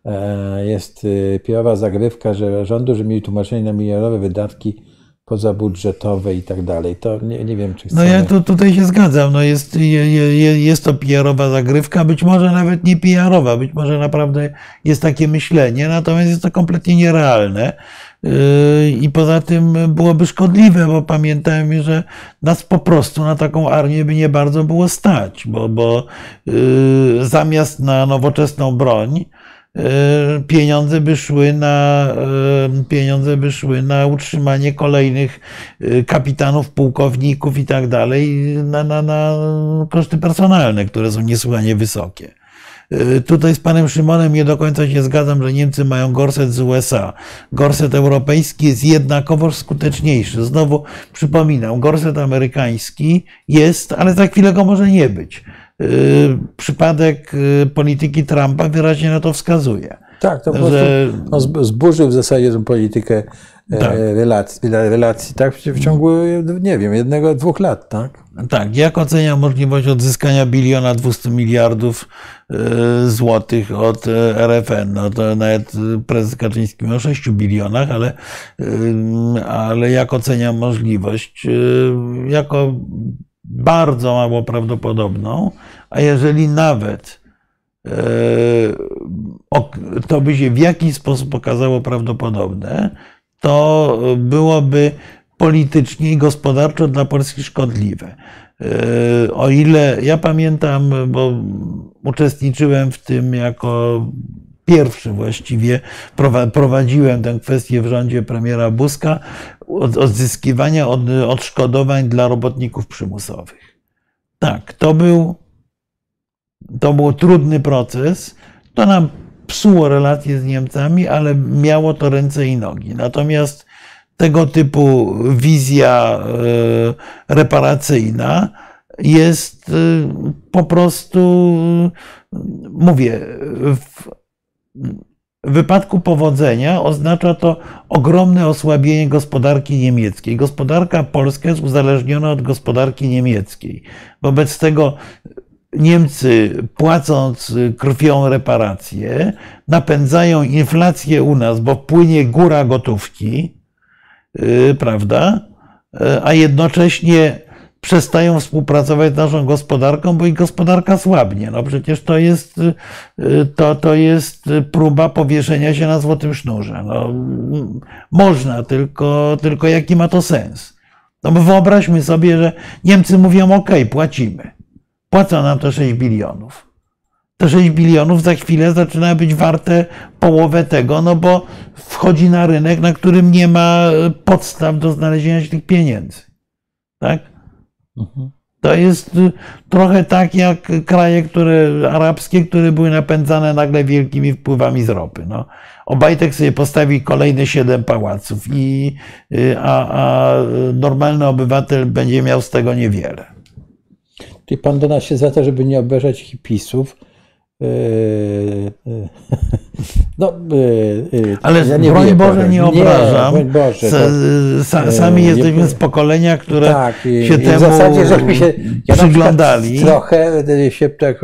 e, jest e, PR-owa zagrywka, że rządu, że mieli tłumaczenie na milionowe wydatki pozabudżetowe i tak dalej. To nie, nie wiem, czy No chcemy... ja tu, tutaj się zgadzam. No jest, je, je, jest to PR-owa zagrywka, być może nawet nie PR-owa, być może naprawdę jest takie myślenie, natomiast jest to kompletnie nierealne. Yy, I poza tym byłoby szkodliwe, bo pamiętajmy, że nas po prostu na taką armię by nie bardzo było stać, bo, bo yy, zamiast na nowoczesną broń, pieniądze by szły na yy, pieniądze by szły na utrzymanie kolejnych yy, kapitanów, pułkowników i tak dalej, na, na, na koszty personalne, które są niesłychanie wysokie. Tutaj z panem Szymonem nie do końca się zgadzam, że Niemcy mają gorset z USA. Gorset europejski jest jednakowoż skuteczniejszy. Znowu przypominam, gorset amerykański jest, ale za chwilę go może nie być. Yy, Przypadek yy, polityki Trumpa wyraźnie na to wskazuje. Tak, to po że- zb- zburzył w zasadzie tę politykę e, Tak. relacji, relacji, tak, w ciągu, nie wiem, jednego, dwóch lat, tak? Tak, jak oceniam możliwość odzyskania biliona 200 miliardów y, złotych od y, RFN? No to nawet y, prezes Kaczyński mówi o 6 bilionach, ale, y, ale jak oceniam możliwość? Y, Jako bardzo mało prawdopodobną, a jeżeli nawet ok- to by się w jakiś sposób okazało prawdopodobne, to byłoby politycznie i gospodarczo dla Polski szkodliwe. Yy, O ile ja pamiętam, bo uczestniczyłem w tym jako pierwszy właściwie, prowa- prowadziłem tę kwestię w rządzie premiera Buzka, od- odzyskiwania od- odszkodowań dla robotników przymusowych. Tak, to był, to był trudny proces. To nam psuło relacje z Niemcami, ale miało to ręce i nogi. Natomiast tego typu wizja e, reparacyjna jest e, po prostu, mówię, w w wypadku powodzenia oznacza to ogromne osłabienie gospodarki niemieckiej. Gospodarka polska jest uzależniona od gospodarki niemieckiej. Wobec tego Niemcy, płacąc krwią reparacje, napędzają inflację u nas, bo płynie góra gotówki, yy, prawda? Yy, A jednocześnie przestają współpracować z naszą gospodarką, bo ich gospodarka słabnie. No przecież to jest, yy, to, to jest próba powieszenia się na złotym sznurze. No, można, tylko, tylko jaki ma to sens? No bo wyobraźmy sobie, że Niemcy mówią OK, płacimy. płacą nam to 6 bilionów. To 6 bilionów za chwilę zaczyna być warte połowę tego, no bo wchodzi na rynek, na którym nie ma podstaw do znalezienia się tych pieniędzy. Tak? To jest y, trochę tak jak kraje które, arabskie, które były napędzane nagle wielkimi wpływami z ropy. No. Obajtek sobie postawi kolejne siedem pałaców, i, y, a, a normalny obywatel będzie miał z tego niewiele. Czyli pan do nas się zwraca, żeby nie obrażać hipisów. Yy, yy, <laughs> No, yy, Ale ja broń wiem, Boże nie obrażam. broń Boże, to- sami nie- jesteśmy z pokolenia, które tak, się i temu w zasadzie, żeśmy się ja przyglądali. Trochę się tak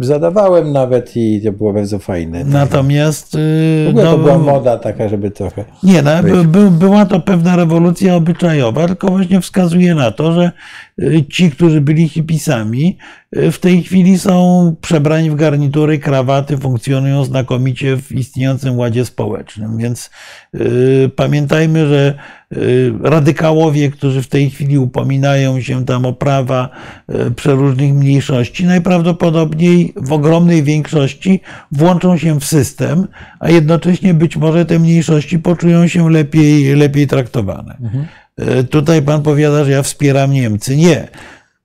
zadawałem nawet i to było bardzo fajne. Natomiast W ogóle no, to była moda taka, żeby trochę. Nie, no, by, by, była to pewna rewolucja obyczajowa, tylko właśnie wskazuje na to, że ci, którzy byli hipisami, w tej chwili są przebrani w garnitury, krawaty, funkcjonują znakomicie w istniejącym ładzie społecznym. Więc y, pamiętajmy, że y, radykałowie, którzy w tej chwili upominają się tam o prawa y, przeróżnych mniejszości, najprawdopodobniej w ogromnej większości włączą się w system, a jednocześnie być może te mniejszości poczują się lepiej, lepiej traktowane. Y, Tutaj pan powiada, że ja wspieram Niemcy. Nie.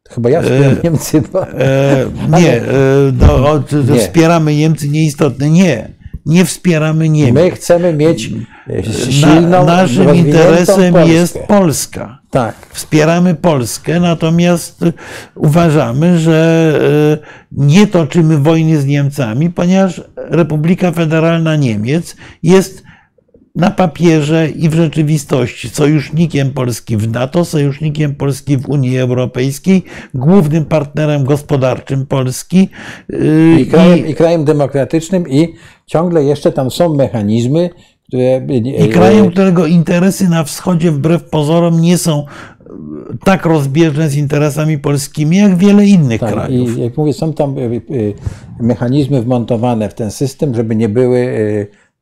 Chyba ja wspieram Niemcy, bo E, <laughs> nie, e, do, o, czy- że Nie. wspieramy Niemcy nieistotne. Nie, nie wspieramy Niemiec. my chcemy mieć e, Na, silną, naszym rozwiniętą interesem Polskę. jest Polska. Tak. Wspieramy Polskę, natomiast uważamy, że e, nie toczymy wojny z Niemcami, ponieważ Republika Federalna Niemiec jest na papierze i w rzeczywistości sojusznikiem Polski w NATO, sojusznikiem Polski w Unii Europejskiej, głównym partnerem gospodarczym Polski. e, I krajem, i krajem demokratycznym i ciągle jeszcze tam są mechanizmy, które... I krajem, którego interesy na wschodzie wbrew pozorom nie są e, tak rozbieżne z interesami polskimi, jak wiele innych Tak, krajów. I jak mówię, są tam y, y, mechanizmy wmontowane w ten system, żeby nie były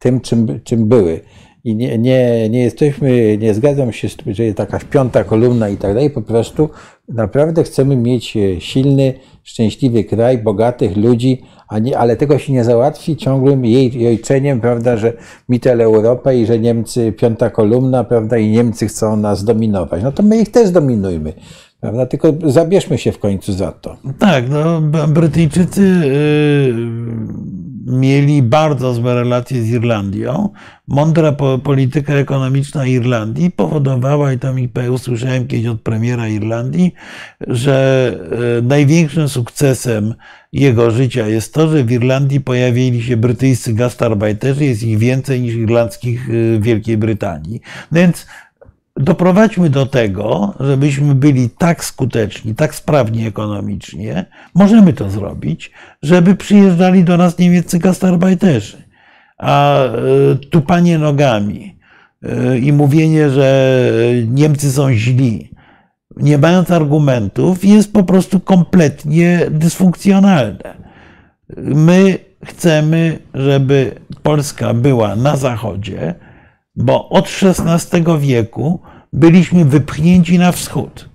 tym, czym, czym były. I nie, nie, nie jesteśmy, nie zgadzam się, że jest jakaś piąta kolumna i tak dalej. Po prostu naprawdę chcemy mieć e, silny, szczęśliwy kraj, bogatych ludzi, nie, ale tego się nie załatwi ciągłym jej jojczeniem, prawda, że Mittel Europę i że Niemcy piąta kolumna, prawda, i Niemcy chcą nas dominować. No to my ich też dominujmy. Prawda? Tylko zabierzmy się w końcu za to. Tak, no, Brytyjczycy y, mieli bardzo złe relacje z Irlandią. Mądra po, polityka ekonomiczna Irlandii powodowała, i to mi usłyszałem kiedyś od premiera Irlandii, że y, największym sukcesem jego życia jest to, że w Irlandii pojawili się brytyjscy gastarbeiterzy, jest ich więcej niż irlandzkich y, w Wielkiej Brytanii. Więc doprowadźmy do tego, żebyśmy byli tak skuteczni, tak sprawni ekonomicznie, możemy to zrobić, żeby przyjeżdżali do nas niemieccy gastarbeiterzy. A e, tupanie nogami e, i mówienie, że Niemcy są źli, nie mając argumentów, jest po prostu kompletnie dysfunkcjonalne. My chcemy, żeby Polska była na zachodzie, bo od XVI wieku byliśmy wypchnięci na wschód.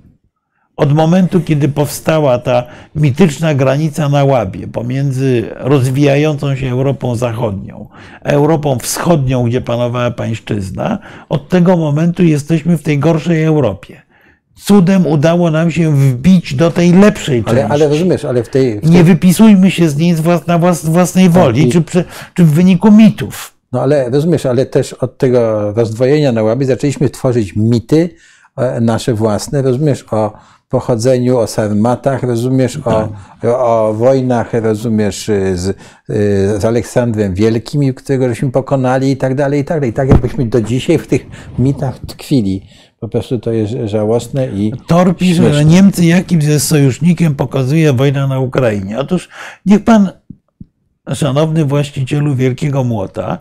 Od momentu, kiedy powstała ta mityczna granica na Łabie pomiędzy rozwijającą się Europą Zachodnią, a Europą Wschodnią, gdzie panowała pańszczyzna, od tego momentu jesteśmy w tej gorszej Europie. Cudem udało nam się wbić do tej lepszej części. Ale, ale rozumiesz, ale w tej, w tej Nie wypisujmy się z niej na włas- własnej woli, Tak, i- czy, czy w wyniku mitów. No ale rozumiesz, ale też od tego rozdwojenia na łabie zaczęliśmy tworzyć mity e, nasze własne, rozumiesz, o pochodzeniu, o sarmatach, rozumiesz, o, o, o wojnach, rozumiesz, y, z, y, z Aleksandrem Wielkim, którego żeśmy pokonali i tak dalej, i tak dalej. Tak jakbyśmy do dzisiaj w tych mitach tkwili. Po prostu to jest żałosne i Tor pisze, śmieszne. że Niemcy jakimś jest sojusznikiem pokazuje wojna na Ukrainie. Otóż niech pan, szanowny właścicielu Wielkiego Młota,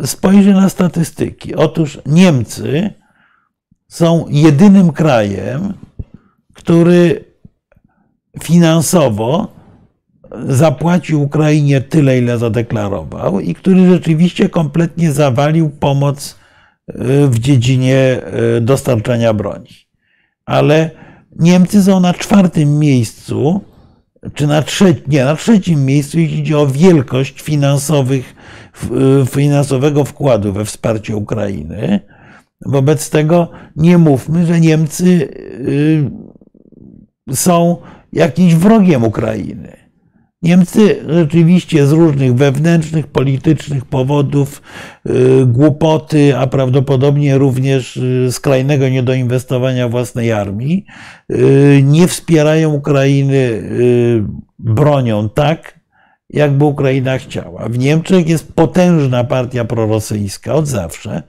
e, spojrzy na statystyki. Otóż Niemcy są jedynym krajem, który finansowo zapłacił Ukrainie tyle, ile zadeklarował i który rzeczywiście kompletnie zawalił pomoc y, w dziedzinie y, dostarczania broni. Ale Niemcy są na czwartym miejscu, czy na, trze nie, na trzecim miejscu, jeśli chodzi o wielkość finansowych, finansowego wkładu we wsparcie Ukrainy. Wobec tego nie mówmy, że Niemcy y, są jakimś wrogiem Ukrainy. Niemcy rzeczywiście z różnych wewnętrznych, politycznych powodów, y, głupoty, a prawdopodobnie również y, skrajnego niedoinwestowania własnej armii, nie wspierają Ukrainy bronią tak, jakby Ukraina chciała. W Niemczech jest potężna partia prorosyjska od zawsze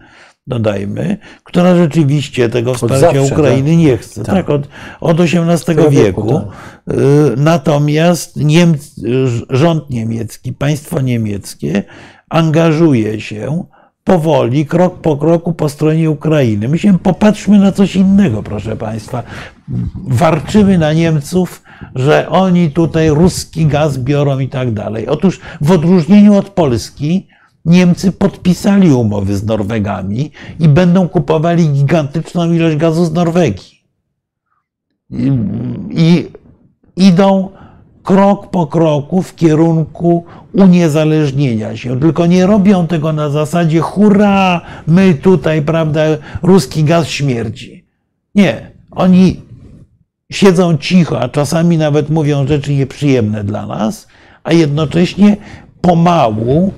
dodajmy, która rzeczywiście tego wsparcia zawsze, Ukrainy tak? nie chce. Tak, tak od, od XVIII wieku. wieku tak. Y, natomiast rząd niemiecki, państwo niemieckie angażuje się powoli, krok po kroku po stronie Ukrainy. My się popatrzmy na coś innego, proszę Państwa. Warczymy na Niemców, że oni tutaj ruski gaz biorą i tak dalej. Otóż w odróżnieniu od Polski, Niemcy podpisali umowy z Norwegami i będą kupowali gigantyczną ilość gazu z Norwegii. I, i idą krok po kroku w kierunku uniezależnienia się. Tylko nie robią tego na zasadzie hurra, my tutaj, prawda, ruski gaz śmierci. Nie. Oni siedzą cicho, a czasami nawet mówią rzeczy nieprzyjemne dla nas, a jednocześnie pomału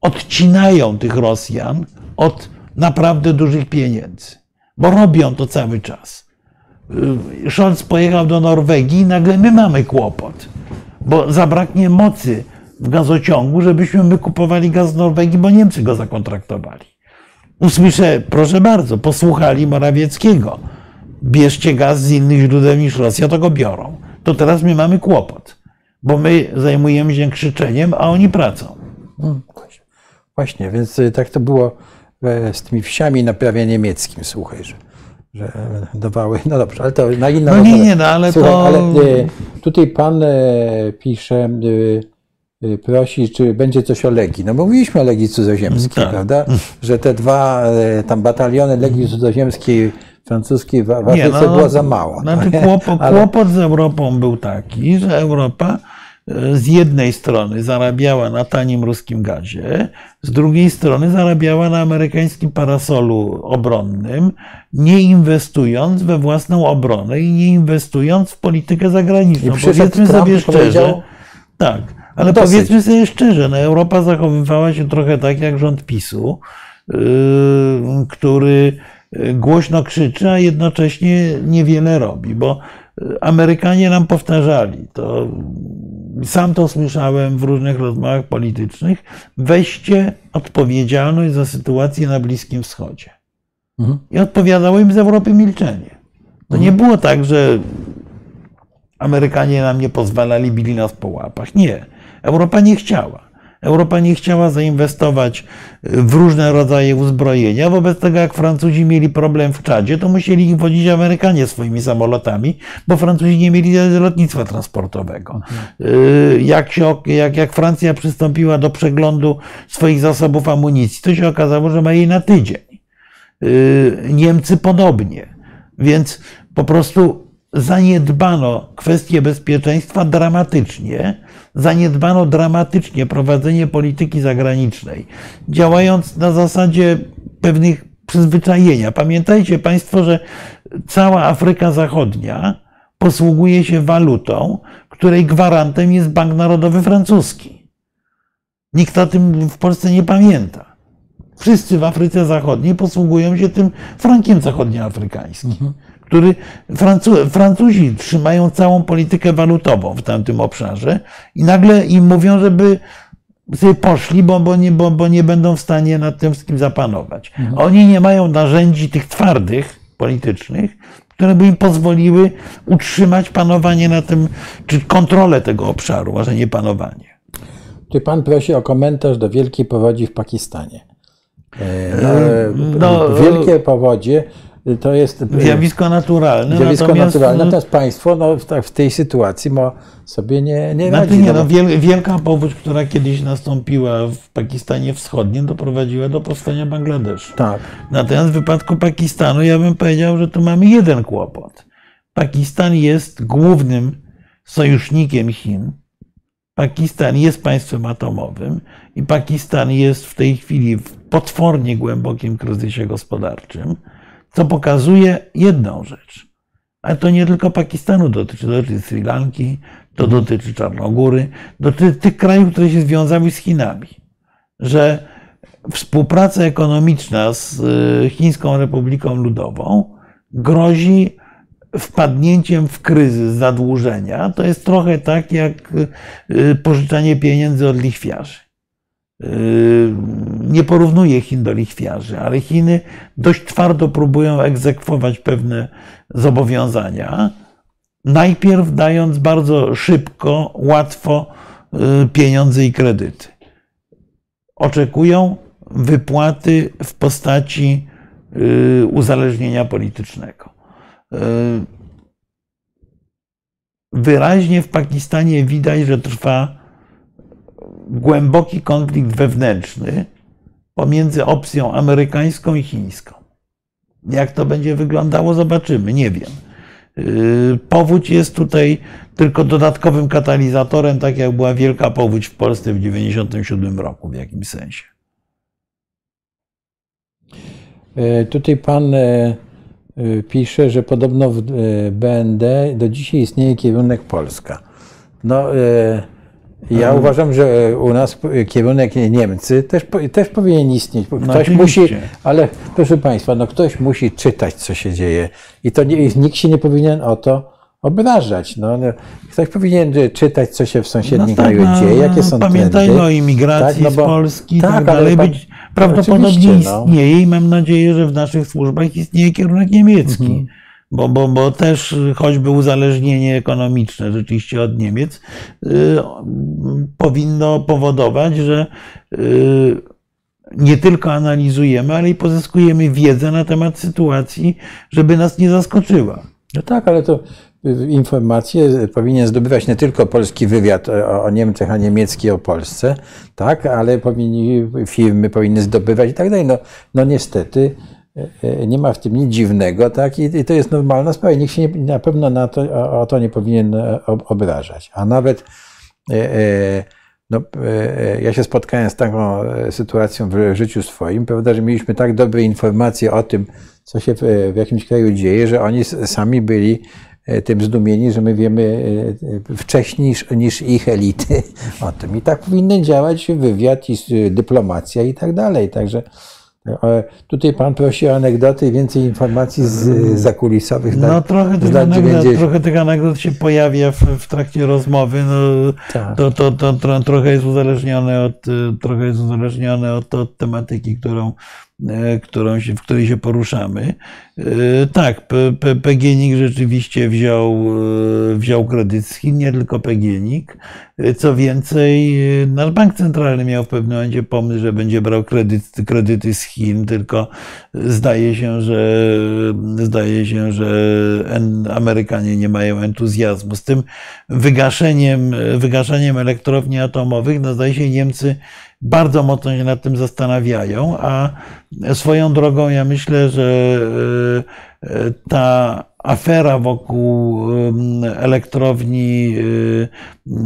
odcinają tych Rosjan od naprawdę dużych pieniędzy, bo robią to cały czas. Y, Scholz pojechał do Norwegii i nagle my mamy kłopot, bo zabraknie mocy w gazociągu, żebyśmy my kupowali gaz z Norwegii, bo Niemcy go zakontraktowali. Usłyszę, proszę bardzo, posłuchali Morawieckiego. Bierzcie gaz z innych źródeł niż Rosja, to go biorą. To teraz my mamy kłopot, bo my zajmujemy się krzyczeniem, a oni pracą. Właśnie, więc y, tak to było e, z tymi wsiami na prawie niemieckim, słuchaj, że, że dawały, no dobrze, ale to na inną No nie, nie, no ale słuchaj, to... Ale e, tutaj pan e, pisze, prosi, czy będzie coś o Legii. No mówiliśmy o Legii Cudzoziemskiej, tak. prawda? <laughs> Że te dwa tam bataliony Legii Cudzoziemskiej francuskiej w Afryce no, było za mało. Znaczy kłopot, ale... kłopot z Europą był taki, że Europa z jednej strony zarabiała na tanim ruskim gazie, z drugiej strony zarabiała na amerykańskim parasolu obronnym, nie inwestując we własną obronę i nie inwestując w politykę zagraniczną. Powiedzmy sobie szczerze. Tak, ale dosyć. powiedzmy sobie szczerze, no Europa zachowywała się trochę tak jak rząd PiSu, yy, który głośno krzyczy, a jednocześnie niewiele robi, bo Amerykanie nam powtarzali, to sam to słyszałem w różnych rozmowach politycznych, weźcie odpowiedzialność za sytuację na Bliskim Wschodzie. Mhm. I odpowiadało im z Europy milczenie. To mhm. nie było tak, że Amerykanie nam nie pozwalali, bili nas po łapach. Nie. Europa nie chciała. Europa nie chciała zainwestować w różne rodzaje uzbrojenia. Wobec tego, jak Francuzi mieli problem w Czadzie, to musieli ich wodzić Amerykanie swoimi samolotami, bo Francuzi nie mieli lotnictwa transportowego. Mhm. Jak, się, jak, jak Francja przystąpiła do przeglądu swoich zasobów amunicji, to się okazało, że ma jej na tydzień. Y, Niemcy podobnie. Więc po prostu zaniedbano kwestię bezpieczeństwa dramatycznie zaniedbano dramatycznie prowadzenie polityki zagranicznej, działając na zasadzie pewnych przyzwyczajenia. Pamiętajcie Państwo, że cała Afryka Zachodnia posługuje się walutą, której gwarantem jest Bank Narodowy Francuski. Nikt o tym w Polsce nie pamięta. Wszyscy w Afryce Zachodniej posługują się tym frankiem zachodnioafrykańskim. Mhm który Francu Francuzi trzymają całą politykę walutową w tamtym obszarze i nagle im mówią, żeby sobie poszli, bo, bo, nie, bo, bo nie będą w stanie nad tym wszystkim zapanować. Mhm. Oni nie mają narzędzi tych twardych, politycznych, które by im pozwoliły utrzymać panowanie na tym, czy kontrolę tego obszaru, a nie panowanie. Czy pan prosi o komentarz do wielkiej powodzi w Pakistanie? No, no, wielkie powodzie to jest e, zjawisko naturalne. Zjawisko natomiast, naturalne, natomiast państwo no, w, w, tej sytuacji ma sobie nie, nie znaczy radzi. Nie, no, wielka powódź, która kiedyś nastąpiła w Pakistanie Wschodnim, doprowadziła do powstania Bangladeszu. Tak. Natomiast w wypadku Pakistanu ja bym powiedział, że tu mamy jeden kłopot. Pakistan jest głównym sojusznikiem Chin. Pakistan jest państwem atomowym i Pakistan jest w tej chwili w potwornie głębokim kryzysie gospodarczym, co pokazuje jedną rzecz. Ale to nie tylko Pakistanu dotyczy, dotyczy Sri Lanki, to dotyczy Czarnogóry, dotyczy tych krajów, które się związały z Chinami, że współpraca ekonomiczna z y, Chińską Republiką Ludową grozi wpadnięciem w kryzys zadłużenia. To jest trochę tak jak y, pożyczanie pieniędzy od lichwiarzy. Y, nie porównuję Chin do lichwiarzy, ale Chiny dość twardo próbują egzekwować pewne zobowiązania, najpierw dając bardzo szybko, łatwo pieniądze i kredyty. Oczekują wypłaty w postaci uzależnienia politycznego. Wyraźnie w Pakistanie widać, że trwa głęboki konflikt wewnętrzny pomiędzy opcją amerykańską i chińską. Jak to będzie wyglądało, zobaczymy, nie wiem. Powódź jest tutaj tylko dodatkowym katalizatorem, tak jak była wielka powódź w Polsce w 1997 roku w jakimś sensie. E, tutaj pan e, pisze, że podobno w BND do dzisiaj istnieje kierunek Polska. No, ja hmm. uważam, że u nas kierunek Niemcy też, też powinien istnieć. No ktoś no, musi, ale proszę Państwa, no ktoś musi czytać, co się dzieje. I to nie, nikt się nie powinien o to obrażać. No, no, ktoś powinien czytać, co się w sąsiednim no tak, kraju no, dzieje, jakie są Pamiętajmy trendy. o imigracji tak, no bo, z Polski tak, tak dalej. Być, prawdopodobnie istnieje i mam nadzieję, że w naszych służbach istnieje kierunek niemiecki. Mhm. Bo, bo, bo też choćby uzależnienie ekonomiczne rzeczywiście od Niemiec y, powinno powodować, że y, nie tylko analizujemy, ale i pozyskujemy wiedzę na temat sytuacji, żeby nas nie zaskoczyła. No tak, ale to informacje powinien zdobywać nie tylko polski wywiad o Niemczech, a niemiecki o Polsce, tak, ale powinni, firmy powinny zdobywać i tak dalej. No, no niestety nie ma w tym nic dziwnego, tak, i, i to jest normalna sprawa. Nikt się nie, na pewno na to, o, o, to nie powinien e, obrażać. A nawet e, no, ja się spotkałem z taką sytuacją w życiu swoim, prawda, że mieliśmy tak dobre informacje o tym, co się w, jakimś kraju dzieje, że oni sami byli E, tym zdumieni, że my wiemy e, wcześniej niż, niż ich elity <laughs> o tym. I tak powinny działać wywiad i dyplomacja i tak dalej. Także e, Tutaj pan prosi o anegdoty i więcej informacji z zakulisowych. No trochę tych, anegdot, trochę tych anegdot się pojawia w, w trakcie rozmowy. No, tak. to, to, to, to, trochę jest uzależnione od, trochę jest uzależnione od, od tematyki, którą, którą się, w której się poruszamy. E, tak, PGNiG rzeczywiście wziął, e, wziął kredyt z Chin, nie tylko PGNiG. E, co więcej, nasz bank centralny miał w pewnym momencie pomysł, że będzie brał kredyt, kredyty z Chin, tylko zdaje się, że zdaje się, że Amerykanie nie mają entuzjazmu. Z tym wygaszeniem, wygaszeniem elektrowni atomowych, no zdaje się Niemcy bardzo mocno się nad tym zastanawiają, a swoją drogą ja myślę, że e, ta afera wokół elektrowni,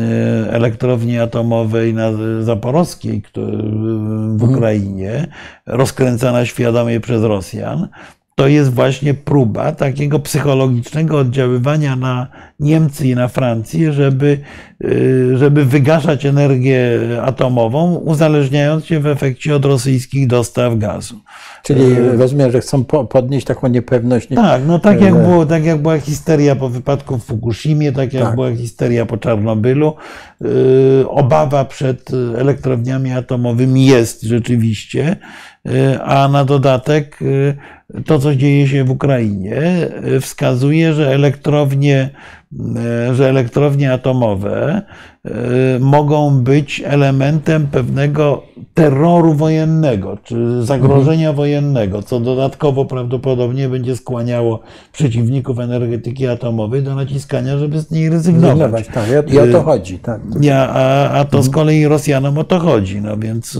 e, elektrowni atomowej na Zaporowskiej w mhm. Ukrainie, rozkręcana świadomie przez Rosjan, to jest właśnie próba takiego psychologicznego oddziaływania na Niemcy i na Francję, żeby, y, żeby wygaszać energię atomową, uzależniając się w efekcie od rosyjskich dostaw gazu. Czyli y, rozumiem, że chcą podnieść taką niepewność. Tak, no tak jak, było, tak jak była histeria po wypadku w Fukushimie, tak jak tak. była histeria po Czarnobylu. Y, obawa przed elektrowniami atomowymi jest rzeczywiście, a na dodatek to, co dzieje się w Ukrainie, wskazuje, że elektrownie, że elektrownie atomowe e, mogą być elementem pewnego terroru wojennego, czy zagrożenia mhm. wojennego, co dodatkowo prawdopodobnie będzie skłaniało przeciwników energetyki atomowej do naciskania, żeby z niej rezygnować. Tak, i o to chodzi. Tak. A, a to z mhm. kolei Rosjanom o to chodzi. No więc,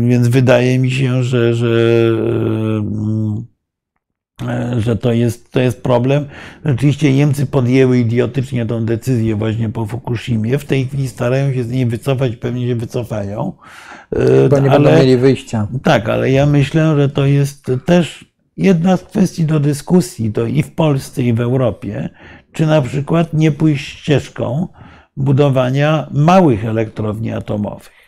więc wydaje mi się, że, że e, że to jest, to jest problem. Rzeczywiście Niemcy podjęły idiotycznie tą decyzję właśnie po Fukushimie. W tej chwili starają się z niej wycofać, pewnie się wycofają. E, Bo nie ale- będą mieli wyjścia. tak, ale ja myślę, że to jest też jedna z kwestii do dyskusji, to i w Polsce, i w Europie, czy na przykład nie pójść ścieżką budowania małych elektrowni atomowych.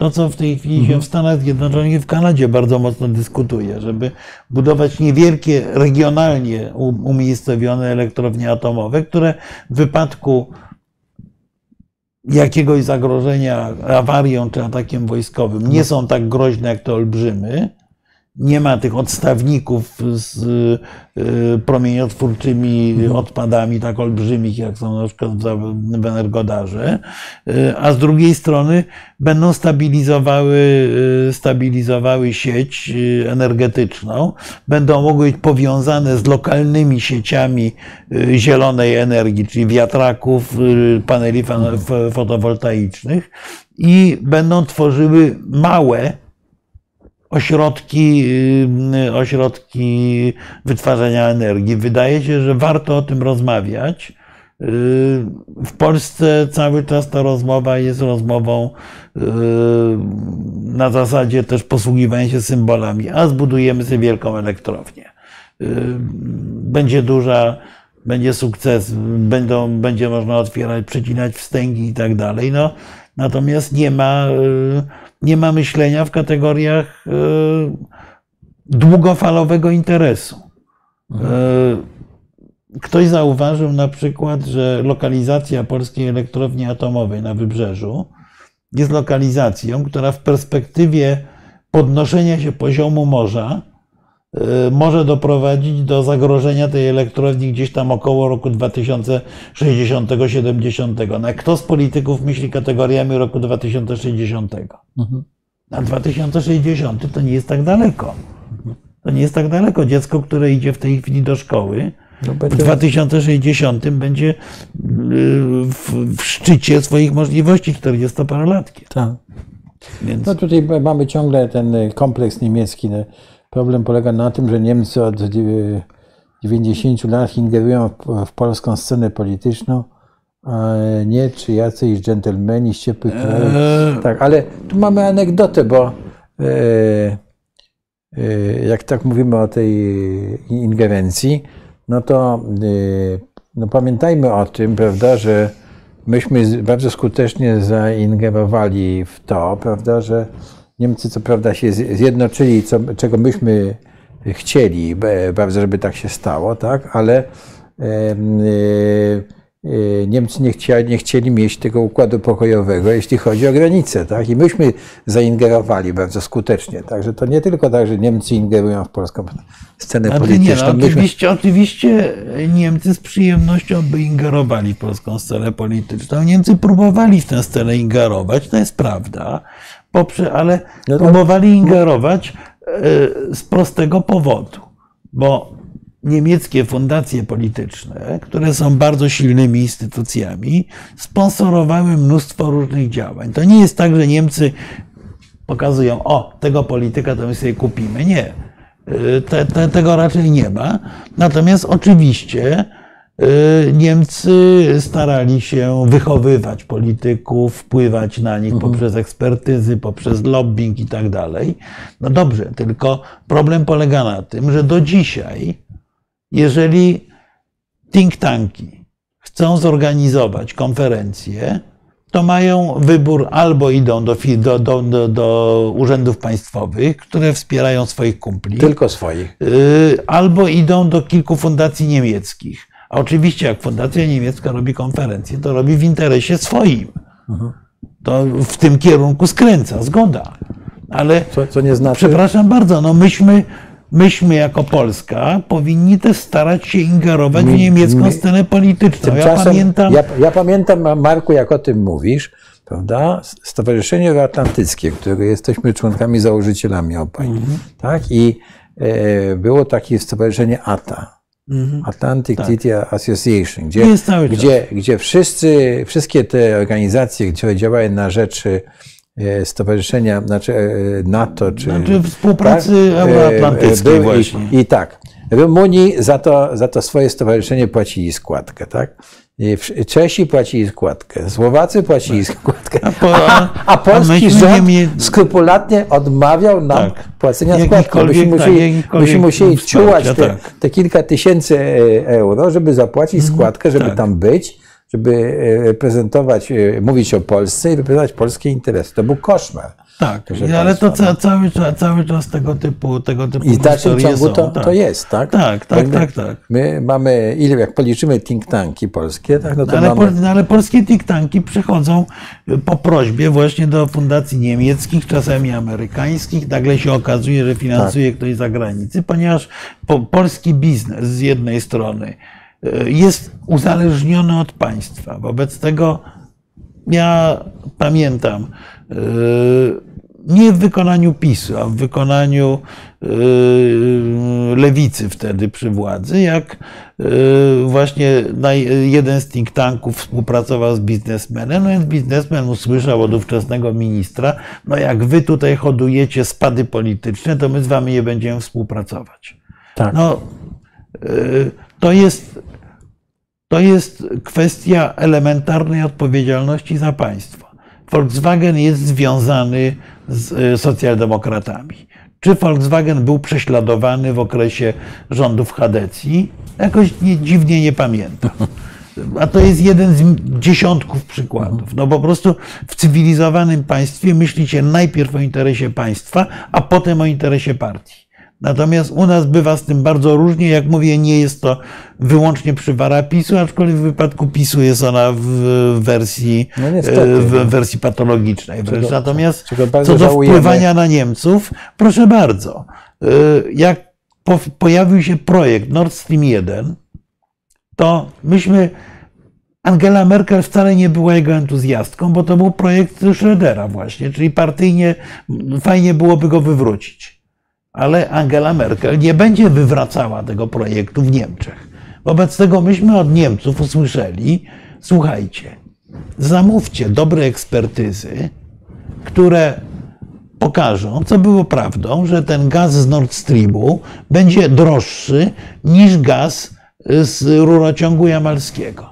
To, co w tej chwili się w Stanach Zjednoczonych i w Kanadzie bardzo mocno dyskutuje, żeby budować niewielkie, regionalnie umiejscowione elektrownie atomowe, które w wypadku jakiegoś zagrożenia awarią czy atakiem wojskowym nie są tak groźne jak te olbrzymy. Nie ma tych odstawników z y, promieniotwórczymi odpadami tak olbrzymich, jak są na przykład w Energodarze, Y, a z drugiej strony będą stabilizowały, y, stabilizowały sieć y, energetyczną, będą mogły być powiązane z lokalnymi sieciami y, zielonej energii, czyli wiatraków, y, paneli f- fotowoltaicznych. I będą tworzyły małe ośrodki, y, ośrodki wytwarzania energii. Wydaje się, że warto o tym rozmawiać. Y, W Polsce cały czas ta rozmowa jest rozmową y, na zasadzie też posługiwania się symbolami, a zbudujemy sobie wielką elektrownię. Będzie duża, będzie sukces, będą, będzie można otwierać, przecinać wstęgi i tak dalej. No, natomiast nie ma, nie ma myślenia w kategoriach y, długofalowego interesu. Y, Ktoś zauważył na przykład, że lokalizacja polskiej elektrowni atomowej na wybrzeżu jest lokalizacją, która w perspektywie podnoszenia się poziomu morza może doprowadzić do zagrożenia tej elektrowni gdzieś tam około roku 2060-70. No, kto z polityków myśli kategoriami roku 2060? A 2060 to nie jest tak daleko. To nie jest tak daleko. Dziecko, które idzie w tej chwili do szkoły, No, w będzie, 2060 będzie y, w, w szczycie swoich możliwości 40-parolatkiem. tak. Więc No tutaj mamy ciągle ten y, kompleks niemiecki. Problem polega na tym, że Niemcy od y, 90 lat ingerują w, polską scenę polityczną, a nie czy jacyś dżentelmeni z ciepłych krajów. Eee. Tak, ale tu mamy anegdotę, bo e, e, jak tak mówimy o tej ingerencji, no to e, no pamiętajmy o tym, prawda, że myśmy bardzo skutecznie zaingerowali w to, prawda, że Niemcy co prawda się zjednoczyli, co, czego myśmy chcieli be- bardzo, żeby tak się stało, tak, ale e, e, Niemcy nie chcieli, nie chcieli mieć tego układu pokojowego, jeśli chodzi o granice, tak, i myśmy zaingerowali bardzo skutecznie, także to nie tylko tak, że Niemcy ingerują w polską scenę nie, polityczną, no, myśmy, oczywiście, oczywiście Niemcy z przyjemnością by ingerowali w polską scenę polityczną. Niemcy próbowali w tę scenę ingerować, to jest prawda, poprze, ale No to- próbowali ingerować e, z prostego powodu, bo niemieckie fundacje polityczne, które są bardzo silnymi instytucjami, sponsorowały mnóstwo różnych działań. To nie jest tak, że Niemcy pokazują, o, tego polityka to my sobie kupimy. Nie. Y, Te, te, tego raczej nie ma. Natomiast oczywiście Niemcy starali się wychowywać polityków, wpływać na nich poprzez ekspertyzy, poprzez lobbying i tak dalej. No dobrze, tylko problem polega na tym, że do dzisiaj, jeżeli think tanki chcą zorganizować konferencję, to mają wybór albo idą do, do, do, do urzędów państwowych, które wspierają swoich kumpli, tylko swoich. y, albo idą do kilku fundacji niemieckich. A oczywiście, jak fundacja niemiecka robi konferencję, to robi w interesie swoim. To w tym kierunku skręca, zgoda. Ale Co, co nie znaczy, przepraszam bardzo, no myśmy, myśmy jako Polska powinni też starać się ingerować w Mi- niemiecką mi- scenę polityczną. Ja pamiętam. ja, ja pamiętam, Marku, jak o tym mówisz, prawda? Stowarzyszenie Euroatlantyckie, którego jesteśmy członkami, założycielami obaj, Mhm. tak? I e, było takie stowarzyszenie ATA, Atlantic Association, gdzie, Mhm. Tak. Jest cały czas. gdzie, gdzie wszyscy, wszystkie te organizacje, które działają na rzecz e, stowarzyszenia, znaczy e, NATO, czy Znaczy współpracy tak? E, euroatlantyckiej właśnie. I, I tak. Rumunii za to, za to swoje stowarzyszenie płacili składkę, tak? Czesi płacili składkę, Słowacy płacili składkę, A po- a, a polski myśmy rząd nie skrupulatnie odmawiał nam Tak. płacenia składki. Myśmy tak, musieli, jakichkolwiek myśmy musieli czułać te, tak. te kilka tysięcy e, euro, żeby zapłacić składkę, żeby tak. tam być, żeby e, prezentować, e, mówić o Polsce i reprezentować polskie interesy. To był koszmar. Tak, ale to ca, cały, czas, cały czas tego typu, tego typu I w dalszym ciągu są, to, tak. to jest, tak? Tak, tak, Jakby tak, tak. My mamy, ile, jak policzymy think tanki polskie, tak, no to No ale, mamy... no ale polskie think tanki przychodzą y, po prośbie właśnie do fundacji niemieckich, czasami amerykańskich. Nagle się okazuje, że finansuje Tak. ktoś z zagranicy, ponieważ po, polski biznes z jednej strony y, jest uzależniony od państwa. Wobec tego ja pamiętam, y, nie w wykonaniu PiSu, a w wykonaniu y, lewicy wtedy przy władzy, jak y, właśnie jeden z think tanków współpracował z biznesmenem, no więc biznesmen usłyszał od ówczesnego ministra, no jak wy tutaj hodujecie spady polityczne, to my z wami nie będziemy współpracować. tak. No, y, to jest, to jest kwestia elementarnej odpowiedzialności za państwo. Volkswagen jest związany z y, socjaldemokratami. Czy Volkswagen był prześladowany w okresie rządów Hadecji? Jakoś nie, dziwnie nie pamiętam. A to jest jeden z dziesiątków przykładów. No po prostu w cywilizowanym państwie myślicie najpierw o interesie państwa, a potem o interesie partii. Natomiast u nas bywa z tym bardzo różnie. Jak mówię, nie jest to wyłącznie przywara PiSu, aczkolwiek w wypadku PiSu jest ona w wersji, No niestety, e, w no. wersji patologicznej. Wręcz. Czego- Natomiast czego co do żałujemy. wpływania na Niemców, proszę bardzo. E, Jak po, pojawił się projekt Nord Stream 1, to myśmy Angela Merkel wcale nie była jego entuzjastką, bo to był projekt Schrödera właśnie, czyli partyjnie fajnie byłoby go wywrócić. Ale Angela Merkel nie będzie wywracała tego projektu w Niemczech. Wobec tego myśmy od Niemców usłyszeli, słuchajcie, zamówcie dobre ekspertyzy, które pokażą, co było prawdą, że ten gaz z Nord Streamu będzie droższy niż gaz z rurociągu jamalskiego.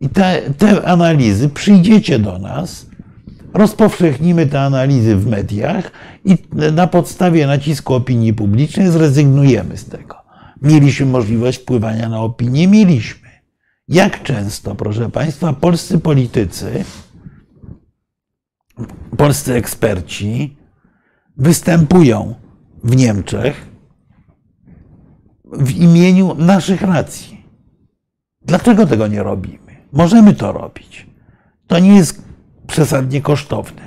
I te, te analizy przyjdziecie do nas, rozpowszechnimy te analizy w mediach i na podstawie nacisku opinii publicznej zrezygnujemy z tego. Mieliśmy możliwość wpływania na opinię? Mieliśmy. Jak często, proszę Państwa, polscy politycy, polscy eksperci występują w Niemczech w imieniu naszych racji? Dlaczego tego nie robimy? Możemy to robić. To nie jest przesadnie kosztowne.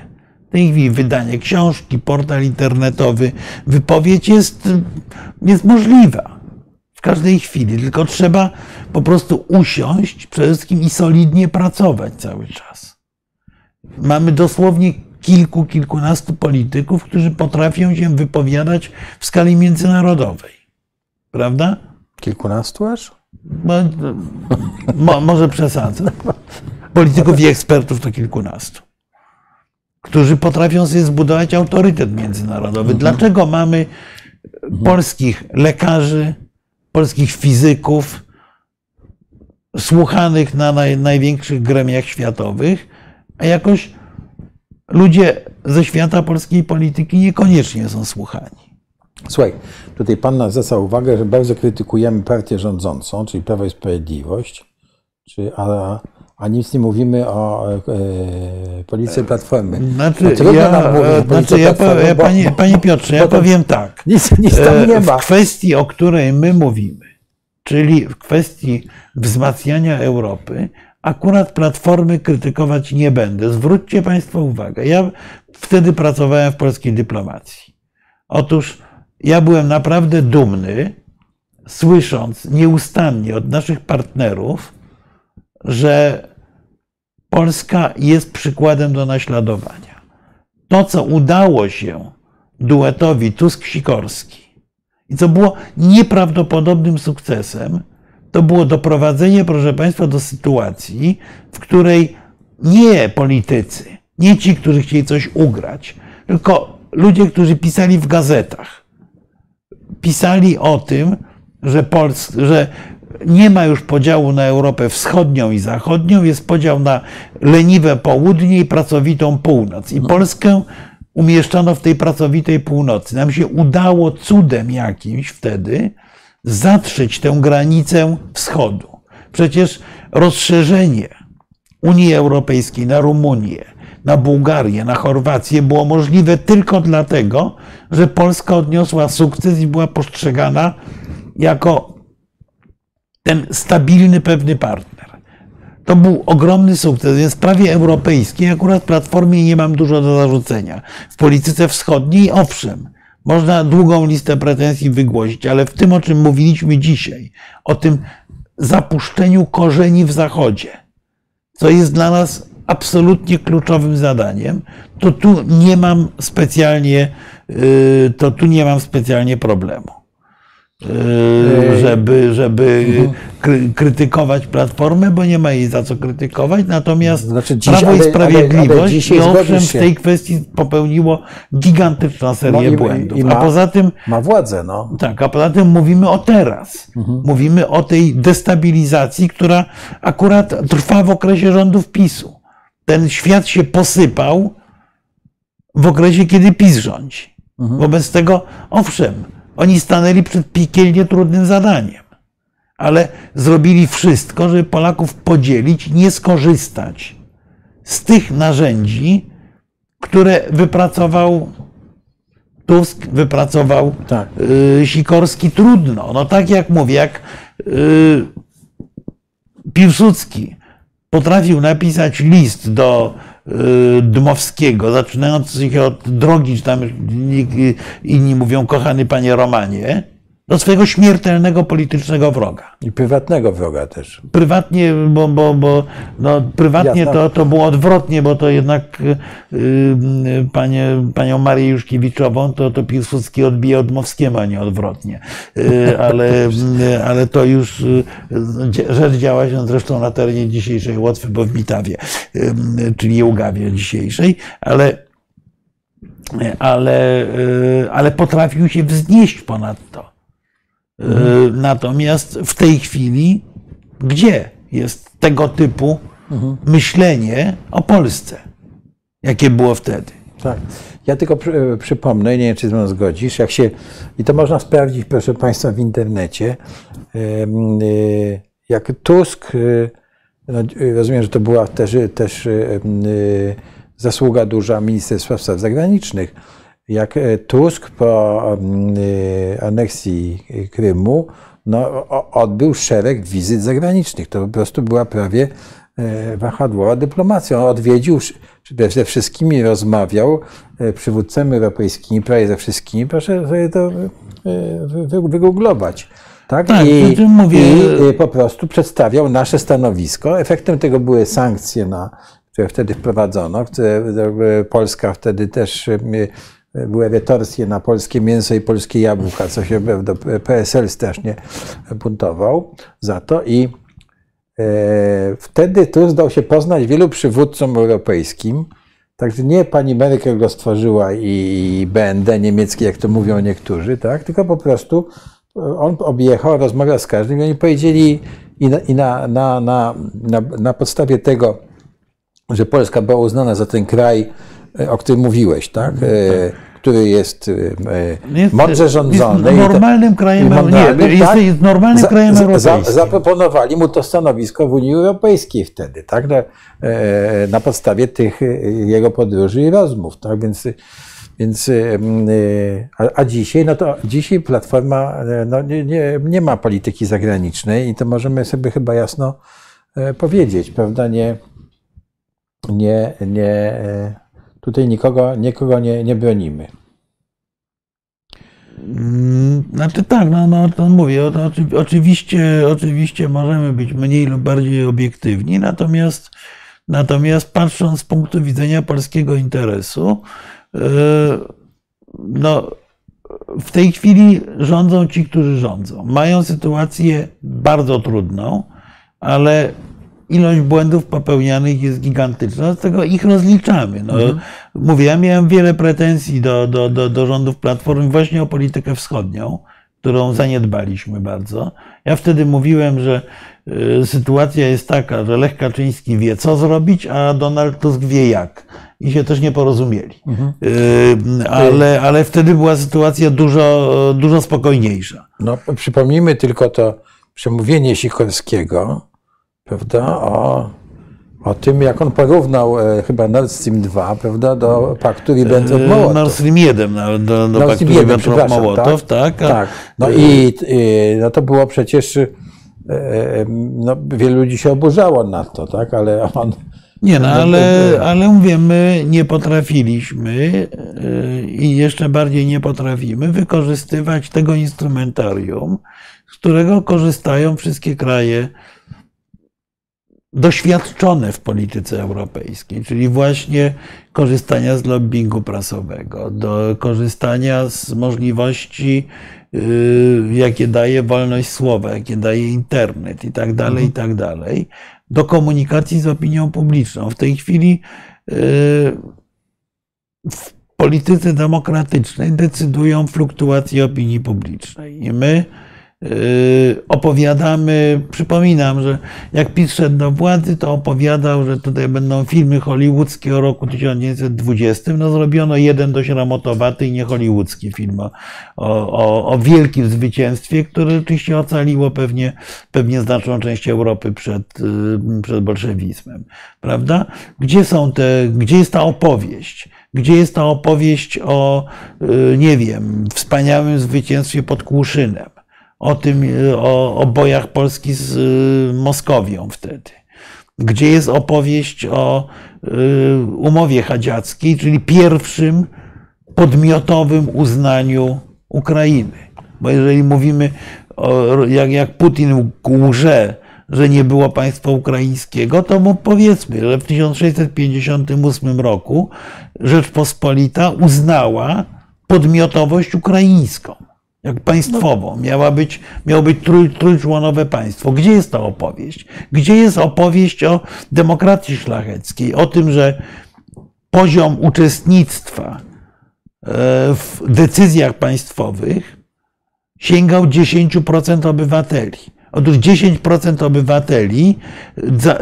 W tej chwili wydanie książki, portal internetowy, wypowiedź jest, jest możliwa w każdej chwili, tylko trzeba po prostu usiąść przede wszystkim i solidnie pracować cały czas. Mamy dosłownie kilku, kilkunastu polityków, którzy potrafią się wypowiadać w skali międzynarodowej. Prawda? Kilkunastu aż? No, mo, może przesadzę. Polityków i ekspertów to kilkunastu, którzy potrafią sobie zbudować autorytet międzynarodowy. Dlaczego mamy polskich lekarzy, polskich fizyków, słuchanych na naj, największych gremiach światowych, a jakoś ludzie ze świata polskiej polityki niekoniecznie są słuchani. Słuchaj, tutaj pan zwraca uwagę, że bardzo krytykujemy partię rządzącą, czyli Prawo i Sprawiedliwość, czy, a, a nic nie mówimy o e, policji Platformy. Znaczy, No trudno ja, nam mówić o znaczy policji ja, Platformy, ja, bo- panie, panie Piotrze, ja powiem tak. Nic, nic tam nie E, ma. W kwestii, o której my mówimy, czyli w kwestii wzmacniania Europy, akurat Platformy krytykować nie będę. Zwróćcie Państwo uwagę. Ja wtedy pracowałem w polskiej dyplomacji. Otóż ja byłem naprawdę dumny, słysząc nieustannie od naszych partnerów, że Polska jest przykładem do naśladowania. To, co udało się duetowi Tusk-Sikorski i co było nieprawdopodobnym sukcesem, to było doprowadzenie, proszę Państwa, do sytuacji, w której nie politycy, nie ci, którzy chcieli coś ugrać, tylko ludzie, którzy pisali w gazetach, pisali o tym, że, Pols że nie ma już podziału na Europę wschodnią i zachodnią, jest podział na leniwe południe i pracowitą północ. I Polskę umieszczono w tej pracowitej północy. Nam się udało cudem jakimś wtedy zatrzeć tę granicę wschodu. Przecież rozszerzenie Unii Europejskiej na Rumunię, na Bułgarię, na Chorwację było możliwe tylko dlatego, że Polska odniosła sukces i była postrzegana jako ten stabilny, pewny partner. To był ogromny sukces, więc w sprawie europejskiej akurat Platformie nie mam dużo do zarzucenia. W polityce wschodniej owszem, można długą listę pretensji wygłosić, ale w tym, o czym mówiliśmy dzisiaj, o tym zapuszczeniu korzeni w Zachodzie, co jest dla nas absolutnie kluczowym zadaniem, to tu nie mam specjalnie, yy, to tu nie mam specjalnie problemu. Yy, żeby, żeby kry- krytykować Platformę, bo nie ma jej za co krytykować. Natomiast Znaczy dziś- Prawo i ale- ale- Sprawiedliwość ale dzisiaj owszem w tej kwestii popełniło gigantyczną serię No i- błędów. i A ma- poza tym Ma władzę, no. tak, a poza tym mówimy o teraz. Mówimy o tej destabilizacji, która akurat trwa w okresie rządów PiSu. Ten świat się posypał w okresie, kiedy PiS rządzi. Wobec tego, owszem, oni stanęli przed piekielnie trudnym zadaniem, ale zrobili wszystko, żeby Polaków podzielić, nie skorzystać z tych narzędzi, które wypracował Tusk, wypracował Tak. y, Sikorski. Trudno. No tak jak mówię, jak y, Piłsudski potrafił napisać list do Dmowskiego, zaczynający się od drogi, czy tam inni mówią, kochany panie Romanie, do swojego śmiertelnego politycznego wroga I prywatnego wroga też. prywatnie, bo, bo, bo no, prywatnie Jasne. to, to było odwrotnie, bo to jednak y, y, panie, panią Marię Juszkiewiczową to, to Piłsudski odbija od Mowskiemu, a nie odwrotnie. Y, ale, ale to już rzecz działa się zresztą na terenie dzisiejszej Łotwy, bo w Mitawie, czyli Jełgawie dzisiejszej, ale ale, ale potrafił się wznieść ponad to. Y, Natomiast w tej chwili, gdzie jest tego typu myślenie o Polsce, jakie było wtedy? Tak. Ja tylko przy, przypomnę, nie wiem, czy ze mną zgodzisz, jak się, i to można sprawdzić, proszę Państwa, w internecie, y, jak Tusk, no, rozumiem, że to była też, też zasługa duża Ministerstwa Spraw Zagranicznych, jak e, Tusk po em, y, aneksji Krymu no, odbył szereg wizyt zagranicznych. To po prostu była prawie e, wahadłowa dyplomacja. On odwiedził, ze wszystkimi rozmawiał, e, przywódcami europejskimi, prawie ze wszystkimi. Proszę sobie to e, wy- wy- wygooglować. Tak? Tak, I, tym mówię. I e, po prostu przedstawiał nasze stanowisko. Efektem tego były sankcje, na, które wtedy wprowadzono, które e, Polska wtedy też e, były retorsje na polskie mięso i polskie jabłka, co się PSL strasznie buntował za to i e, wtedy tu zdał się poznać wielu przywódcom europejskim, także nie pani Merkel go stworzyła i BND niemieckie, jak to mówią niektórzy, tak, tylko po prostu on objechał, rozmawiał z każdym i oni powiedzieli i na, i na, na, na, na, podstawie tego, że Polska była uznana za ten kraj, e, o którym mówiłeś, tak? E, który jest, e, Jest- mądrze rządzony. jest normalnym krajem mądralnym, nie, jest- jest normalnym krajem europejskim. zaproponowali mu to stanowisko w Unii Europejskiej wtedy, tak? Na, e, na podstawie tych e, jego podróży i rozmów, tak? Więc, więc e, e, a, a dzisiaj, no to dzisiaj Platforma e, no, nie, nie, nie ma polityki zagranicznej i to możemy sobie chyba jasno e, powiedzieć, prawda? Nie, nie, nie, e, tutaj nikogo, nikogo nie, nie bronimy. Mm, Znaczy tak, no, no to mówię, to oczy- oczywiście, oczywiście możemy być mniej lub bardziej obiektywni, natomiast, natomiast patrząc z punktu widzenia polskiego interesu, yy, no, w tej chwili rządzą ci, którzy rządzą. Mają sytuację bardzo trudną, ale ilość błędów popełnianych jest gigantyczna, z tego ich rozliczamy. No, Mówię, ja miałem wiele pretensji do, do, do, do rządów Platformy właśnie o politykę wschodnią. którą zaniedbaliśmy bardzo. Ja wtedy mówiłem, że y, sytuacja jest taka, że Lech Kaczyński wie, co zrobić, a Donald Tusk wie jak. I się też nie porozumieli. Y, Ale, ale wtedy była sytuacja dużo, dużo spokojniejsza. No, przypomnijmy tylko to przemówienie Sikorskiego, prawda, o, o tym, jak on porównał e, chyba Nord Stream 2, prawda, do paktu Ribbentrop-Mołotow. Nord Stream 1 do, do, do Nord paktu Stream 1, przepraszam, Ribbentrop-Mołotow, tak? A- tak. No i y, no to było przecież, y, y, no, wielu ludzi się oburzało na to, tak, ale on, Nie, no ale, ale mówię, my nie potrafiliśmy i jeszcze bardziej nie potrafimy wykorzystywać tego instrumentarium, z którego korzystają wszystkie kraje doświadczone w polityce europejskiej, czyli właśnie korzystania z lobbingu prasowego, do korzystania z możliwości, yy, jakie daje wolność słowa, jakie daje internet i tak dalej, i tak dalej, do komunikacji z opinią publiczną. W tej chwili yy, w polityce demokratycznej decydują fluktuacje opinii publicznej. I my opowiadamy, przypominam, że jak PiS szedł do władzy, to opowiadał, że tutaj będą filmy hollywoodzkie o roku 1920. No zrobiono jeden dość ramotowaty i nie hollywoodzki film o, o, o wielkim zwycięstwie, które oczywiście ocaliło pewnie, pewnie znaczną część Europy przed, yy, przed bolszewizmem. Prawda? Gdzie są te, gdzie jest ta opowieść? Gdzie jest ta opowieść o, yy, nie wiem, wspaniałym zwycięstwie pod Kłuszynem? O tym, y, o, o bojach Polski z y, Moskowią wtedy. Gdzie jest opowieść o y, umowie chadziackiej, czyli pierwszym podmiotowym uznaniu Ukrainy. Bo jeżeli mówimy, o, jak, jak Putin łże, że nie było państwa ukraińskiego, to mu powiedzmy, że w 1658 roku Rzeczpospolita uznała podmiotowość ukraińską jak państwową. Miała być, miało być trój, trójczłonowe państwo. Gdzie jest ta opowieść? Gdzie jest opowieść o demokracji szlacheckiej? O tym, że poziom uczestnictwa e, w decyzjach państwowych sięgał 10% obywateli. Otóż 10% obywateli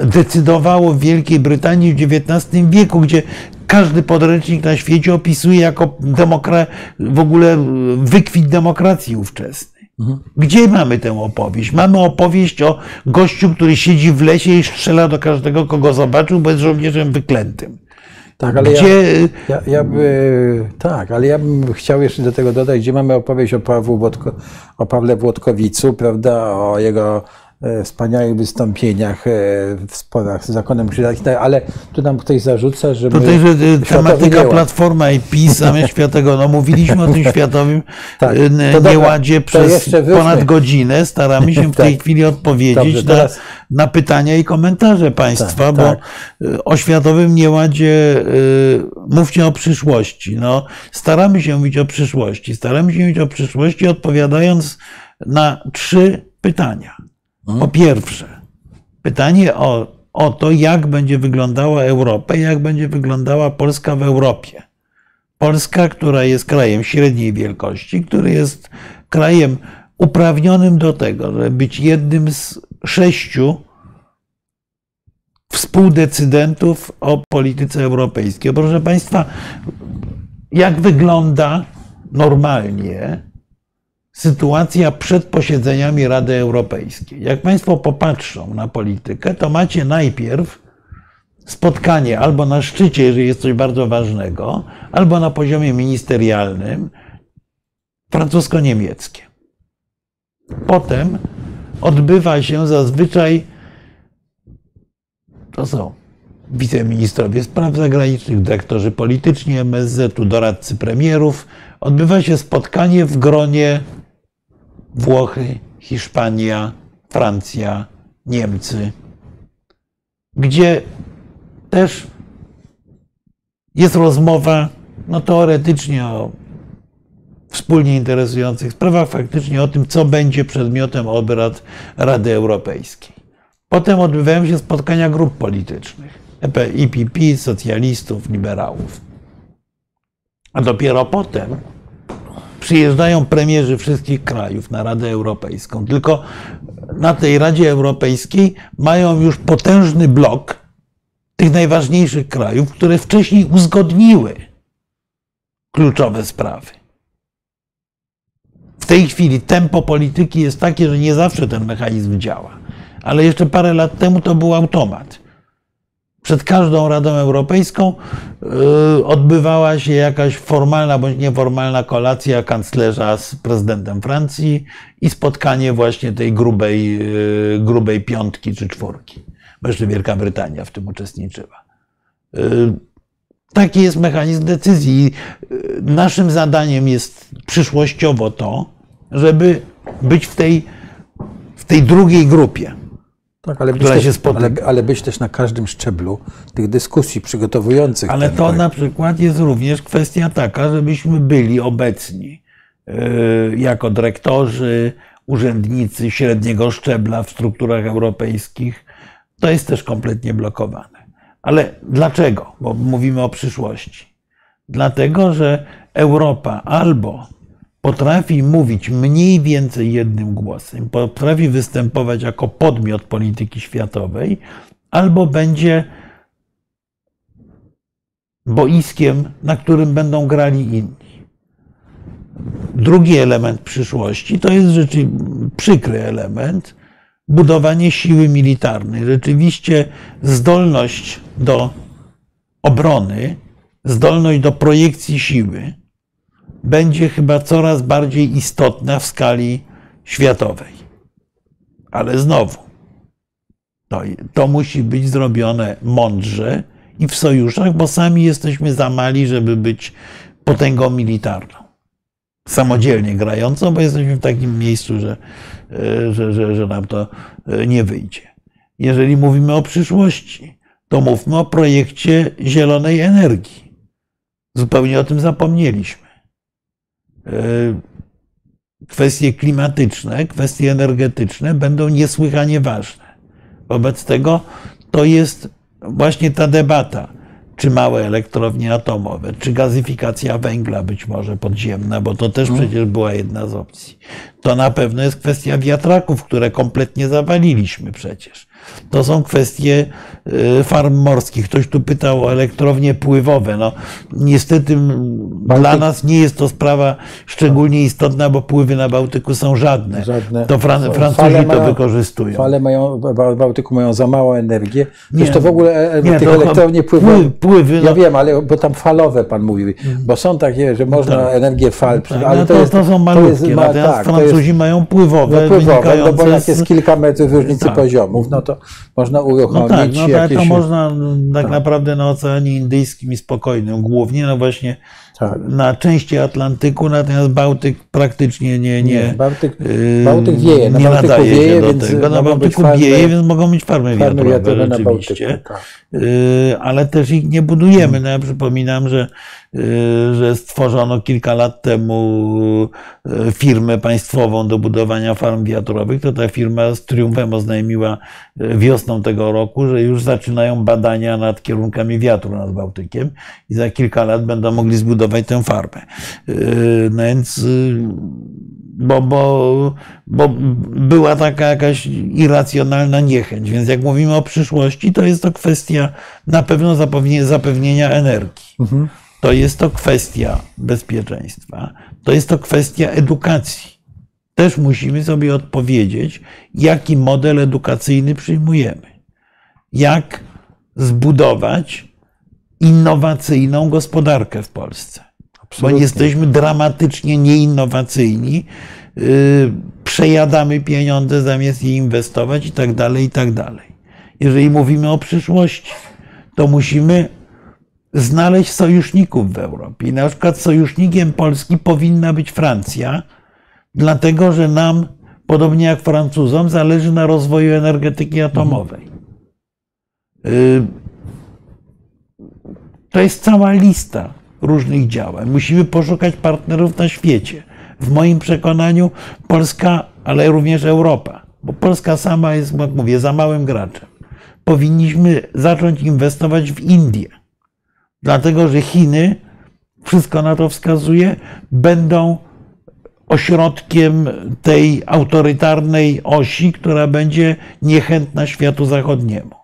decydowało w Wielkiej Brytanii w XIX wieku, gdzie każdy podręcznik na świecie opisuje jako demokra- w ogóle wykwit demokracji ówczesnej. Gdzie mamy tę opowieść? Mamy opowieść o gościu, który siedzi w lesie i strzela do każdego, kogo zobaczył, bo jest żołnierzem wyklętym. Tak, ale Gdzie, ja, ja, ja by, tak, ale ja bym chciał jeszcze do tego dodać, gdzie mamy opowieść o, Włodko, o Pawle Włodkowicu, prawda, o jego wspaniałych wystąpieniach e, w sporach z zakonem krzyżackim, ale tu nam ktoś zarzuca, że Tutaj, że y, światowy tematyka nieład. Platforma i PiS, zamiast <laughs> światowego, no mówiliśmy o tym światowym Tak, to dobra, nieładzie przez ponad godzinę. Staramy się w tej Tak. chwili odpowiedzieć Dobrze, na, teraz- na pytania i komentarze Państwa, Tak, bo tak. y, o światowym nieładzie y, mówcie o przyszłości. No, staramy się mówić o przyszłości. Staramy się mówić o przyszłości, odpowiadając na trzy pytania. Po pierwsze, pytanie o, o to, jak będzie wyglądała Europa, jak będzie wyglądała Polska w Europie. Polska, która jest krajem średniej wielkości, który jest krajem uprawnionym do tego, żeby być jednym z sześciu współdecydentów o polityce europejskiej. Proszę Państwa, jak wygląda normalnie sytuacja przed posiedzeniami Rady Europejskiej? Jak Państwo popatrzą na politykę, to macie najpierw spotkanie albo na szczycie, jeżeli jest coś bardzo ważnego, albo na poziomie ministerialnym francusko-niemieckie. Potem odbywa się zazwyczaj, to są wiceministrowie spraw zagranicznych, dyrektorzy polityczni MSZ-u, doradcy premierów. Odbywa się spotkanie w gronie Włochy, Hiszpania, Francja, Niemcy, gdzie też jest rozmowa, no teoretycznie o wspólnie interesujących sprawach, faktycznie o tym, co będzie przedmiotem obrad Rady Europejskiej. Potem odbywają się spotkania grup politycznych, EP, EPP, socjalistów, liberałów. A dopiero potem przyjeżdżają premierzy wszystkich krajów na Radę Europejską, tylko na tej Radzie Europejskiej mają już potężny blok tych najważniejszych krajów, które wcześniej uzgodniły kluczowe sprawy. W tej chwili tempo polityki jest takie, że nie zawsze ten mechanizm działa, ale jeszcze parę lat temu to był automat. Przed każdą Radą Europejską yy, odbywała się jakaś formalna bądź nieformalna kolacja kanclerza z prezydentem Francji i spotkanie właśnie tej grubej, yy, grubej piątki czy czwórki. Bo jeszcze Wielka Brytania w tym uczestniczyła. Yy, taki jest mechanizm decyzji. Naszym zadaniem jest przyszłościowo to, żeby być w tej, w tej drugiej grupie. Tak, ale być, też, ale, ale być też na każdym szczeblu tych dyskusji przygotowujących. Ale to projekt. na przykład jest również kwestia taka, żebyśmy byli obecni yy, jako dyrektorzy, urzędnicy średniego szczebla w strukturach europejskich. To jest też kompletnie blokowane. Ale dlaczego? Bo mówimy o przyszłości. Dlatego, że Europa albo potrafi mówić mniej więcej jednym głosem, potrafi występować jako podmiot polityki światowej, albo będzie boiskiem, na którym będą grali inni. Drugi element przyszłości to jest rzeczy, przykry element, budowanie siły militarnej. Rzeczywiście zdolność do obrony, zdolność do projekcji siły będzie chyba coraz bardziej istotna w skali światowej. Ale znowu, to, to musi być zrobione mądrze i w sojuszach, bo sami jesteśmy za mali, żeby być potęgą militarną. Samodzielnie grającą, bo jesteśmy w takim miejscu, że, że, że, że nam to nie wyjdzie. Jeżeli mówimy o przyszłości, to mówmy o projekcie zielonej energii. Zupełnie o tym zapomnieliśmy. Kwestie klimatyczne, kwestie energetyczne będą niesłychanie ważne. Wobec tego to jest właśnie ta debata, czy małe elektrownie atomowe, czy gazyfikacja węgla być może podziemna, bo to też przecież była jedna z opcji. To na pewno jest kwestia wiatraków, które kompletnie zawaliliśmy przecież. To są kwestie farm morskich. Ktoś tu pytał o elektrownie pływowe. No, niestety dla nas nie jest to sprawa szczególnie istotna, bo pływy na Bałtyku są żadne. Żadne. To Fran Francuzi to mają- wykorzystują. Fale mają, w Bałtyku mają za małą energię. Nie. Zresztą w ogóle e, Nie, tych to elektrowni pły- pływowych. pływy, Ja no. wiem, ale bo tam falowe pan mówi, bo są takie, że można Tak. energię fal, Tak, ale no to, to, jest, to są to jest malutkie, ma- natomiast tak, to Francuzi jest, mają pływowe, no, pływowe, no bo jak jest kilka metrów różnicy Tak. poziomów, no to można No uruchomić tak, no tak, jakieś... to można tak. naprawdę na Oceanie Indyjskim i spokojnym, głównie no właśnie Tak. na części Atlantyku, natomiast Bałtyk praktycznie nie, nie, Nie, Bałtyk, yy, Bałtyk wieje, na nie Bałtyku nadaje wieje, się do więc tego. Na Bałtyku farmy- wieje, więc mogą być farmy farmy wiatrowe, wiatrowe. Bałtyku. Tak. Yy, ale też ich nie budujemy. No ja przypominam, że, yy, że stworzono kilka lat temu firmę państwową do budowania farm wiatrowych. To ta firma z triumfem oznajmiła wiosną tego roku, że już zaczynają badania nad kierunkami wiatru nad Bałtykiem i za kilka lat będą mogli zbudować tę farmę. Yy, No więc yy, bo, bo, bo była taka jakaś irracjonalna niechęć. Więc jak mówimy o przyszłości, to jest to kwestia na pewno zapewnienia, zapewnienia energii. To jest to kwestia bezpieczeństwa. To jest to kwestia edukacji. Też musimy sobie odpowiedzieć, jaki model edukacyjny przyjmujemy. Jak zbudować innowacyjną gospodarkę w Polsce bo Absolutnie. jesteśmy dramatycznie nieinnowacyjni, yy, przejadamy pieniądze zamiast je inwestować i tak dalej, i tak dalej. Jeżeli mówimy o przyszłości, to musimy znaleźć sojuszników w Europie. I na przykład sojusznikiem Polski powinna być Francja, dlatego że nam, podobnie jak Francuzom, zależy na rozwoju energetyki atomowej. Yy, to jest cała lista różnych działań. Musimy poszukać partnerów na świecie. W moim przekonaniu Polska, ale również Europa, bo Polska sama jest, jak mówię, za małym graczem. Powinniśmy zacząć inwestować w Indię, dlatego że Chiny, wszystko na to wskazuje, będą ośrodkiem tej autorytarnej osi, która będzie niechętna światu zachodniemu.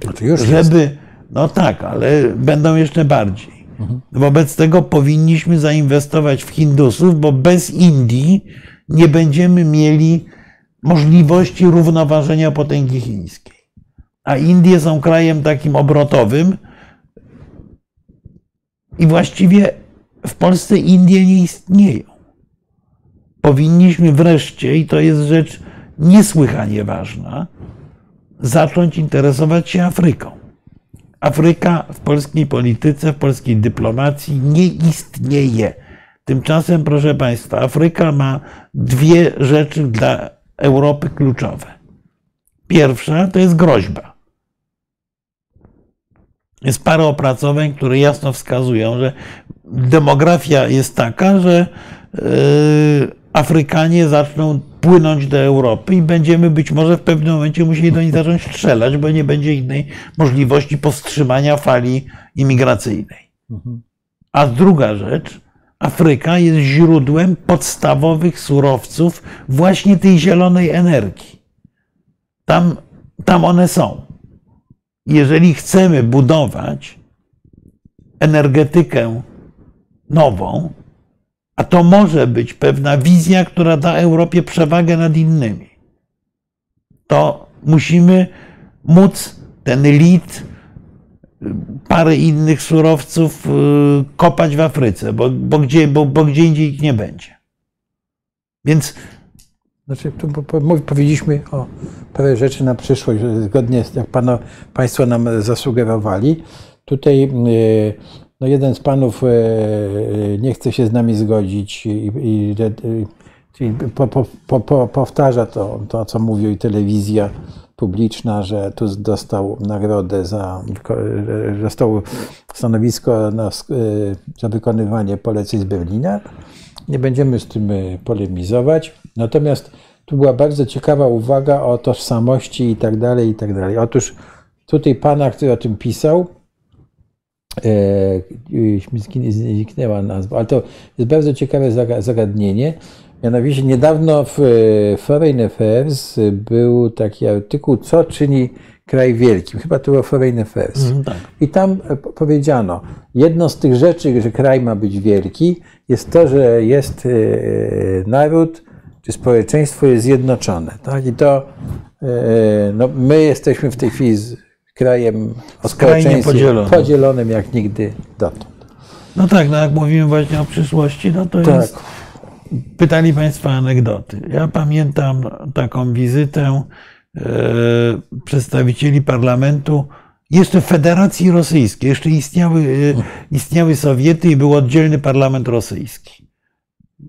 To już jest. No tak, ale będą jeszcze bardziej. Wobec tego powinniśmy zainwestować w Hindusów, bo bez Indii nie będziemy mieli możliwości równoważenia potęgi chińskiej. A Indie są krajem takim obrotowym i właściwie w Polsce Indie nie istnieją. Powinniśmy wreszcie, i to jest rzecz niesłychanie ważna, zacząć interesować się Afryką. Afryka w polskiej polityce, w polskiej dyplomacji nie istnieje. Tymczasem, proszę Państwa, Afryka ma dwie rzeczy dla Europy kluczowe. Pierwsza to jest groźba. Jest parę opracowań, które jasno wskazują, że demografia jest taka, że yy, Afrykanie zaczną płynąć do Europy i będziemy być może w pewnym momencie musieli do nich zacząć strzelać, bo nie będzie innej możliwości powstrzymania fali imigracyjnej. A druga rzecz, Afryka jest źródłem podstawowych surowców właśnie tej zielonej energii. Tam, tam one są. Jeżeli chcemy budować energetykę nową, a to może być pewna wizja, która da Europie przewagę nad innymi, to musimy móc ten lit, parę innych surowców y, kopać w Afryce, bo, bo, gdzie, bo, bo gdzie indziej ich nie będzie. Więc Znaczy, tu powiedzieliśmy o parę rzeczy na przyszłość, zgodnie z jak pano, Państwo nam zasugerowali. Tutaj e, no jeden z panów e, e, nie chce się z nami zgodzić i, i że, e, po, po, po, po, powtarza to, to, co mówi i telewizja publiczna, że Tusk dostał nagrodę za, dostał stanowisko na, za wykonywanie poleceń z Berlina. Nie będziemy z tym polemizować. Natomiast tu była bardzo ciekawa uwaga o tożsamości i tak dalej, i tak dalej. Otóż tutaj pana, który o tym pisał, e, już mi zgin- zniknęła nazwa, ale to jest bardzo ciekawe zaga- zagadnienie. Mianowicie niedawno w e, Foreign Affairs był taki artykuł, co czyni kraj wielkim. Chyba to było Foreign Affairs. mm, tak. I tam e, po- powiedziano, jedną z tych rzeczy, że kraj ma być wielki, jest to, że jest e, naród, czy społeczeństwo jest zjednoczone. Tak? I to e, no, my jesteśmy w tej chwili krajem o społeczeństwie podzielonym. podzielonym jak nigdy dotąd. No tak, no jak mówimy właśnie o przyszłości, no to Tak. jest. Pytali Państwo anegdoty. Ja pamiętam taką wizytę e, przedstawicieli parlamentu jeszcze Federacji Rosyjskiej. Jeszcze istniały, e, istniały Sowiety i był oddzielny parlament rosyjski.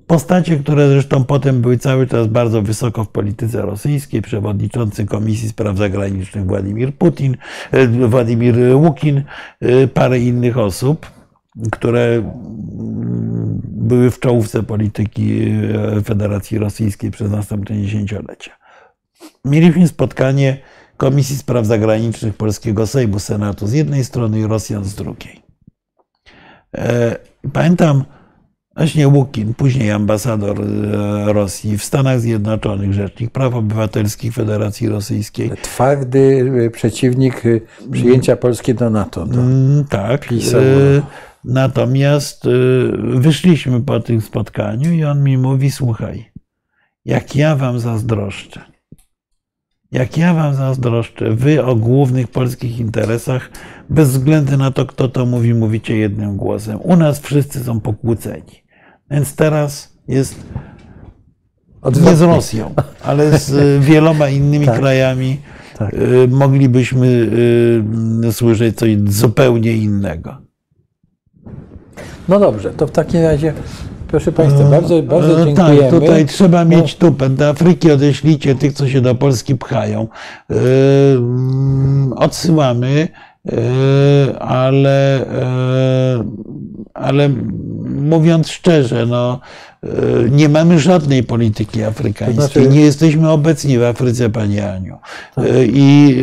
Postacie, które zresztą potem były cały czas bardzo wysoko w polityce rosyjskiej, przewodniczący Komisji Spraw Zagranicznych Władimir Putin, e, Władimir Łukin, e, parę innych osób, które mm, były w czołówce polityki e, Federacji Rosyjskiej przez następne dziesięciolecia. Mieliśmy spotkanie Komisji Spraw Zagranicznych Polskiego Sejmu, Senatu z jednej strony i Rosjan z drugiej. Pamiętam właśnie Łukin, później ambasador e, Rosji w Stanach Zjednoczonych, rzecznik praw obywatelskich Federacji Rosyjskiej. Twardy e, przeciwnik e, przyjęcia Polski do NATO. To. Mm, Tak. Pisał. Natomiast wyszliśmy po tym spotkaniu i on mi mówi: Słuchaj, jak ja wam zazdroszczę, jak ja wam zazdroszczę, wy o głównych polskich interesach, bez względu na to, kto to mówi, mówicie jednym głosem. U nas wszyscy są pokłóceni. Więc teraz jest nie z. Rosją, ale z e, <laughs> wieloma innymi Tak. krajami Tak. y, moglibyśmy y, słyszeć coś zupełnie innego. No dobrze, to w takim razie, proszę Państwa, bardzo, bardzo E, dziękujemy. Tak, tutaj trzeba No. mieć tupet. Do Afryki odeślijcie tych, co się do Polski pchają. Y, mm, Odsyłamy, y, ale, y, ale mówiąc szczerze, no, e, nie mamy żadnej polityki afrykańskiej. To znaczy- Nie jesteśmy obecni w Afryce, Panie Aniu. E, I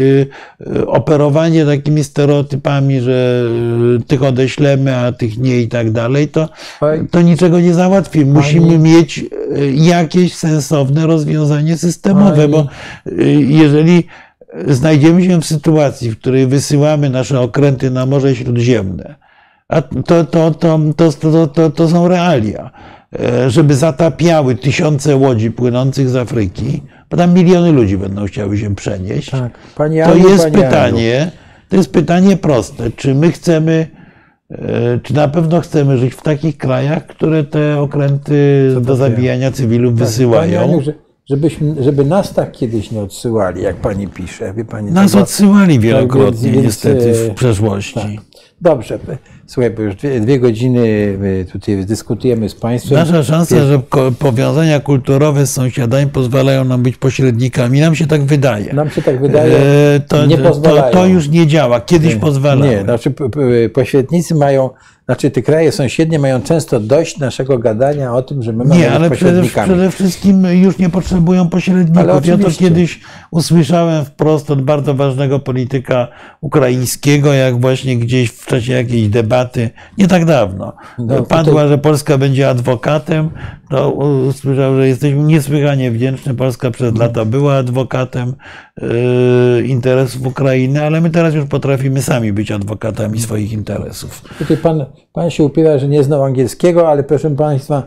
e, operowanie takimi stereotypami, że e, tych odeślemy, a tych nie i tak dalej, to, to niczego nie załatwi. Musimy Pani- mieć e, jakieś sensowne rozwiązanie systemowe, Pani- bo e, jeżeli znajdziemy się w sytuacji, w której wysyłamy nasze okręty na Morze Śródziemne, a to, to, to, to, to, to, to są realia, e, żeby zatapiały tysiące łodzi płynących z Afryki, bo tam miliony ludzi będą chciały się przenieść, Tak. Pani to Aniu, jest pani Aniu. pytanie, to jest pytanie proste, czy my chcemy, e, czy na pewno chcemy żyć w takich krajach, które te okręty do Zatapiają. zabijania cywilów Tak, wysyłają? Żebyśmy, żeby nas tak kiedyś nie odsyłali, jak pani pisze. Wie pani, Nas to- odsyłali wielokrotnie, więc, niestety, e, w przeszłości. tak. Dobrze. Słuchaj, bo już dwie, dwie godziny tutaj dyskutujemy z państwem. Nasza szansa, że powiązania kulturowe z sąsiadami pozwalają nam być pośrednikami, nam się tak wydaje. Nam się tak wydaje, E, to, nie to, pozwalają. to już nie działa. Kiedyś pozwalało. Nie, znaczy pośrednicy mają, znaczy te kraje sąsiednie mają często dość naszego gadania o tym, że my mamy Nie, ale przede, przede wszystkim już nie potrzebują pośredników. Ja to kiedyś usłyszałem wprost od bardzo ważnego polityka ukraińskiego, jak właśnie gdzieś w czasie jakiejś debaty, nie tak dawno, No, padła, tutaj- że Polska będzie adwokatem, to usłyszał, że jesteśmy niesłychanie wdzięczni. Polska przez lata była adwokatem yy, interesów Ukrainy, ale my teraz już potrafimy sami być adwokatami swoich interesów. Tutaj pan, pan się upiera, że nie znał angielskiego, ale proszę państwa,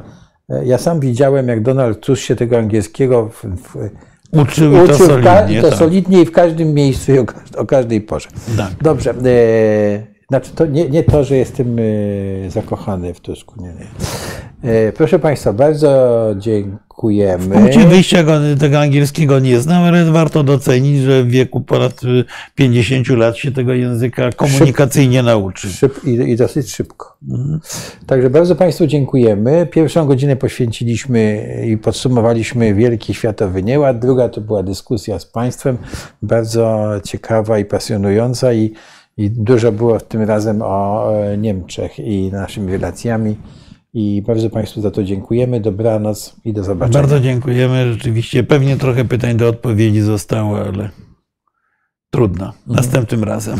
e, ja sam widziałem, jak Donald Tusk się tego angielskiego w, w, Uczył to uczył w ka- solidnie. i to tak. solidnie i w każdym miejscu i o, o każdej porze. Tak. Dobrze. E, znaczy to nie, nie to, że jestem e, zakochany w Tusku. Nie, nie. E, proszę Państwa, bardzo dziękujemy. punkcie wyjścia go, tego angielskiego nie znam, ale warto docenić, że w wieku ponad y, 50 lat się tego języka komunikacyjnie nauczy. Szyb, i, I dosyć szybko. Także bardzo Państwu dziękujemy. Pierwszą godzinę poświęciliśmy i podsumowaliśmy wielki światowy nieład. Druga to była dyskusja z Państwem, bardzo ciekawa i pasjonująca i, i dużo było tym razem o e, Niemczech i naszymi relacjami. I bardzo Państwu za to dziękujemy. Dobranoc i do zobaczenia. Bardzo dziękujemy. Rzeczywiście pewnie trochę pytań do odpowiedzi zostało, ale trudno. Następnym razem.